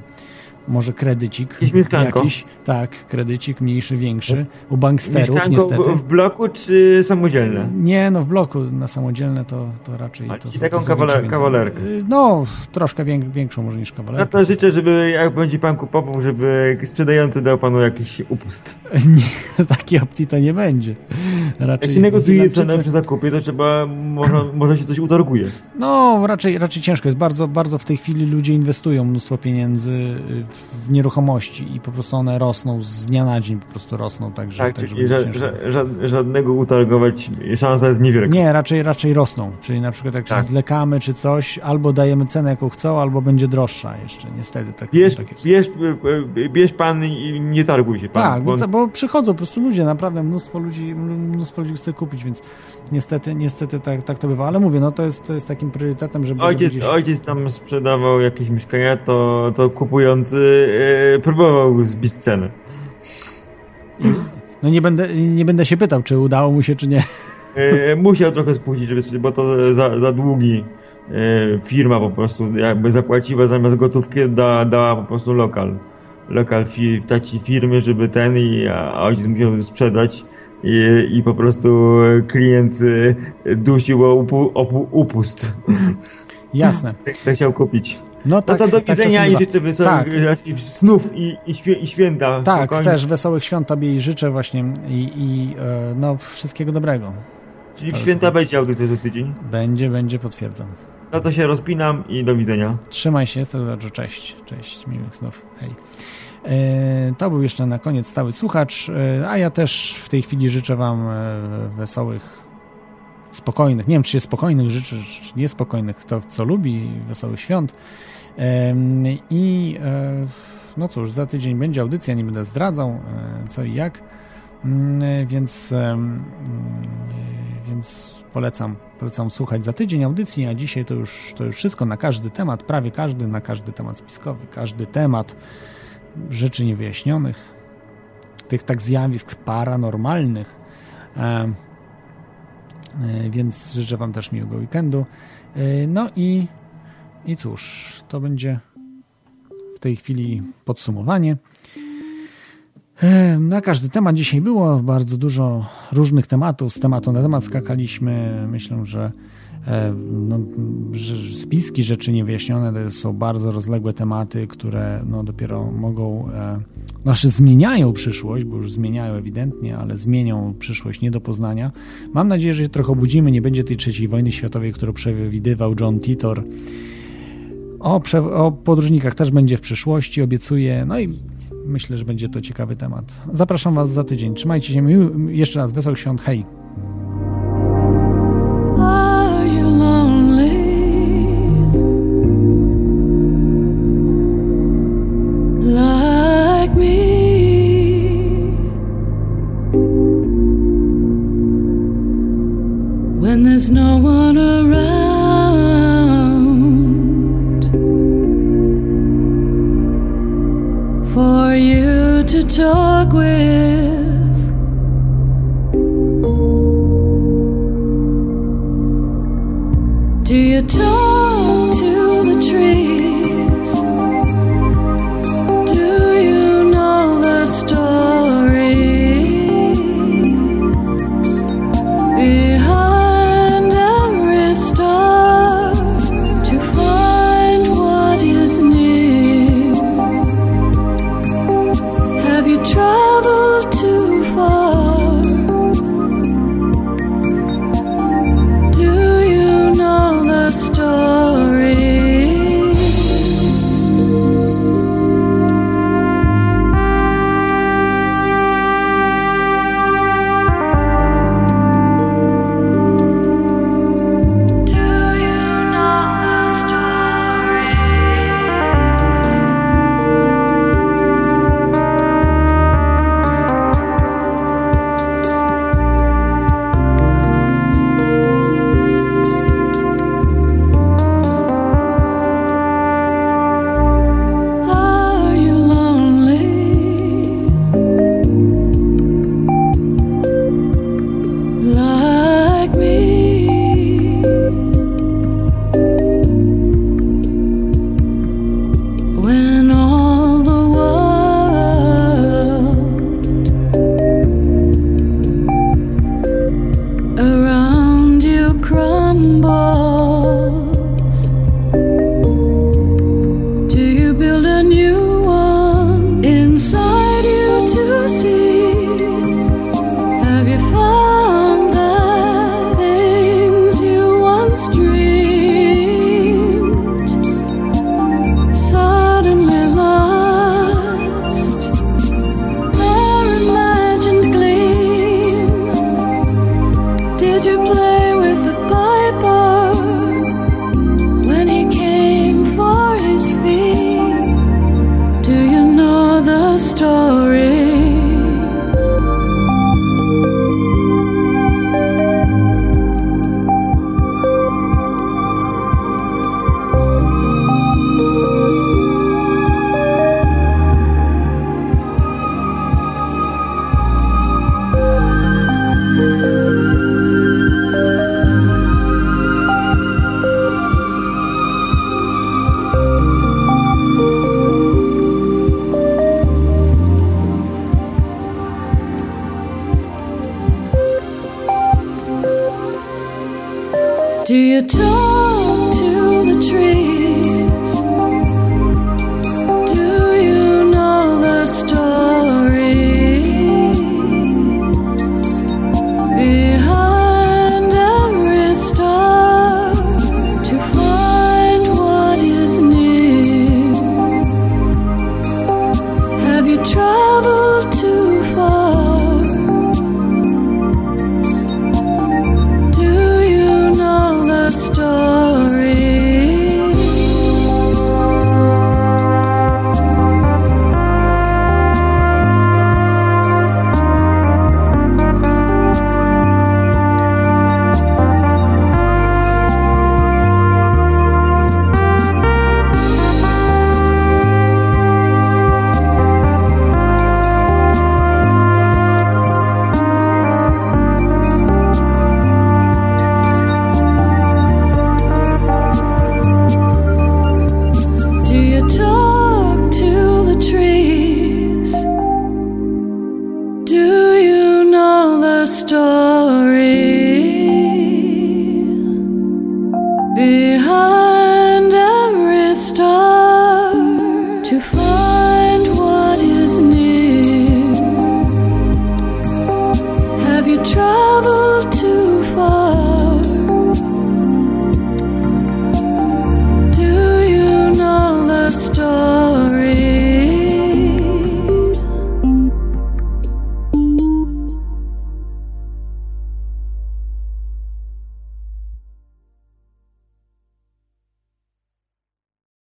może kredycik jakiś, tak, kredycik mniejszy, większy, u banksterów mieszkanko niestety. W, w bloku czy samodzielne? Nie, no w bloku na samodzielne to, to raczej... A, to, taką to kawaler, kawalerkę? No, troszkę większą może niż kawalerkę. No to życzę, żeby jak będzie pan kupował, żeby sprzedający dał panu jakiś upust. Nie, takiej opcji to nie będzie. Raczej jak się negocjuje cenę przy zakupie, to trzeba, może, może się coś utarguje. No, raczej, raczej ciężko jest. Bardzo, bardzo w tej chwili ludzie inwestują mnóstwo pieniędzy w w nieruchomości i po prostu one rosną z dnia na dzień, po prostu rosną. Także, tak, tak ża ża żadnego utargować, szansa jest niewielka. Nie, raczej, raczej rosną. Czyli na przykład jak tak. zlekamy czy coś, albo dajemy cenę jaką chcą, albo będzie droższa jeszcze, niestety. Tak, bierz, tak jest. Bierz, bierz pan i nie targuj się pan. Tak, bo, bo przychodzą po prostu ludzie, naprawdę mnóstwo ludzi, mnóstwo ludzi chce kupić, więc niestety, niestety tak, tak to bywa. Ale mówię, no to jest, to jest takim priorytetem, żeby... Ojciec, żeby gdzieś... ojciec tam sprzedawał jakieś mieszkania, to, to kupujący próbował zbić cenę. No nie będę, nie będę się pytał, czy udało mu się, czy nie. E, musiał trochę spóźnić, żeby, bo to za, za długi e, firma po prostu jakby zapłaciła zamiast gotówki da, dała po prostu lokal. Lokal fi, w takiej firmie, żeby ten i a ojciec musiał sprzedać i, i po prostu klient dusił upu, upust. Jasne. Chciał kupić. No, tak, no to do tak widzenia tak i życzę wesołych tak. snów i, i, święta. Tak, spokojnie. też wesołych świąt Tobie i życzę właśnie i, i e, no, wszystkiego dobrego. Czyli w święta będzie audycja za tydzień? Będzie, będzie, potwierdzam. No to się rozpinam i do widzenia. Trzymaj się, cześć, cześć, miłych snów, hej. E, to był jeszcze na koniec stały słuchacz, e, a ja też w tej chwili życzę Wam wesołych spokojnych, nie wiem czy się spokojnych życzy, czy niespokojnych, kto co lubi, wesołych świąt. I e, no cóż, za tydzień będzie audycja, nie będę zdradzał e, co i jak, mm, więc, więc polecam, polecam słuchać za tydzień audycji, a dzisiaj to już, to już wszystko na każdy temat, prawie każdy, na każdy temat spiskowy, każdy temat rzeczy niewyjaśnionych, tych tak zjawisk paranormalnych. E, więc życzę Wam też miłego weekendu. No i i cóż, to będzie w tej chwili podsumowanie. E, na każdy temat dzisiaj było bardzo dużo różnych tematów. Z tematu na temat skakaliśmy. Myślę, że e, no, że- spiski rzeczy niewyjaśnione to są bardzo rozległe tematy, które no, dopiero mogą, e, znaczy zmieniają przyszłość, bo już zmieniają ewidentnie, ale zmienią przyszłość nie do poznania. Mam nadzieję, że się trochę obudzimy, nie będzie tej trzeciej wojny światowej, którą przewidywał John Titor. O, o podróżnikach też będzie w przyszłości, obiecuję. No i myślę, że będzie to ciekawy temat. Zapraszam Was za tydzień. Trzymajcie się. Jeszcze raz wesołych świąt. Hej! Like me?